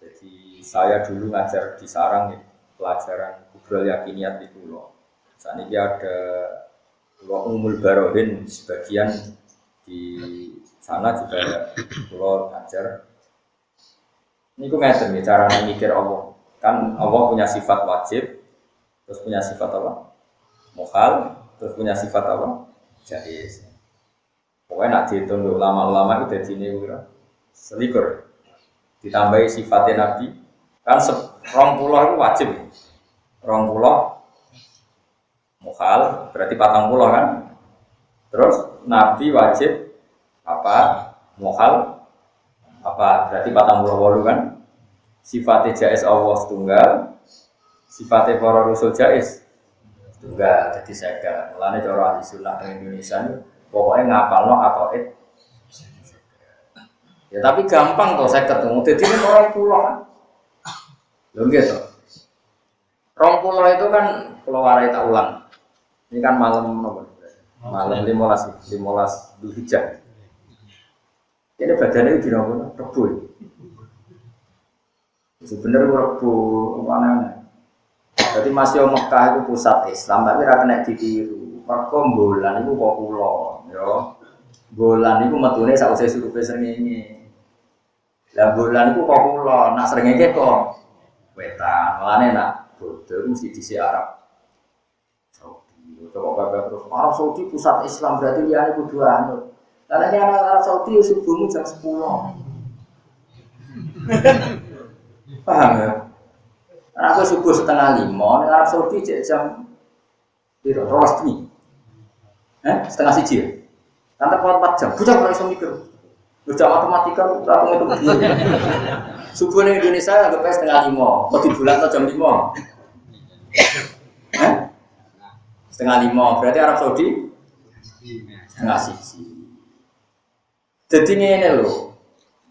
Jadi saya dulu ngajar di sarang ya pelajaran kubral yakiniat di pulau. Saat ini ada pulau umul barohin sebagian di sana juga pulau ngajar. Ini gue ngajar nih cara mikir Allah. Kan Allah punya sifat wajib, terus punya sifat apa? Mukhal, terus punya sifat apa? Jais. Pokoknya nak dihitung ulama-ulama itu jadi ini selikur. Ditambahi sifatnya Nabi, kan rong pulau itu wajib rong pulau mukhal berarti patang pulau kan terus nabi wajib apa? Mukhal. Apa? Berarti patang pulau walu kan? Sifatnya jais Allah tunggal sifatnya para rasul jais tunggal jadi saya kira mulanya cara ahli sunnah di Indonesia ini pokoknya ngapal no atau it? Ya tapi gampang tuh saya ketemu. Jadi ini orang pulau kan? Lo gitu Rong pulau itu kan pulau warai tak ulang. Ini kan malam apa? Malam limolas, limolas Dzulhijjah. Ini badannya di nopo rebu. Sebenarnya rebu mana? Jadi masih Mekah itu pusat Islam, tapi rata kena ditiru. Mereka bulan itu kok pulau, yo. Bulan itu metune sausé surupe srengenge. Lah bulan itu kok pulau, nak srengenge kok wetan. Mulane nak bodoh mesti di Arab. Coba bapak terus Arab Saudi pusat Islam berarti dia kudu anut. Karena ini anak Arab Saudi ya subuhmu jam 10. Paham ya? Karena aku subuh setengah lima, Arab Saudi jam Biro, ini. Eh, setengah siji ya? Nanti kuat 4 jam, bukan kalau bisa mikir. Belajar matematika, aku itu begini. Subuh di Indonesia agak setengah lima, mau di bulan jam lima? Setengah lima, berarti Arab Saudi setengah siji. Jadi ini loh,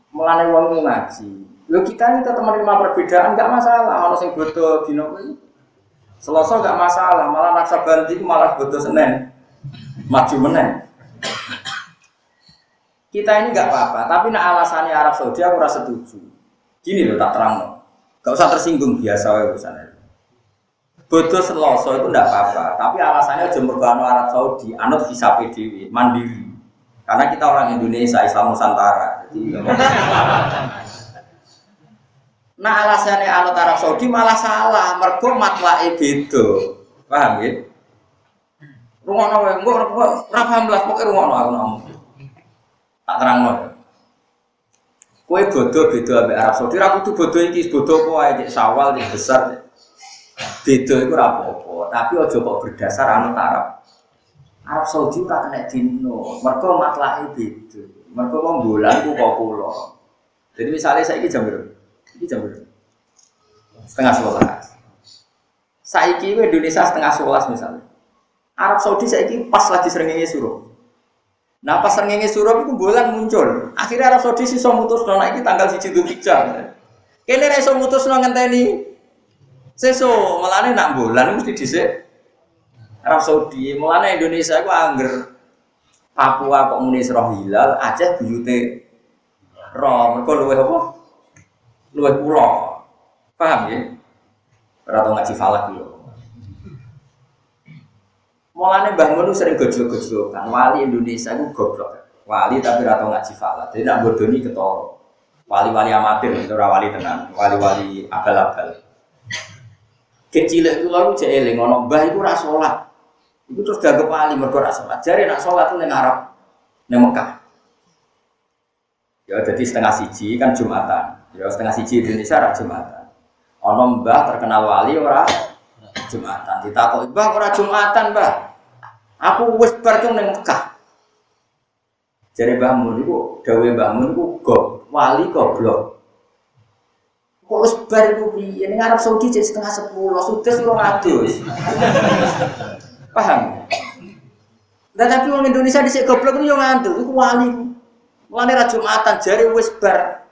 mengenai uang ngaji. Lo kita ini tetap menerima perbedaan, nggak masalah. Kalau sing bodoh di Selasa nggak masalah, malah naksa banti malah bodoh senen, maju menen. Kita ini nggak apa-apa, tapi nak alasannya Arab Saudi aku rasa setuju. Gini loh tak terang, nggak usah tersinggung biasa urusannya. Bodoh Selasa itu nggak apa-apa, tapi alasannya jemur Arab Saudi, anut visa PDW, mandiri. Karena kita orang Indonesia, Islam Nusantara. Jadi, nah alasannya anut Arab Saudi malah salah. Mergo matlae beda. Paham ya? Rungono wae, engko ora paham lah pokoke rungono aku ngomong. Tak terangno. Kowe bodoh beda Arab Saudi, ra kudu bodoh iki bodoh cek sawal cek besar. Beda ora apa-apa, tapi aja kok berdasar anut Arab. Arab Saudi ora kena dino, mereka matlahe beda. Mereka mau bulan ku kok kula. Jadi misalnya saya ini jam berapa? Ini jam berapa? Setengah sebelas. Saiki Indonesia setengah sebelas misalnya. Arab Saudi saiki pas lagi seringnya suruh. Nah pas seringnya suruh itu bulan muncul. Akhirnya Arab Saudi sih so mutus nona ini tanggal siji Dzulhijjah. Kene ra iso mutus nang ngenteni. Seso malah nak bulan mesti dhisik Arab Saudi, mulanya Indonesia itu angger Papua kok muni roh hilal, Aceh buyute roh, mereka luwe apa? Luwe pulau. Paham ya? Rata ngaji falak gitu. Mulanya Mbah Mun sering gojol kan wali Indonesia itu goblok. Wali tapi rata ngaji falak. Jadi nak bodoni ketoro. Wali-wali amatir itu wali tenang, wali-wali abal-abal. Kecil itu lalu cek ngono mbah itu rasolat. Itu terus gak kepali mergo rak sholat. Jare nak sholat ning Arab ning Mekah. Ya jadi setengah siji kan Jumatan. Ya setengah siji Indonesia rak Jumatan. Ono mbah terkenal wali ora Jumatan. Ditakoki, "Mbah ora Jumatan, Mbah?" Aku wis bar ning Mekah. Jadi Mbah Mun iku dawe Mbah Mun iku go wali goblok. Kok bar iku piye? Ning Arab Saudi cek setengah sepuluh, sudah suruh ngadus. Paham? Nah, tapi orang Indonesia di goblok itu yang ngantuk, itu wali. Wali ra Jumatan jari wis bar.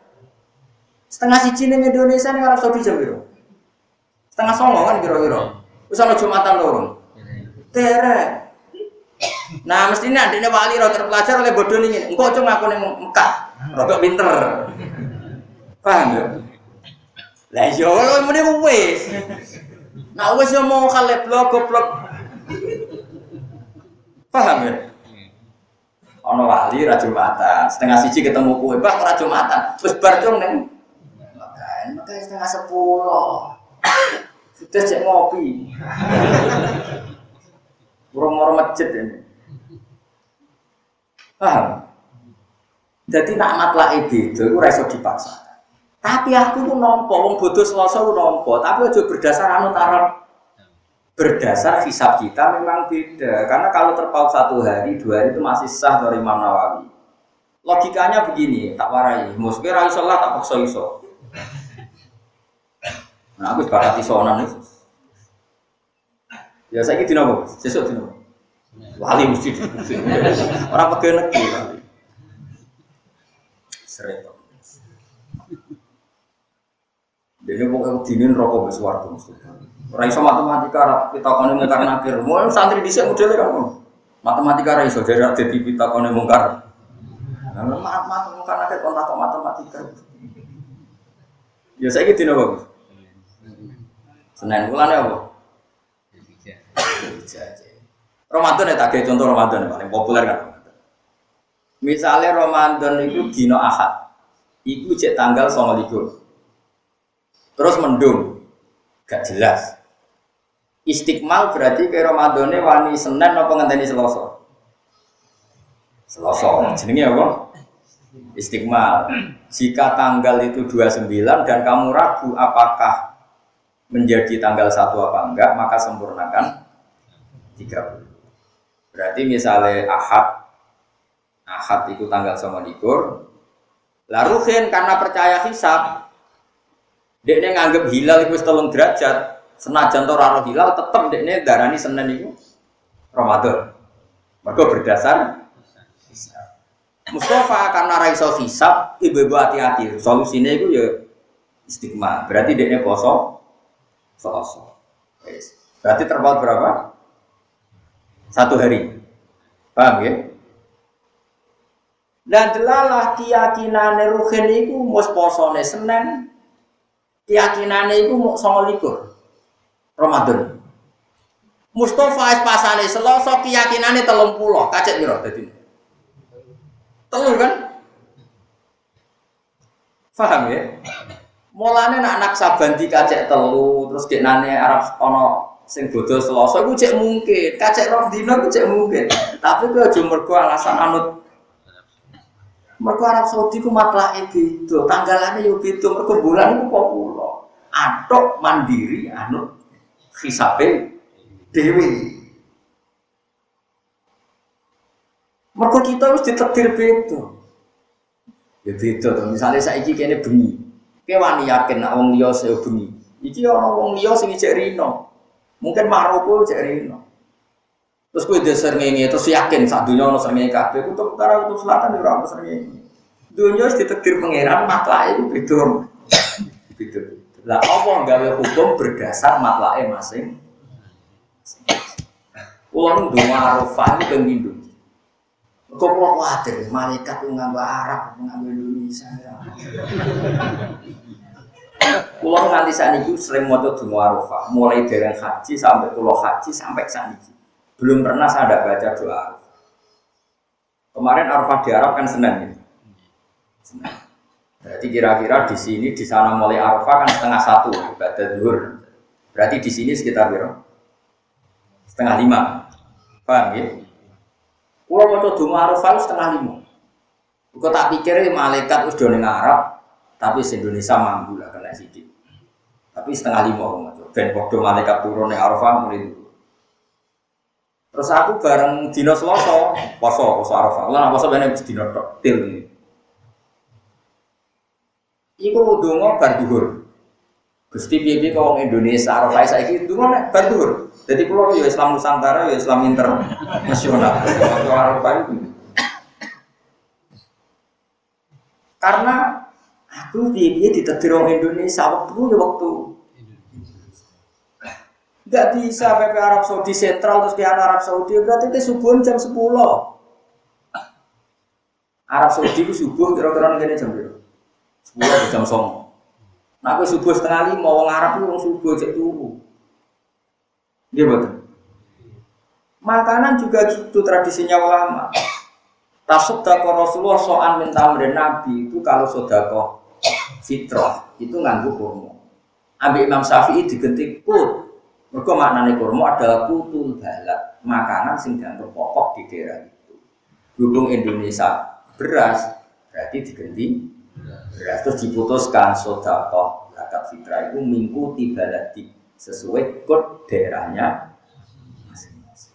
Setengah siji ning Indonesia ning Arab Saudi jam piro? Setengah songo kan kira-kira. Wis ana Jumatan loro. Tere. Nah, mestinya adiknya wali roh terpelajar oleh bodoh ini. Engkau cuma aku ning Mekah, rodok pinter. Paham ya? Lah iya, muni wis. Nah wis yo mau kalep blok goblok Paham ya? Ono wali ra Jumatan, setengah siji ketemu kue, Bang ra Jumatan. Terus bar dong neng. Makan, makan setengah sepuluh. Sudah cek ngopi. Moro-moro masjid ini. Paham? Jadi nak matlah itu, itu reso dipaksa. Tapi aku tuh nompo, wong bodoh selasa nompo, tapi aja berdasar anut Arab. Berdasar hisab kita memang beda karena kalau terpaut satu hari dua hari itu masih sah dari Imam Nawawi. Logikanya begini tak warai. Musuhnya rai sholat tak paksa iso. Nah aku sepakat isonan itu ya saya gitu nopo sesuk di nopo wali mesti orang pegawai negeri wali dia pokoknya dinin rokok besar mesti Raiso matematika kita kone mungkar nakir. Mau santri dhisik modele kan. Matematika raiso jadi kita kone mungkar Nah, maaf maaf kan ada kontak matematika. Ya saya gitu nopo. Senin bulan apa? Ramadan ya tak contoh Ramadan yang paling populer kan. Misalnya Ramadan itu dino Ahad, itu cek tanggal sama likur. Terus mendung, gak jelas. Istiqmal berarti ke Ramadannya wani Senin apa ngenteni Selasa? Selasa. Jenenge apa? Istiqmal. Jika tanggal itu 29 dan kamu ragu apakah menjadi tanggal satu apa enggak, maka sempurnakan 30. Berarti misalnya Ahad Ahad itu tanggal sama likur. Lalu karena percaya hisab, dia nganggep hilal itu setengah derajat, senajan to raro hilal tetap dia darani Senin itu Ramadan. Mereka berdasar Mustafa karena raiso hisab, ibu-ibu hati-hati. Solusinya itu ya istiqmah. Berarti dia poso, poso. Berarti terpaut berapa? Satu hari. Paham ya? Dan delalah keyakinan ruhin itu mus posone Senin, keyakinan itu mau sama likur Ramadan. Mustafa pasane Selasa keyakinane telung pulau, kacek biro tadi. Telur kan? Paham ya? Mulane nak anak saban dikacek telu terus dek nane Arab ono sing bodoh Selasa iku cek mungkin, kacek rong dina iku cek mungkin. Tapi ku aja mergo alasan anut Mergo Arab Saudi ku matlake beda, tanggalane yo beda, mergo bulan iku kok. Atok mandiri anut hisabe dewi. Mergo kita harus ditetir beda. Ya beda to. Misale saiki kene bengi. Kowe wani yakin nek wong liya saya bengi. Iki ana wong liya sing ijek rino. Mungkin Maroko ijek rino. Terus kowe deser ngene terus yakin sak donya ana srengenge kabeh kutub utara kutub selatan ora ana srengenge. Dunia harus ditetir pangeran matlake itu beda. Beda. Lah apa gawe hukum berdasar matlake masing. Kulo nu donga Arafah itu ping Kok kok khawatir malaikat itu nganggo Arab, nganggo Indonesia. Kulo nganti saniki sering maca donga Arafah, mulai dari haji sampai kulo haji sampai saniki. Belum pernah saya ada baca doa. Kemarin Arafah di Arab kan Senin ini. Senin. Berarti kira-kira di sini di sana mulai Arafah kan setengah satu ibadah duhur. Berarti di sini sekitar berapa? Setengah lima. Paham ya? Kulo maca donga Arafah setengah lima. Kok tak pikir malaikat wis do Arab, tapi se Indonesia mampu lah kena sidik. Tapi setengah lima aku maca. Ben padha malaikat turun ning Arafah mulai itu. Terus aku bareng dino Selasa, poso poso Arafah. Lah poso wis dino til iki. Iku donga bar dhuwur. Gusti piye-piye kok wong Indonesia Arafah saiki donga nek bar. Jadi pulau ya Islam Nusantara, ya Islam internasional. Karena aku dia ditetir orang Indonesia waktu ya waktu Gak bisa PP Arab Saudi sentral terus di Arab Saudi berarti itu subuh jam 10 Arab Saudi itu subuh kira-kira jam berapa? 10 jam 9 Nah subuh setengah lima, orang Arab itu subuh cek turu Iya betul. Makanan juga gitu tradisinya ulama. Tasodako Rasulullah soal minta Nabi itu kalau sodako fitrah itu nganggu kurma. Ambil Imam Syafi'i diganti put. Mereka maknanya kurma adalah putul balak makanan sing dianggap pokok di daerah itu. Berhubung Indonesia beras berarti diganti terus diputuskan sodako zakat fitrah itu mengikuti baladi sesuai kod daerahnya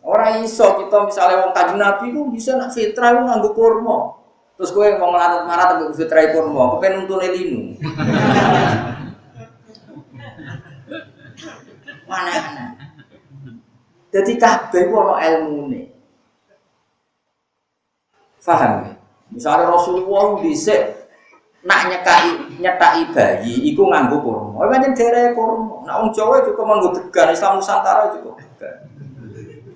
Orang iso kita misalnya wong kaji nabi itu bisa nak fitrah itu nganggo kurma. Terus gue mau ngelarat marat untuk fitrah kurma, kepen untuk linu. Mana mana. Jadi kabeh ku ono ilmune. Faham ya? Misalnya Rasulullah dhisik nak nyekai nyetai bayi iku nganggo kurma. Oh pancen daerah kurma. Nak wong Jawa juga nganggo degan, Islam Nusantara juga degan.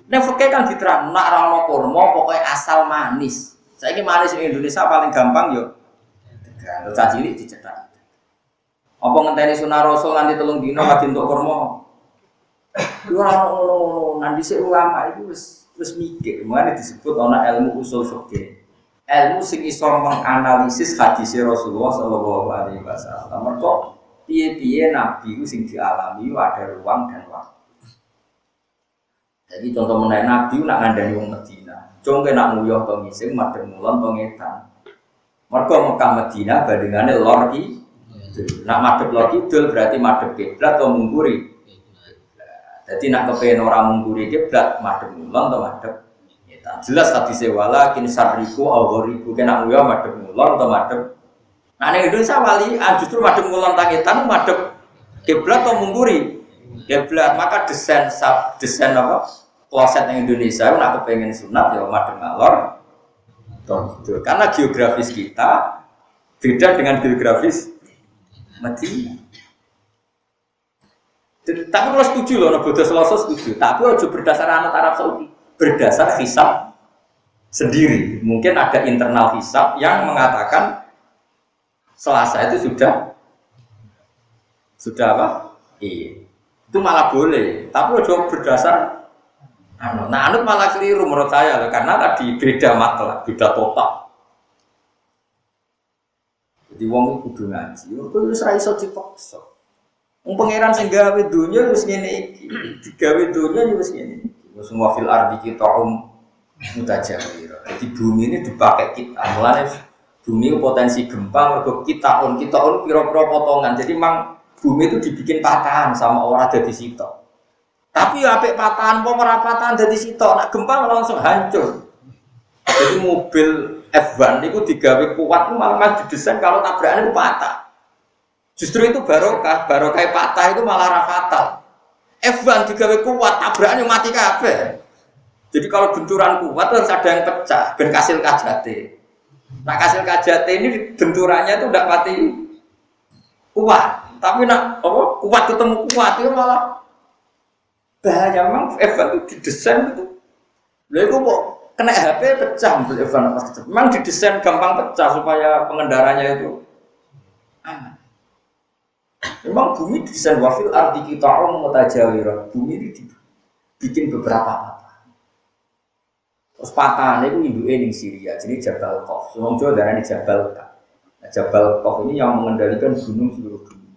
Nek fakih kan diterang nak ra ono kurma pokoke asal manis. Saya ini manis di Indonesia paling gampang yo. Terus caci ini dicetak. Apa ngenteni sunah rasul nanti telung dino lagi untuk kurma. Ngono nanti si ulama itu wis wis mikir, mana disebut ana ilmu usul fikih. Ilmu sing iso menganalisis hadis Rasulullah sallallahu alaihi wasallam. Mergo piye-piye nabi ku sing dialami ada ruang dan waktu. Jadi contoh menaik nabi nak ngandani wong Medina. Cung nak nguyuh to ngising madhep mulon to ngetan. Mergo Mekah Medina bandingane lor ki Nak madhep lor kidul berarti madhep kiblat atau mungguri. Jadi nak kepengen orang mungguri kiblat madhep mulon atau madhep ngetan. Jelas tadi sewala kini sarriku awgoriku kena nguyuh madhep mulon atau madhep? Nah, ini Indonesia wali, ah, justru madhep mulon tangitan, madhep kiblat atau mungguri? Kiblat. Maka desain sab desain apa? Kloset yang Indonesia nak kepengen sunat ya madem ngalor. Itu karena geografis kita beda dengan geografis Medina tapi kalau setuju loh, bodoh selasa setuju. Tapi ojo berdasar anak Arab Saudi, berdasar hisab sendiri. Mungkin ada internal hisab yang mengatakan Selasa itu sudah sudah apa? Iya. Itu malah boleh tapi udah berdasar anu. Nah anut malah keliru menurut saya karena tadi beda matlah beda total. Jadi wong kudu ngaji itu wis ra iso dipaksa. Wong pangeran sing gawe dunya wis ngene iki digawe dunya ya wis ngene semua fil ardi kita um mutajawir jadi bumi ini dipakai kita mulane bumi potensi gempa mergo kita on kita on pira-pira potongan jadi mang bumi itu dibikin patahan sama orang dari situ. Tapi apik patahan, mau patahan dari situ, nak gempa langsung hancur. Jadi mobil F1 itu digawe kuat malah didesain kalau tabrakan itu patah. Justru itu barokah, barokah patah itu malah fatal. F1 digawe kuat, tabrakannya mati kafe. Jadi kalau benturan kuat harus ada yang pecah, ben kasil kajate. Nah kasil kajate ini benturannya itu tidak mati kuat. Tapi nak apa kuat ketemu kuat itu malah bahaya memang Evan itu didesain itu. Lalu itu kok kena HP pecah mobil Evan pasti. Memang didesain gampang pecah supaya pengendaranya itu aman. Memang bumi desain wafil arti kita orang mutajawirah. Bumi ini bikin beberapa patah. Terus patah itu ibu ini Syria, jadi Jabal Kof. Semua Jawa darah ini Jabal Kof. Nah, Jabal Kof ini yang mengendalikan gunung seluruh dunia.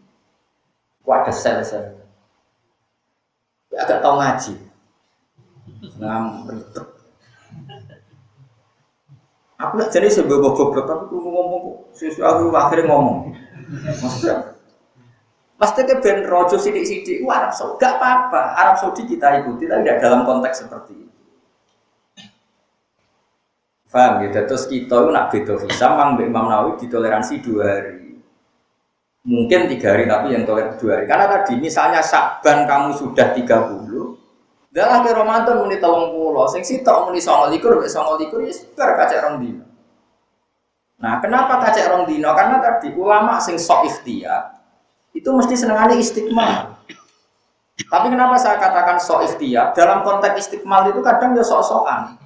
Wadah sel-sel. Ya agak tau ngaji. Ngam ribet. Aku gak jadi sebuah goblok tapi aku ngomong sesuatu aku akhirnya ngomong. Maksudnya Ke ben rojo sidik-sidik, wah Arab Saudi, gak apa-apa. Arab Saudi kita ikuti, tapi tidak dalam konteks seperti itu. Faham ya? Terus kita itu nak beda visa, mang Imam Nawawi ditoleransi dua hari. Mungkin tiga hari tapi yang toler dua hari. Karena tadi misalnya Saban kamu sudah tiga puluh, dalam ke Ramadan muni tolong pulau, sing sitok muni songo likur, songo likur ya sebar rong dino. Nah, kenapa kacek rong dino? Karena tadi ulama sing sok ikhtiar itu mesti senengane istiqmal. Tapi kenapa saya katakan sok ikhtiar? Dalam konteks istiqmal itu kadang ya sok-sokan.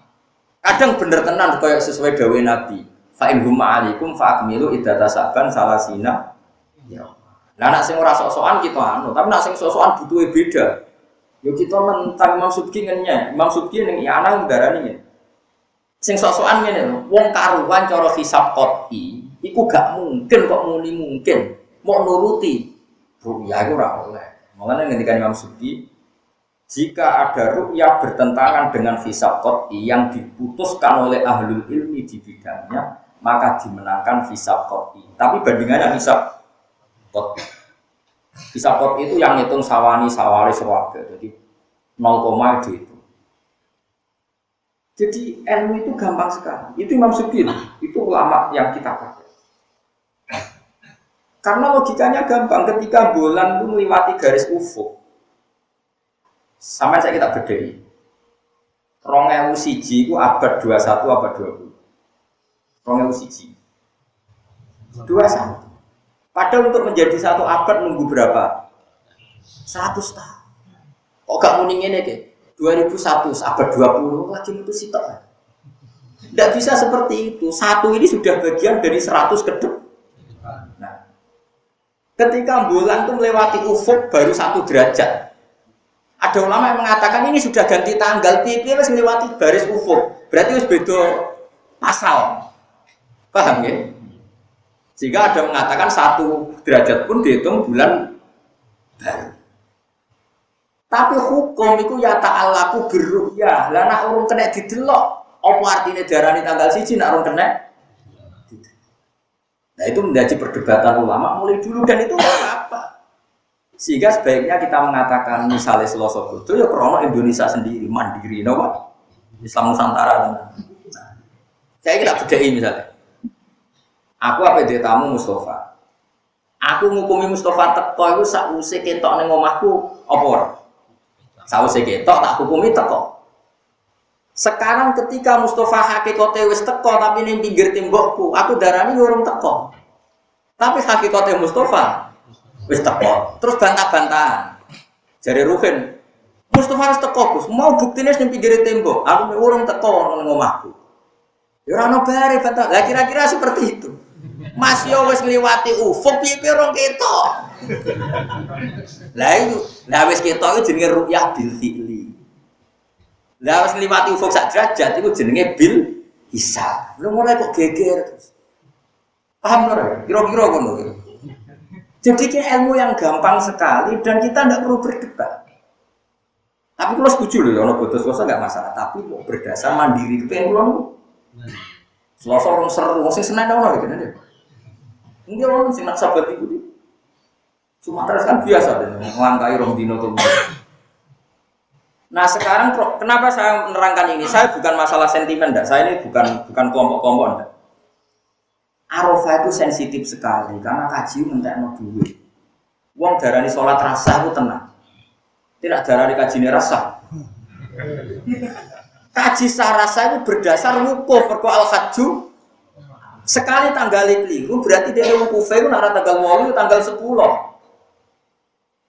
Kadang bener tenan kayak sesuai dawe Nabi. Fa in hum alaikum fa akmilu iddata saban salasina Ya. Nah, nak sing ora sok-sokan kita anu, tapi nak sing sok-sokan butuhe beda. Yo kita mentang Imam Subki ngene, Imam Subki ning ana ndarani ngene. Sing sok-sokan ngene lho, wong karuan cara hisab qoti, iku gak mungkin kok muni mungkin, mau nuruti. Ruya iku ora oleh. Makanya ngendikan Imam Subki, jika ada rukyah bertentangan dengan hisab qoti yang diputuskan oleh ahlul ilmi di bidangnya, maka dimenangkan hisab qoti. Tapi bandingannya hisab pot itu yang ngitung sawani sawari sewaga. Jadi 0, itu. Jadi ilmu itu gampang sekali. Itu Imam Sugil, itu ulama yang kita pakai. Karena logikanya gampang, ketika bulan itu melewati garis ufuk, sampai saya kita berdiri. Rongewu siji itu abad 21, abad 20. Rongewu siji. 21. Padahal untuk menjadi satu abad nunggu berapa? 100 tahun. Kok gak muni ngene ke? 2001 abad 20 lagi itu sitok. Tidak bisa seperti itu. Satu ini sudah bagian dari seratus ke Nah, ketika bulan itu melewati ufuk baru satu derajat. Ada ulama yang mengatakan ini sudah ganti tanggal, pipi harus melewati baris ufuk. Berarti harus beda pasal. Paham ya? Sehingga ada mengatakan satu derajat pun dihitung bulan baru. Tapi hukum itu ya ta'alaku ya. Lah nak urung kena didelok, apa artinya darah tanggal siji nak orang kena? Nah itu menjadi perdebatan ulama mulai dulu dan itu apa. Sehingga sebaiknya kita mengatakan misalnya Selasa itu ya krono Indonesia sendiri mandiri, no Islam Nusantara. Nah, saya beda ini misalnya. Aku apa dia tamu Mustafa. Aku ngukumi Mustafa teko itu usik ketok neng omahku apa ora? usik ketok tak hukumi teko. Sekarang ketika Mustafa hakikote wis teko tapi ning pinggir tembokku, aku darani urung teko. Tapi hakikote Mustafa wis teko. Terus bantah-bantahan. Jari Ruhin, Mustafa wis teko, Gus. Mau buktine ning pinggir tembok, aku urung teko ning omahku. Ya ora ono bare bantah. Lah kira-kira seperti itu. Mas yo wis ngliwati ufuk piye urung ketok. Lah itu, lah wis ketok itu jenenge ru'yah bil fi'li. Lah harus ngliwati ufuk sak derajat itu jenenge bil hisab. Lu mulai kok geger terus. Paham ora? Kira-kira ngono. Jadi kayak ilmu yang gampang sekali dan kita tidak perlu berdebat. Tapi kalau setuju loh, kalau bodoh selasa nggak masalah. Tapi kok berdasar mandiri itu yang pulang. Selasa orang seru, orang sing senang orang gitu deh. Mungkin orang sing nak sahabat itu. Sumatera kan biasa deh, melangkai rom dino tuh. Nah sekarang kenapa saya menerangkan ini? Saya bukan masalah sentimen, enggak. Saya ini bukan bukan kelompok-kelompok. Arafah itu sensitif sekali karena kaji mentek mau duit. Uang darani sholat rasa itu tenang. Tidak darani kaji ini rasa. Kaji rasa itu berdasar wukuf perko al haju sekali tanggal keliru berarti dia wukuf itu nara tanggal walu tanggal sepuluh.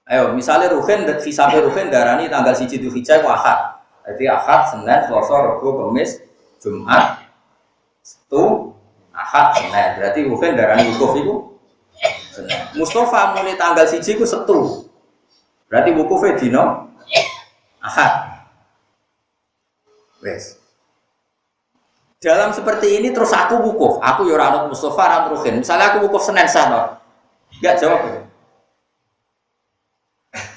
Ayo, misalnya Ruhin, sampai Ruhin darani tanggal siji itu hijau ahad. Jadi ahad, Senin, Selasa, Rabu, Kamis, Jumat, itu ahad, Senin. Berarti Ruhin darani wukuf itu Senin. Mustafa mulai tanggal siji itu setu. Berarti wukufnya dino ahad. Wes. Dalam seperti ini terus aku wukuf. Aku ya Mustafa, ora. Misalnya aku wukuf Senin sana. Enggak jawab.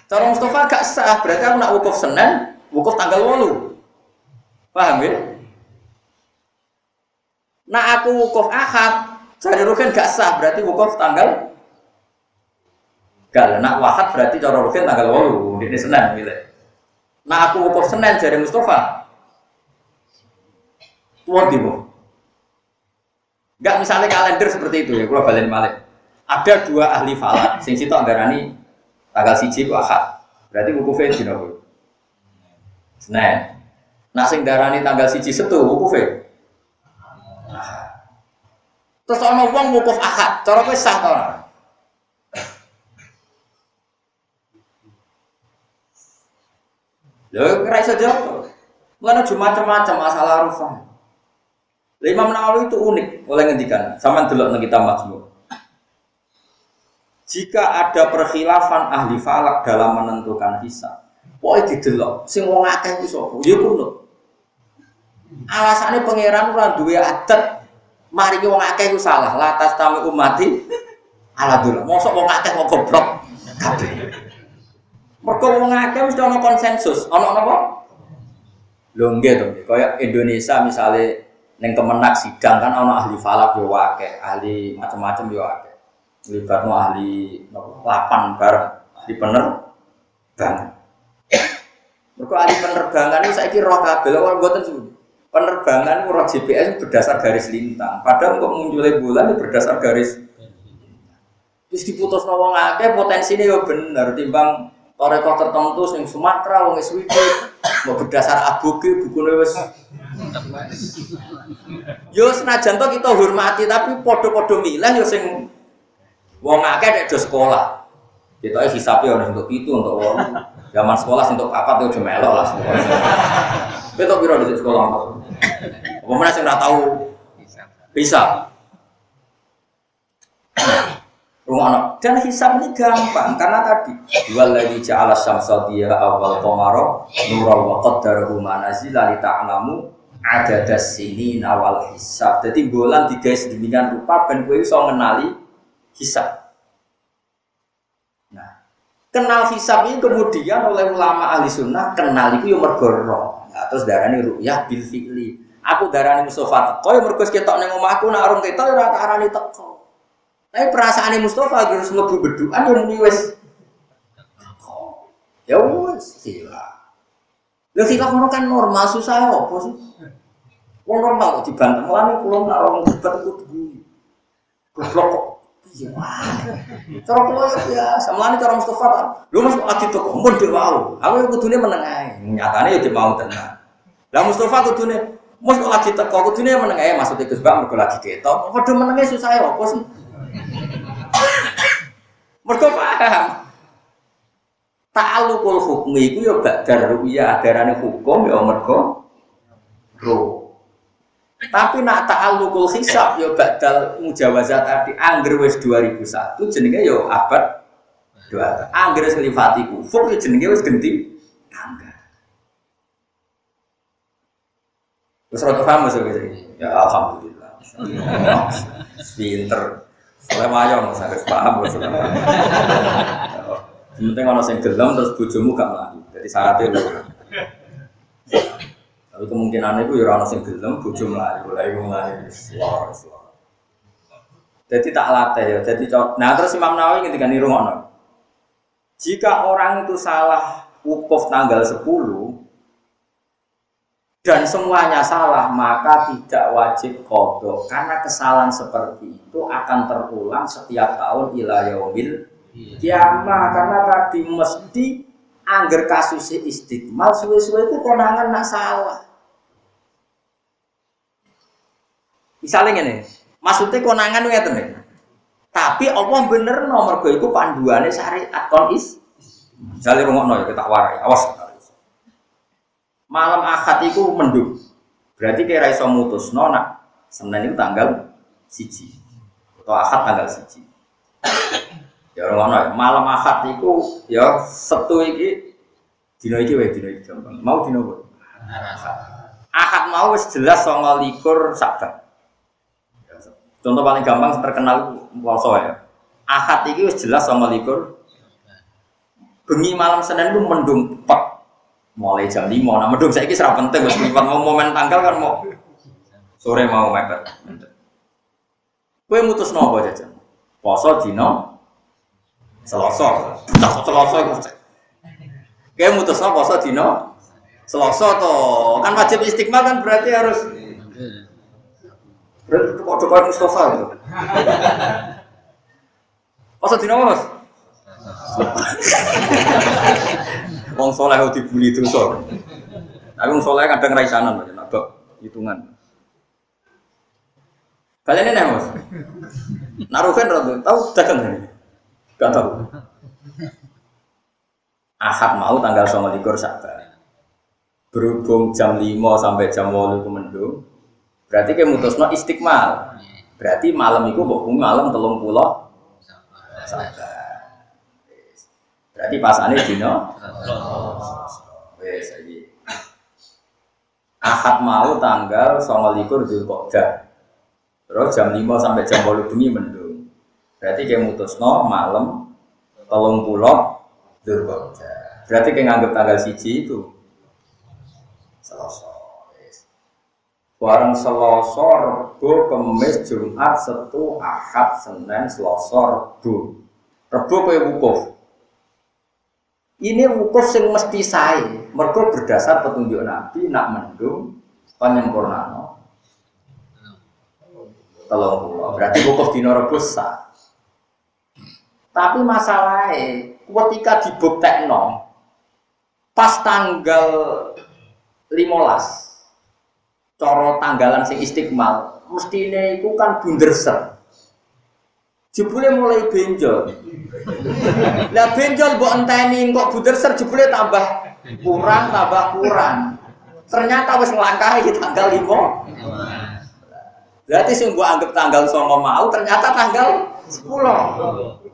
Cara Mustafa gak sah, berarti aku nak wukuf Senin, wukuf tanggal walu. Paham ya? Nah aku wukuf Ahad, cari rukin gak sah, berarti wukuf tanggal Gak, nak wahad berarti cara rukin tanggal walu, ini Senin milih. Nah aku wukuf Senin jadi Mustafa. Tuan di Gak misalnya kalender seperti itu ya, kalau balik balik. Ada dua ahli falak, sing situ anggarani Tanggal siji ku akad. Berarti wukufe dina kuwi. Senin. Nah sing darani tanggal siji setu wukufe. Terus ana wong wukuf akad, cara kowe sah ta ora? Lho kira iso jawab. Mana cuma macam-macam masalah arufah. Imam Nawawi itu unik oleh ngendikan, sama delok nang kitab Majmu' jika ada perkhilafan ahli falak dalam menentukan hisab, pokoknya didelok, sing wong akeh ku sapa? Ya kuno. Alasane pangeran ora duwe adat mari wong akeh ku salah, latas tami umati ala dulu. Mosok wong akeh kok goblok kabeh. Mergo wong akeh mesti ana konsensus, ana napa? Lho nggih to, kaya Indonesia misalnya neng kemenak sidang kan ana ahli falak yo akeh, ahli macam-macam yo akeh libatno ahli lapan bareng. Ahli penerbangan. Mereka ahli penerbangan ini saya kira roh kabel, orang buatan penerbangan roh GPS berdasar garis lintang. Padahal kok munculnya bulan itu berdasar garis Terus diputus nawang potensi ini ya bener. Timbang toreko tertentu sing Sumatera wong Sweden mau berdasar aboge bukune wis Yo senajan to kita hormati tapi podo-podo milih yo sing Wong akeh nek sekolah. Kita hisabe ono untuk itu untuk wong. Zaman sekolah untuk papat itu melok lah semua. Betul piro di sekolah. Apa mana sing ora tahu bisa. Rumah dan hisab ini gampang karena tadi lagi ja'ala syamsa dia awal qamara nural wa qaddarahu manazila li ta'lamu ada sini awal hisab. Jadi bulan tiga sedemikian rupa ben kowe iso ngenali hisab. Nah, kenal hisab ini kemudian oleh ulama ahli sunnah kenal itu yang mergo Nah, terus darani ru'yah bil fi'li. Aku darani Mustafa teko ya mergo ketok ning omahku nak urung ketok ya tak arani teko. Tapi perasaan Mustafa harus mlebu bedukan yang muni wis Ya wis sila. Lha sila kan normal susah apa sih? Wong normal kok dibantah mulane kula nak wong debat iku dulu. Goblok kok. Iya. Cara kula ya biasa. Mulane cara Mustafa ta. Lho Mas lagi to kok mun dhek wau. Aku ya kudune meneng ae. Nyatane ya mau tenan. Lah Mustafa kudune Mus kok lagi teko kudune meneng ae maksudnya Gus Bang mergo lagi ketok. Padha menenge susah ya apa sih? Mergo paham. Ta'alluqul hukmi iku ya badar ruya adarane hukum ya mergo roh. Tapi nak ta'alluqul hisab ya badal mujawazat tadi angger wis 2001 jenenge ya abad dua. Angger wis nglifati kufur ya jenenge wis genti tangga. Wis ora paham Mas Ya alhamdulillah. Pinter. Oleh wayang Mas harus paham Mas. Penting ana sing gelem terus bojomu gak mlayu. Jadi syaratnya lho. Tapi kemungkinan itu ya orang sing gelem bojo iku mlayu wis Jadi tak latih ya. Jadi nah terus Imam Nawawi ketika nirungokno. Jika orang itu salah wukuf tanggal 10 dan semuanya salah maka tidak wajib kodok karena kesalahan seperti itu akan terulang setiap tahun ilayahumil kiamah karena tadi mesti angger kasusnya istiqmal suwe-suwe itu konangan nak salah Misalnya ini, maksudnya konangan itu ngeten Tapi Allah bener nomor gue itu panduannya syariat kon is. Misalnya rumah ya kita warai, awas. Malam akad itu mendung. Berarti kira iso mutus nona. Senin itu tanggal siji. Atau akad tanggal siji. ya rumah malam akad itu ya setu iki dino iki wae dino iki gampang. Mau dino apa? Akad mau wis jelas 29 Sabat. Contoh paling gampang terkenal puasa ya. Ahad ini jelas sama likur. Bengi malam Senin itu mendung pek. Mulai jam 5. Nah mendung saya kira penting wis mau momen tanggal kan mau sore mau mepet. Kue mutus nopo aja Poso dino Selasa. Tak Selasa iku. Kue mutus nopo poso dino Selasa to. Kan wajib istiqmal kan berarti harus Berarti kok coba Mustafa itu. Masa dina mas? Wong soleh dibully dosa. Tapi wong soleh kadang raisanan aja, nak hitungan. Kalian ini mas? Naruhin ratu, tahu dagang ini? Gak tahu. Ahad mau tanggal sama likur sabar. Berhubung jam 5 sampai jam 8 itu mendung, Berarti kayak mutusno istiqmal. Berarti malam itu mbok malam telung pulau Berarti pasane dino wes iki. Ahad mau tanggal 29 Zulqa'dah. Terus jam 5 sampai jam 8 bengi mendung. Berarti kayak mutusno malam telung pulau Zulqa'dah. Berarti kayak nganggep tanggal siji itu Selasa. Barang Selasa, Rebo, Kemis, Jumat, Setu, Ahad, Senin, Selasa, Rebo. Rebo kaya wukuf. Ini wukuf yang mesti saya. Mereka berdasar petunjuk Nabi nak mendung penyempurnaan. Tolong pulau. Berarti wukuf di Rebo sah. Tapi masalahnya ketika dibuktekno pas tanggal 15 coro tanggalan sing istiqmal mestine iku kan bunderser jebule mulai benjol lah benjol mbok enteni kok bunderser jebule tambah kurang tambah kurang Ternyata wis nglangkahi tanggal 5. Berarti sing gua anggap tanggal 9 mau ternyata tanggal 10.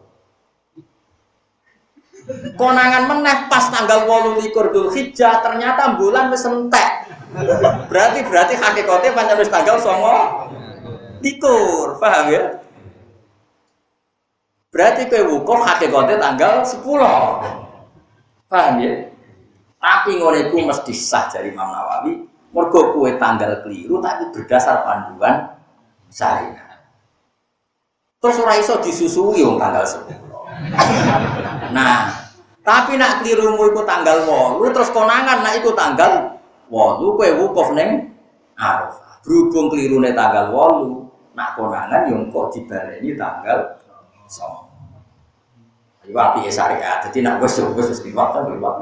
Konangan meneh pas tanggal 28 Dzulhijjah ternyata bulan wis entek. Berarti berarti hakikatnya pancen wis tanggal 9 likur, paham ya? Berarti kue wukuf hakikatnya tanggal 10. Paham ya? Tapi ngono iku mesti sah dari Imam Nawawi. Mergo kue tanggal keliru tapi berdasar panduan syariat. Terus ora iso disusui tanggal 10. Nah, tapi nak kelirumu iku tanggal 8 terus konangan nak iku tanggal 8 kue wukuf ning Arafah. Berhubung kelirune tanggal 8, nak konangan yo kok dibaleni tanggal 9. Iku api syariat. Jadi nak wis wis wis liwat kan liwat.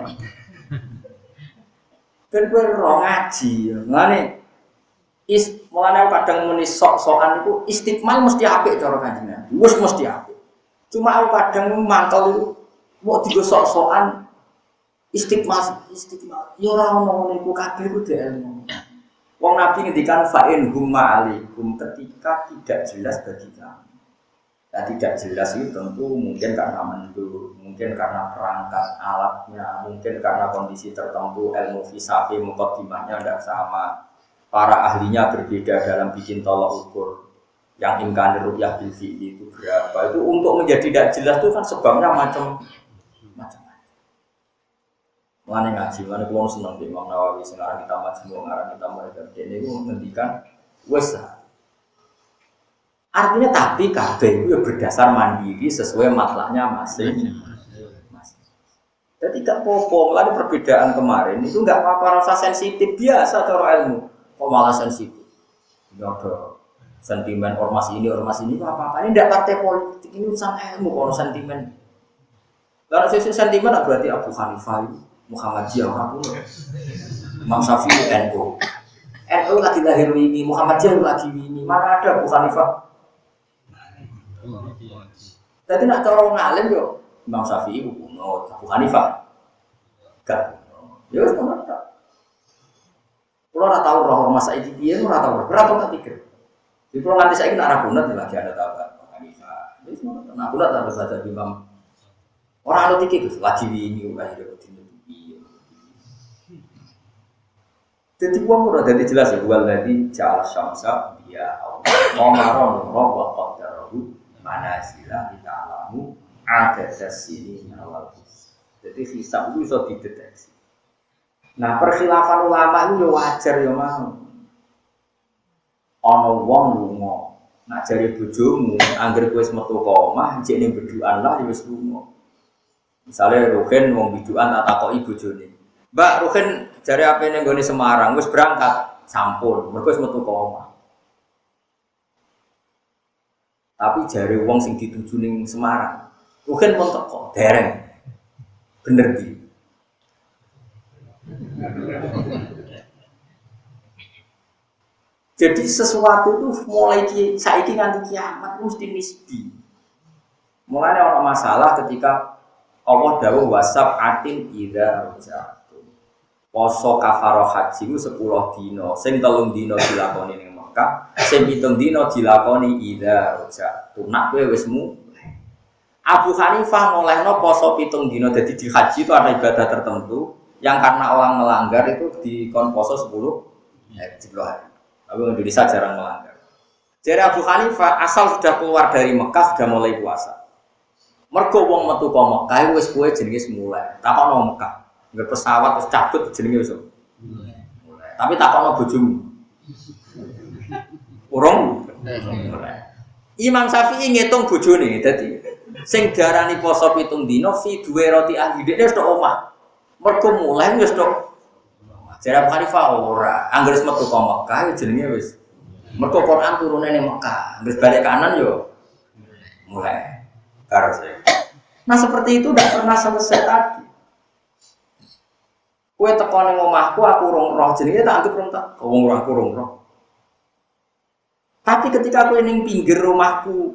Ben kowe ora ngaji. Ngene is mulane kadang muni sok-sokan iku istiqmal mesti apik cara kanjeng. Wis mesti apik. Cuma aku kadang mantel itu mau digo sok-sokan istiqmal istiqmal. Ya ora ono ngene iku kabeh. Wong Nabi ngendikan fa'in humma alaikum ketika tidak jelas bagi kamu. Nah, tidak jelas itu tentu mungkin karena mendur, mungkin karena perangkat alatnya, mungkin karena kondisi tertentu ilmu fisafi mukadimahnya tidak sama. Para ahlinya berbeda dalam bikin tolak ukur. Yang imkan rukyah bil itu berapa? Itu untuk menjadi tidak jelas itu kan sebabnya macam. Mana ngaji, mana kalau senang di Imam Nawawi sekarang kita majmu, sekarang kita mereka ini menghentikan wesah Artinya tapi kabeh itu ya berdasar mandiri sesuai masalahnya masing. Jadi gak popo, melalui perbedaan kemarin itu nggak apa-apa rasa sensitif biasa cara ilmu. Kok malah sensitif? Tidak ada sentimen ormas ini ormas ini apa apa ini tidak partai politik ini urusan ilmu kalau sentimen. Kalau sisi sentimen berarti Abu Hanifah Muhammadiyah orang pun Imam Syafi'i NU. NU lagi lahir ini Muhammadiyah lagi ini mana ada Abu Hanifah jadi nak cara ngalim yo Imam Syafi'i kuno, Abu Hanifah. Gak. Ya wis ngono ta. Kulo ora tau roh masa iki piye ora tau. Berapa tak pikir. Di kulo nganti saiki nak ra kunut lagi ada tahu kan Abu Hanifah. Wis ngono. Nah kunut ada baca Imam. Ora ada iki Gus, lagi ini ora ada dino Jadi uang udah jadi jelas ya, wal ladzi ja'al syamsa dia Allah. Mau maron roh wa qadarahu mana sila kita alamu ada sini awal jadi hisab itu bisa dideteksi. Nah perkhilafan ulama itu ya wajar ya mau. Ono wong lunga nak jari bojomu angger kowe metu omah jek ning beduan lah ya wis lunga. Misalnya Ruhin wong biduan tak takoki bojone Mbak Ruhin jari apa ning gone Semarang wis berangkat sampun mergo wis metu omah Tapi jari wong sing dituju ning Semarang, mungkin mau teko dereng. Bener di. Jadi sesuatu itu mulai ki, saiki nganti kiamat mesti nisbi. Mulai ada masalah ketika Allah dawuh wasab atin ida rojatu. Poso kafaro haji itu sepuluh dino, sing telung dino dilakoni ning Mekah, sing pitung dino dilakoni ida roja. Tunak kowe wis Abu Hanifah ngolehno poso pitung dino, jadi di haji itu ada ibadah tertentu yang karena orang melanggar itu di poso sepuluh ya, hari. Tapi Indonesia jarang melanggar. Jadi Abu Hanifah asal sudah keluar dari Mekah sudah mulai puasa. Mergo wong metu ke Mekah wis kowe jenenge mulai. Takono Mekah. Nggak pesawat terus cabut jenenge. Mulai. Tapi takono bojomu. Urung. Imam Syafi'i ngitung bojone dadi sing diarani poso pitung dino fi duwe roti ahli dekne wis omah. Mergo mulai wis tok. Jare Abu Hanifah ora, anggere metu ka Mekah ya jenenge wis. Mergo Quran turune ning Mekah, wis balik kanan yo mulai. Karo Nah seperti itu tidak pernah selesai tadi. Kue teko ning omahku aku urung roh jenenge tak anggap rong tak wong roh aku urung roh. Tapi ketika aku ning pinggir rumahku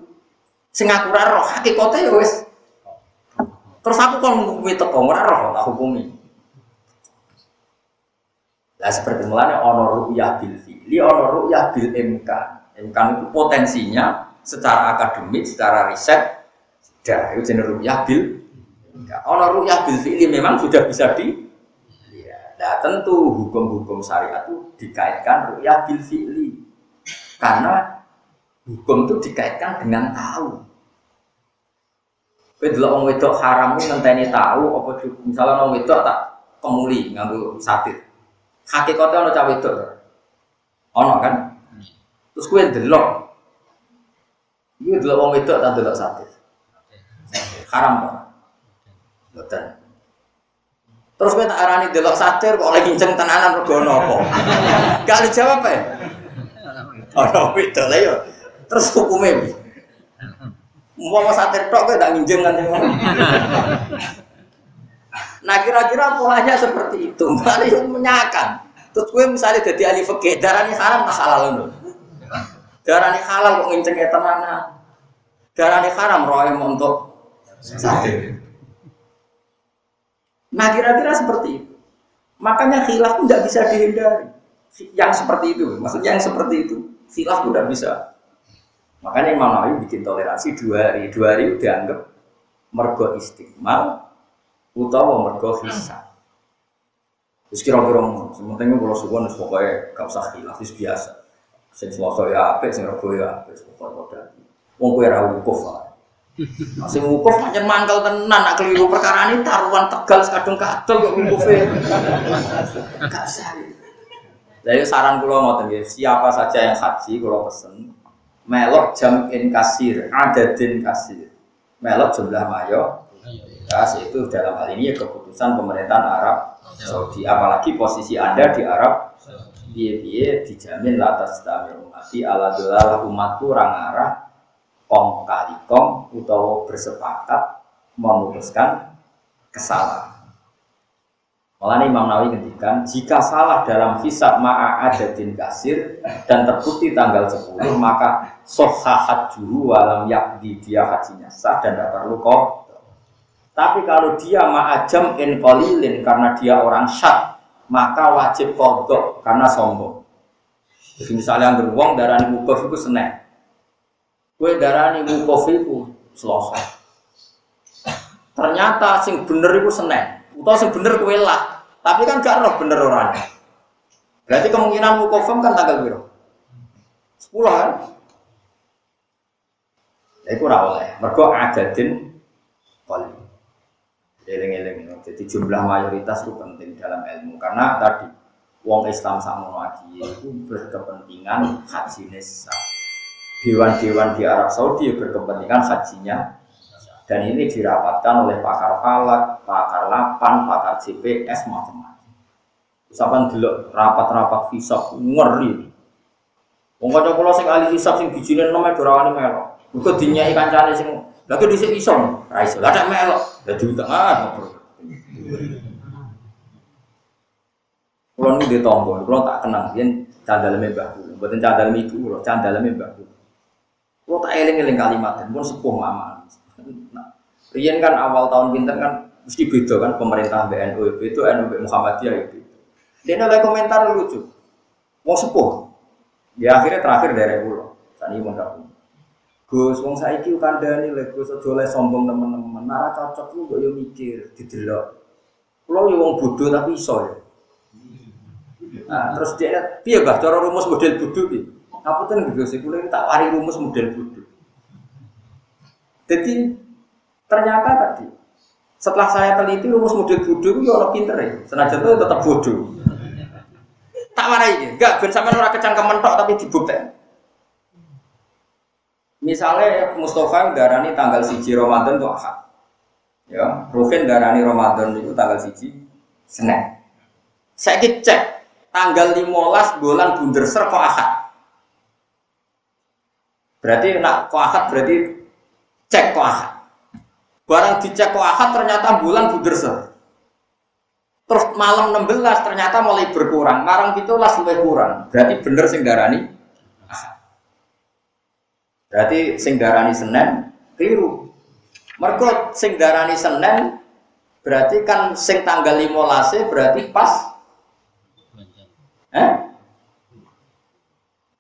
sing aku ora roh hakikate ya wis. Terus aku kon ngukumi teko ora roh tak hukumi. Lah seperti mulanya ono ru'yah bil fi'li, ono ru'yah bil imkan. Imkan itu potensinya secara akademik, secara riset, sudah itu jenis ru'yah bil Ono ru'yah bil fi'li memang sudah bisa di Nah tentu hukum-hukum syariat itu dikaitkan ru'yah bil fi'li. Karena hukum itu dikaitkan dengan tahu. Kowe delok wong wedok haram ku ngenteni tahu apa misalnya wong wedok tak kemuli nganggo satir. Hakikate ana cah wedok. Ana kan? Terus kowe delok. Iku delok wong wedok tak delok satir. Haram kok. Boten. Terus kowe tak arani delok satir kok lagi kenceng tenanan mergo apa? Gak dijawab ya. Ana wedok lha yo. Terus hukumnya Mau satir tok kowe tak nginjem kan Nah kira-kira polanya seperti itu, mari menyakan. Terus gue misalnya jadi ahli fikih, ini haram tak halal. Darah ini halal kok nginceng tenanan. Ini haram roy untuk satir. Nah kira-kira seperti itu. Makanya khilaf pun tidak bisa dihindari. Yang seperti itu, maksudnya yang seperti itu, khilaf pun tidak bisa Makanya Imam Nawawi bikin toleransi dua hari. Dua hari udah anggap mergo istiqmal utawa mergo hisab. Terus kira-kira ngono, sementing kalau suwon wis pokoke gak usah khilaf biasa. Sing selasa ya apik, sing rebo ya apik, pokoke padha. Wong kowe ra wukuf. Sing wukuf pancen mangkel tenan nak keliru perkara ini taruhan tegal kadung kadol kok wukufe. Gak. Jadi saran kula ngoten nggih, siapa saja yang haji kula pesen melok jam in kasir, adadin kasir. Melok jumlah mayo. Ya, itu dalam hal ini ya keputusan pemerintahan Arab Saudi. Apalagi posisi Anda di Arab biye-biye dijamin latas tamir umati ala dolala umatku orang arah kong kali kong utawa bersepakat memutuskan kesalahan. Malah Imam Nawawi ngendikan jika salah dalam hisab ma'a adadin kasir dan terbukti tanggal 10 maka sohahat juru walam yakdi dia hajinya sah dan tidak perlu kok. Tapi kalau dia ma'ajam in kolilin karena dia orang syat maka wajib kodok karena sombong. Jadi misalnya yang beruang darah ini wukuf itu senek. Kue wukuf itu selosok. Ternyata sing bener itu senek. Utau sing bener kue lah. Tapi kan gak roh bener orangnya. Berarti kemungkinan mukofem kan tanggal biru. Sepuluh kan? Ya itu ya. Mergo adadin kali. Eling-eling. Jadi jumlah mayoritas itu penting dalam ilmu. Karena tadi wong Islam sama lagi itu berkepentingan haji nisa. Dewan-dewan di Arab Saudi berkepentingan hajinya dan ini dirapatkan oleh pakar falak, pakar lapan, pakar CPS, macam-macam. Misalkan dulu rapat-rapat hisap ngeri. Wong kanca kula sing ahli hisap sing bijine neme dorawani melok. Muga dinyai kancane sing lha kok dhisik iso, ra iso. Lah nek melok, dadi utang ah. Kulo nu kulo tak kenang yen candaleme Mbah Kulo. Mboten candaleme ibu kulo, candaleme Mbah Kulo. Kulo tak eling-eling kalimat, pun sepuh mama. Nah, Rian kan awal tahun pinter kan mesti beda kan pemerintah BNU itu NU Muhammadiyah itu. Dia nilai komentar lucu. Mau sepuh. Ya akhirnya terakhir dari pulau. Tadi mau dapur. Gus, wong saiki kandhani lek Gus aja oleh sombong teman-teman. Nara cocok lu kok yo mikir didelok. Kulo yo wong bodoh tapi iso ya. Nah, terus dia piye Bah cara rumus model bodoh iki? Ngapunten Gus, kulo tak wari rumus model bodoh. Jadi ternyata tadi setelah saya teliti rumus model bodoh itu orang pinter ya. Senajan itu tetap bodoh. Tak marah ini, enggak ben sampean ora kecangkemen tok tapi dibuktikan. Misalnya Mustafa darani tanggal siji Ramadan itu Ahad. Ya, Rufin darani Ramadan itu tanggal siji Senin. Saya cek tanggal 15 bulan bunder ser kok. Berarti nak kok Ahad berarti cek kok ahad. Barang dicek kok ahad ternyata bulan buderse. Terus malam 16 ternyata mulai berkurang. Marang lah lebih kurang. Berarti bener sing darani. Berarti sing darani Senin keliru. Mergo sing darani Senin berarti kan sing tanggal 15 berarti pas Eh?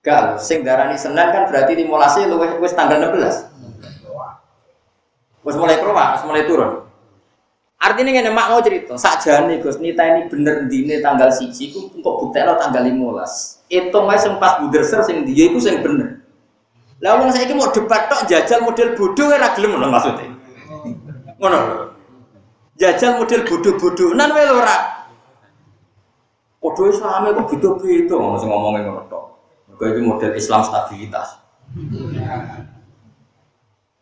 Gak, sing darani Senin kan berarti di mulasi lu wis tanggal 16. Wis mulai keluar, wis mulai turun. Artinya ngene mak mau cerita, sakjane Gus nita ini bener dine tanggal siji ku kok buktekno tanggal 15. Hitung wae sing pas buderser sing dia iku sing bener. Lah wong saiki mau debat tok jajal model bodoh ora gelem ngono maksudnya. Ngono. Jajal model bodoh-bodoh nan wae ora. Padha Islame kok ngono sing ngomongin ngono Mergo iki model Islam stabilitas.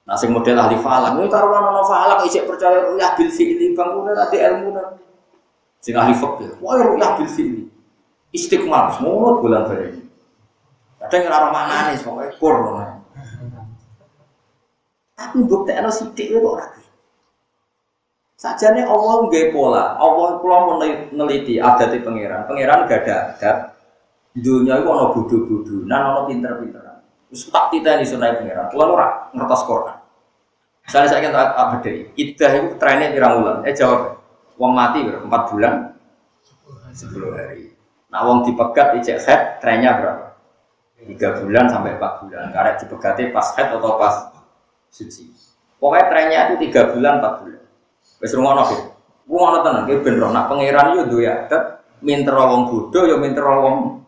Nah, sing model ahli falak, ini karuan ana falak isik percaya ruyah bil fi'li bang kuwi tadi ilmu Sing ahli fikih, wah ruyah bil fi'li. Istiqmal, semua bulan balik. Kadang ora manane pokoke kur ngono. Tapi bukti ana sithik kok ora Sajane Allah nggak pola, Allah kula meneliti di pangeran. Pangeran gak ada adat. Dunia itu ono bodoh-bodoh, nah ono pinter-pinteran. Terus tak kita ini sunai pangeran. Kula ora ngertos Quran. Misalnya saya kata apa dari idah itu trennya pirang bulan. Eh jawab, uang mati berapa? Empat bulan, sepuluh hari. Nah uang dipegat ijek head trennya berapa? Tiga bulan sampai empat bulan. Karena dipegati pas head atau pas suci. Pokoknya trennya itu tiga bulan empat bulan. Wes rungono ki. Ku ngono tenan ki ben roh nak pangeran duwe adat minter wong bodho yo minter pinter.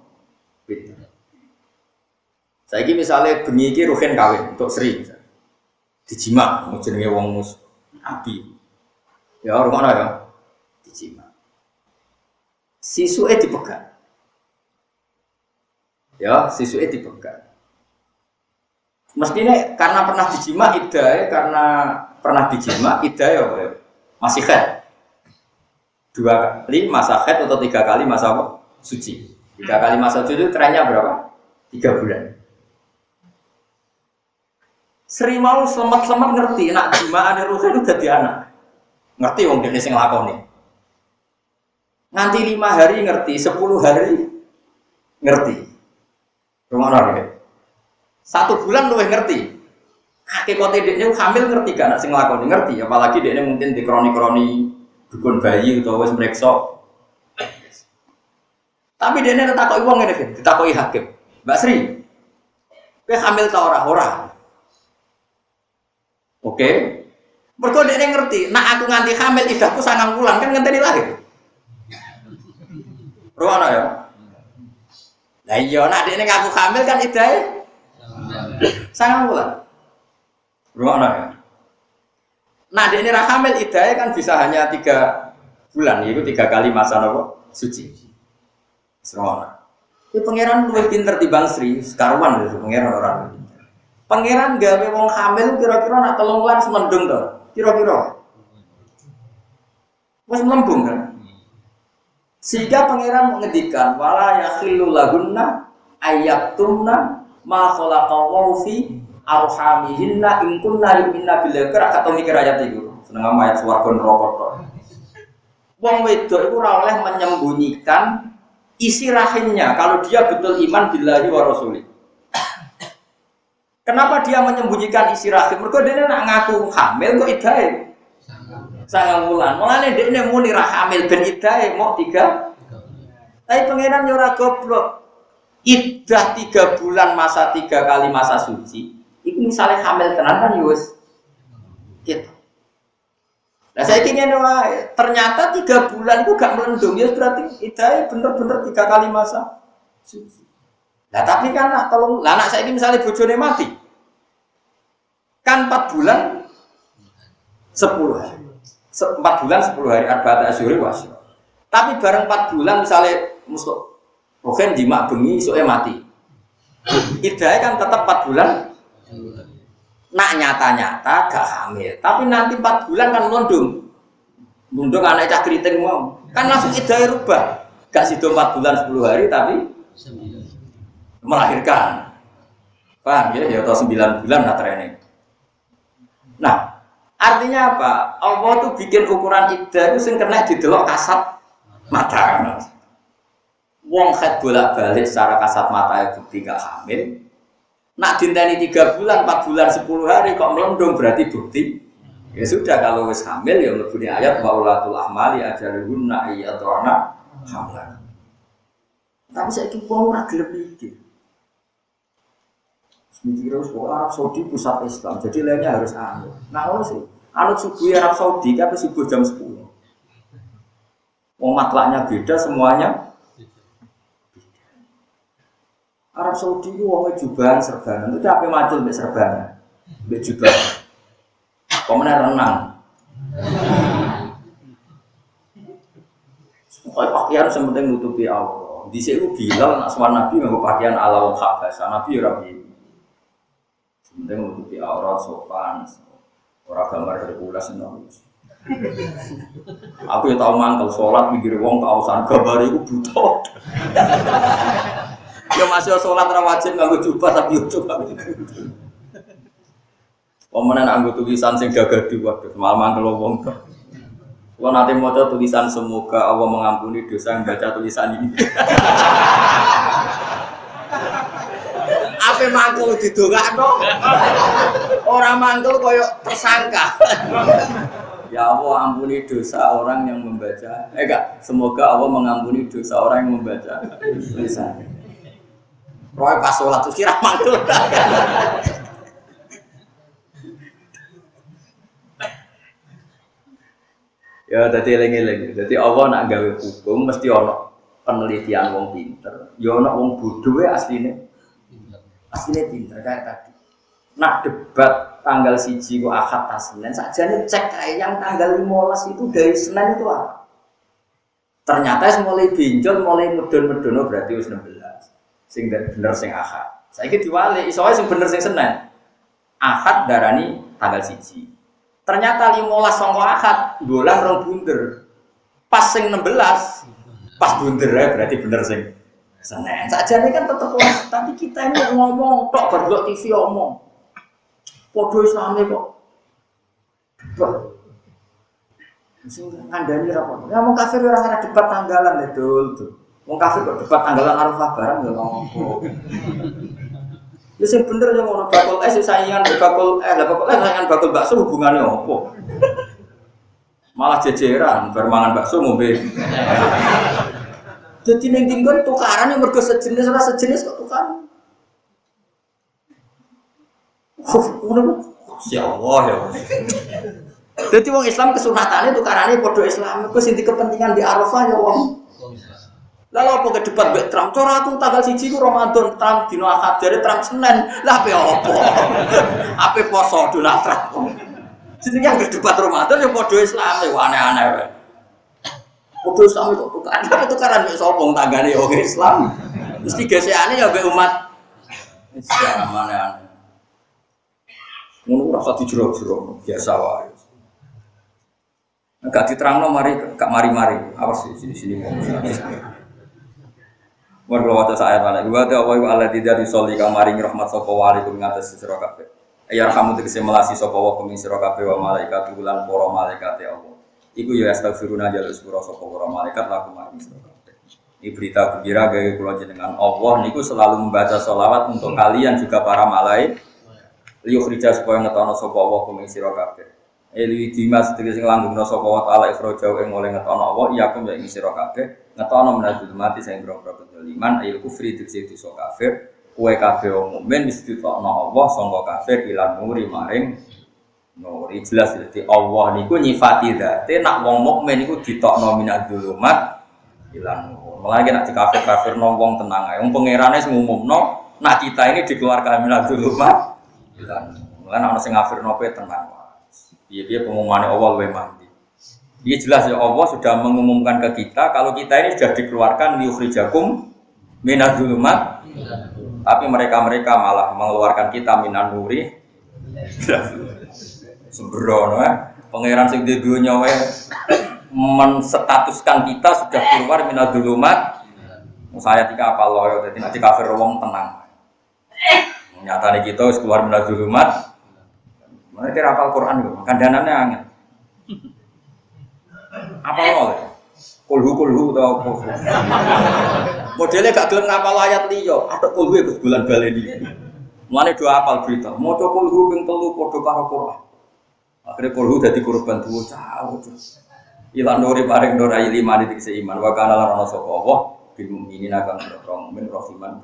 Saiki misale bengi iki ruhin kawin untuk Sri. Dijima jenenge wong mus nabi. Ya rungono ya. Dijima. Sisuke dipegat. Ya, sisuke dipegat. Mestinya karena pernah dijima ida karena pernah dijima ida ya masih head dua kali masa head atau tiga kali masa suci tiga kali masa suci itu trennya berapa tiga bulan Seri mau selamat-selamat ngerti, nak jima ada rusak itu jadi anak. Ngerti wong dia sing lakoni. Nanti lima hari ngerti, sepuluh hari ngerti. Rumah ya. Satu bulan lu ngerti, hakikate dekne hamil ngerti gak nak sing nglakoni ngerti apalagi dekne mungkin di kroni-kroni dukun bayi utawa wis mreksa tapi dekne takoki wong ngene kan ditakoki hakim Mbak Sri kowe hamil ta ora ora Oke Mergo dekne ngerti nak aku nganti hamil idahku sangang bulan kan ngenteni lahir Ruwana ya Lah iya nak dekne ngaku hamil kan idahe sangang bulan Rumah ya. Nah, di ini hamil idahnya kan bisa hanya tiga bulan, itu tiga kali masa nopo suci. Serona. Ini pangeran lebih pinter di Sri, sekarwan itu pangeran orang pinter. Pangeran gawe wong hamil kira-kira nak telung bulan semendung tuh, kira-kira. Mas melembung kan? Sehingga pangeran mengedikan wala yakhilu lahunna ayatumna ma khalaqallahu fi arhamihinna in kunna yu'minna bil akhir atau mikir ayat itu seneng ayat swarga neraka tok. Wong wedok itu ora oleh menyembunyikan isi rahimnya kalau dia betul iman billahi wa rasuli Kenapa dia menyembunyikan isi rahim? Mereka dia nak ngaku hamil kok idai. Sangat bulan. Mulane ini muni hamil ben idai mau tiga. Tapi pangeran nyora goblok. Idah tiga bulan masa tiga kali masa suci itu misalnya hamil tenan kan yus gitu. Nah saya ingin ternyata tiga bulan itu gak melendung ya berarti idai bener-bener tiga kali masa suci. Nah tapi kan nak tolong, lah anak saya ini misalnya bojone mati, kan empat bulan sepuluh hari, empat bulan sepuluh hari arba'at asyuri wasyo. Tapi bareng empat bulan misalnya mustok, rohen jimak bengi soalnya mati. Idai kan tetap empat bulan Nak nyata-nyata gak hamil, tapi nanti 4 bulan kan melundung. Melundung anak cah keriting mau. Kan langsung idai rubah. Gak situ 4 bulan 10 hari tapi melahirkan. Paham ya? Ya atau 9 bulan nah training. Nah, artinya apa? Allah tuh bikin ukuran iddah itu sing kena didelok kasat mata. Wong head bolak-balik secara kasat mata itu tidak hamil, Nak dinteni tiga bulan, empat bulan, sepuluh hari kok melendung berarti bukti. Ya sudah kalau wis hamil ya lebih ayat wa ulatul ahmali ajaluhunna anak hamlan. Tapi saya kira wong ora gelem mikir. Mikir terus kok Arab Saudi pusat Islam, jadi lainnya harus anut. Nah, ngono sih. Anut subuh Arab Saudi kan subuh jam 10. Wong matlaknya beda semuanya. Arab Saudi itu wongnya jubahan serbanan. Itu apa macul mbek serbanan? Mbek jubahan. Pemenang renang. Pokoknya pakaian sementing nutupi Allah. Di sini bilang nak suara Nabi nggak pakaian ala wong. Nabi ya Sementing nutupi aurat sopan. Orang gambar Hercules itu. Aku ya tahu mantel sholat mikir wong kausan gambar itu butuh. ya masih sholat rawajib nggak jubah tapi yo coba. Pemenang anggo tulisan sing gagah di waduh malah mangkel wong Kalau nanti mau tulisan semoga Allah mengampuni dosa yang baca tulisan ini. Apa mangkul di no? Orang mangkul koyo tersangka. ya Allah ampuni dosa orang yang membaca. Eh enggak, semoga Allah mengampuni dosa orang yang membaca tulisan. Roy pas sholat tuh kira mangkul. Ya dadi eling-eling. Dadi Allah nak gawe hukum mesti ana penelitian wong pinter. Ya ana wong bodoh asline. Asline pinter kayak tadi. Nak debat tanggal siji kok akad tasnen nih cek kayak yang tanggal 15 itu dari Senin itu apa? Ternyata mulai binjol, mulai medon-medono berarti wis 16. Sing bener sing akad. Saiki diwali iso sing bener sing Senin. Akad darani tanggal siji. Ternyata 15 sangka akad, bulan rong bunder. Pas sing 16, pas bunder ya berarti bener sing Senin. Saja ini kan tetap was, tapi kita ini ngomong tok berdua TV ngomong. Podo Islami kok. Sing ngandani ra Ya mau kafir orang ada debat tanggalan ya dul tuh. Mau kafir kok debat tanggalan Arafah barang ya ngomong. Ya sing bener yang ngono bakul es saingan bakul eh lah bakul es saingan bakul bakso hubungannya opo? Malah jejeran bermangan bakso ngombe. Jadi neng tinggal tukaran yang mergo sejenis ora sejenis kok tukaran. Ya Allah ya. Jadi wong Islam kesunatannya tukarannya podo Islam. Kau sing kepentingan di Arafah ya wong. Lalu apa ke debat mbek Trump? Cara aku tanggal siji ku Ramadan Trump dino akad dari Trump Senin. Lah apa apa? Apa poso Donald Trump? Jadi yang debat Ramadan ya podo Islam ya aneh-aneh Podo Islam itu tukaran, tapi tukaran mbek sapa tanggane ya Islam. Mesti gesekane ya mbek umat Islam aneh-aneh. Ngono rasa dijero-jero biasa wae. Enggak diterangno mari gak mari-mari. Awas di sini sini. Mergo waca saya mana gua ta wa tidak disoli kamaring rahmat sapa wali kum ngatas sira kabeh. Ya rahmu tegese melasi sapa wa kum sira wa malaikat bulan para malaikat ya Allah. Iku ya astagfiruna jalur sepura sapa para malaikat laku maring. Ini berita gembira gawe kula jenengan Allah niku selalu membaca sholawat untuk kalian juga para malaikat. Liyo kerja supaya ngetono sapa wa kum sira kabeh. Eli dimas tegese nglanggengno sapa wa taala ikhrajau ing oleh ngetono Allah iya kum ya ing sira kabeh ngetono menadul mati saya boro-boro kedoliman ayil kufri diksi dosa kafir kue kabeh wong mukmin wis ditokno Allah sangka kafir ilan nuri maring nuri jelas dadi Allah niku nyifati dzate nak wong mukmin niku ditokno minadul mat ilan nur malah nek kafir kafir no wong tenang ae. Wong pangerane sing umumno nak kita ini dikeluarkan minadul mat ilan Mulane ana sing ngafirno kowe tenang. Piye-piye pengumumane Allah luwih mandi. Ini jelas ya Allah sudah mengumumkan ke kita kalau kita ini sudah dikeluarkan liukhrijakum minadzulumat tapi mereka-mereka malah mengeluarkan kita minan nuri sembrono ya. Pangeran sing di dunia we menstatuskan kita sudah keluar minadzulumat saya tiga apa loyo jadi nanti kafir wong tenang nih kita keluar minadzulumat mereka apal Quran kan kandanannya angin apa lo? Kulhu kulhu atau apa? Modelnya gak gelem ngapal ayat liyo, ada kulhu itu bulan baleni. Mulane dua apal berita, mau coba kulhu ping telu podo karo Quran. Akhirnya kulhu jadi korban dua jauh. Ilan nuri paring nur ayi lima di seiman, wa kana lan ana sapa Allah bil akan mukmin rohiman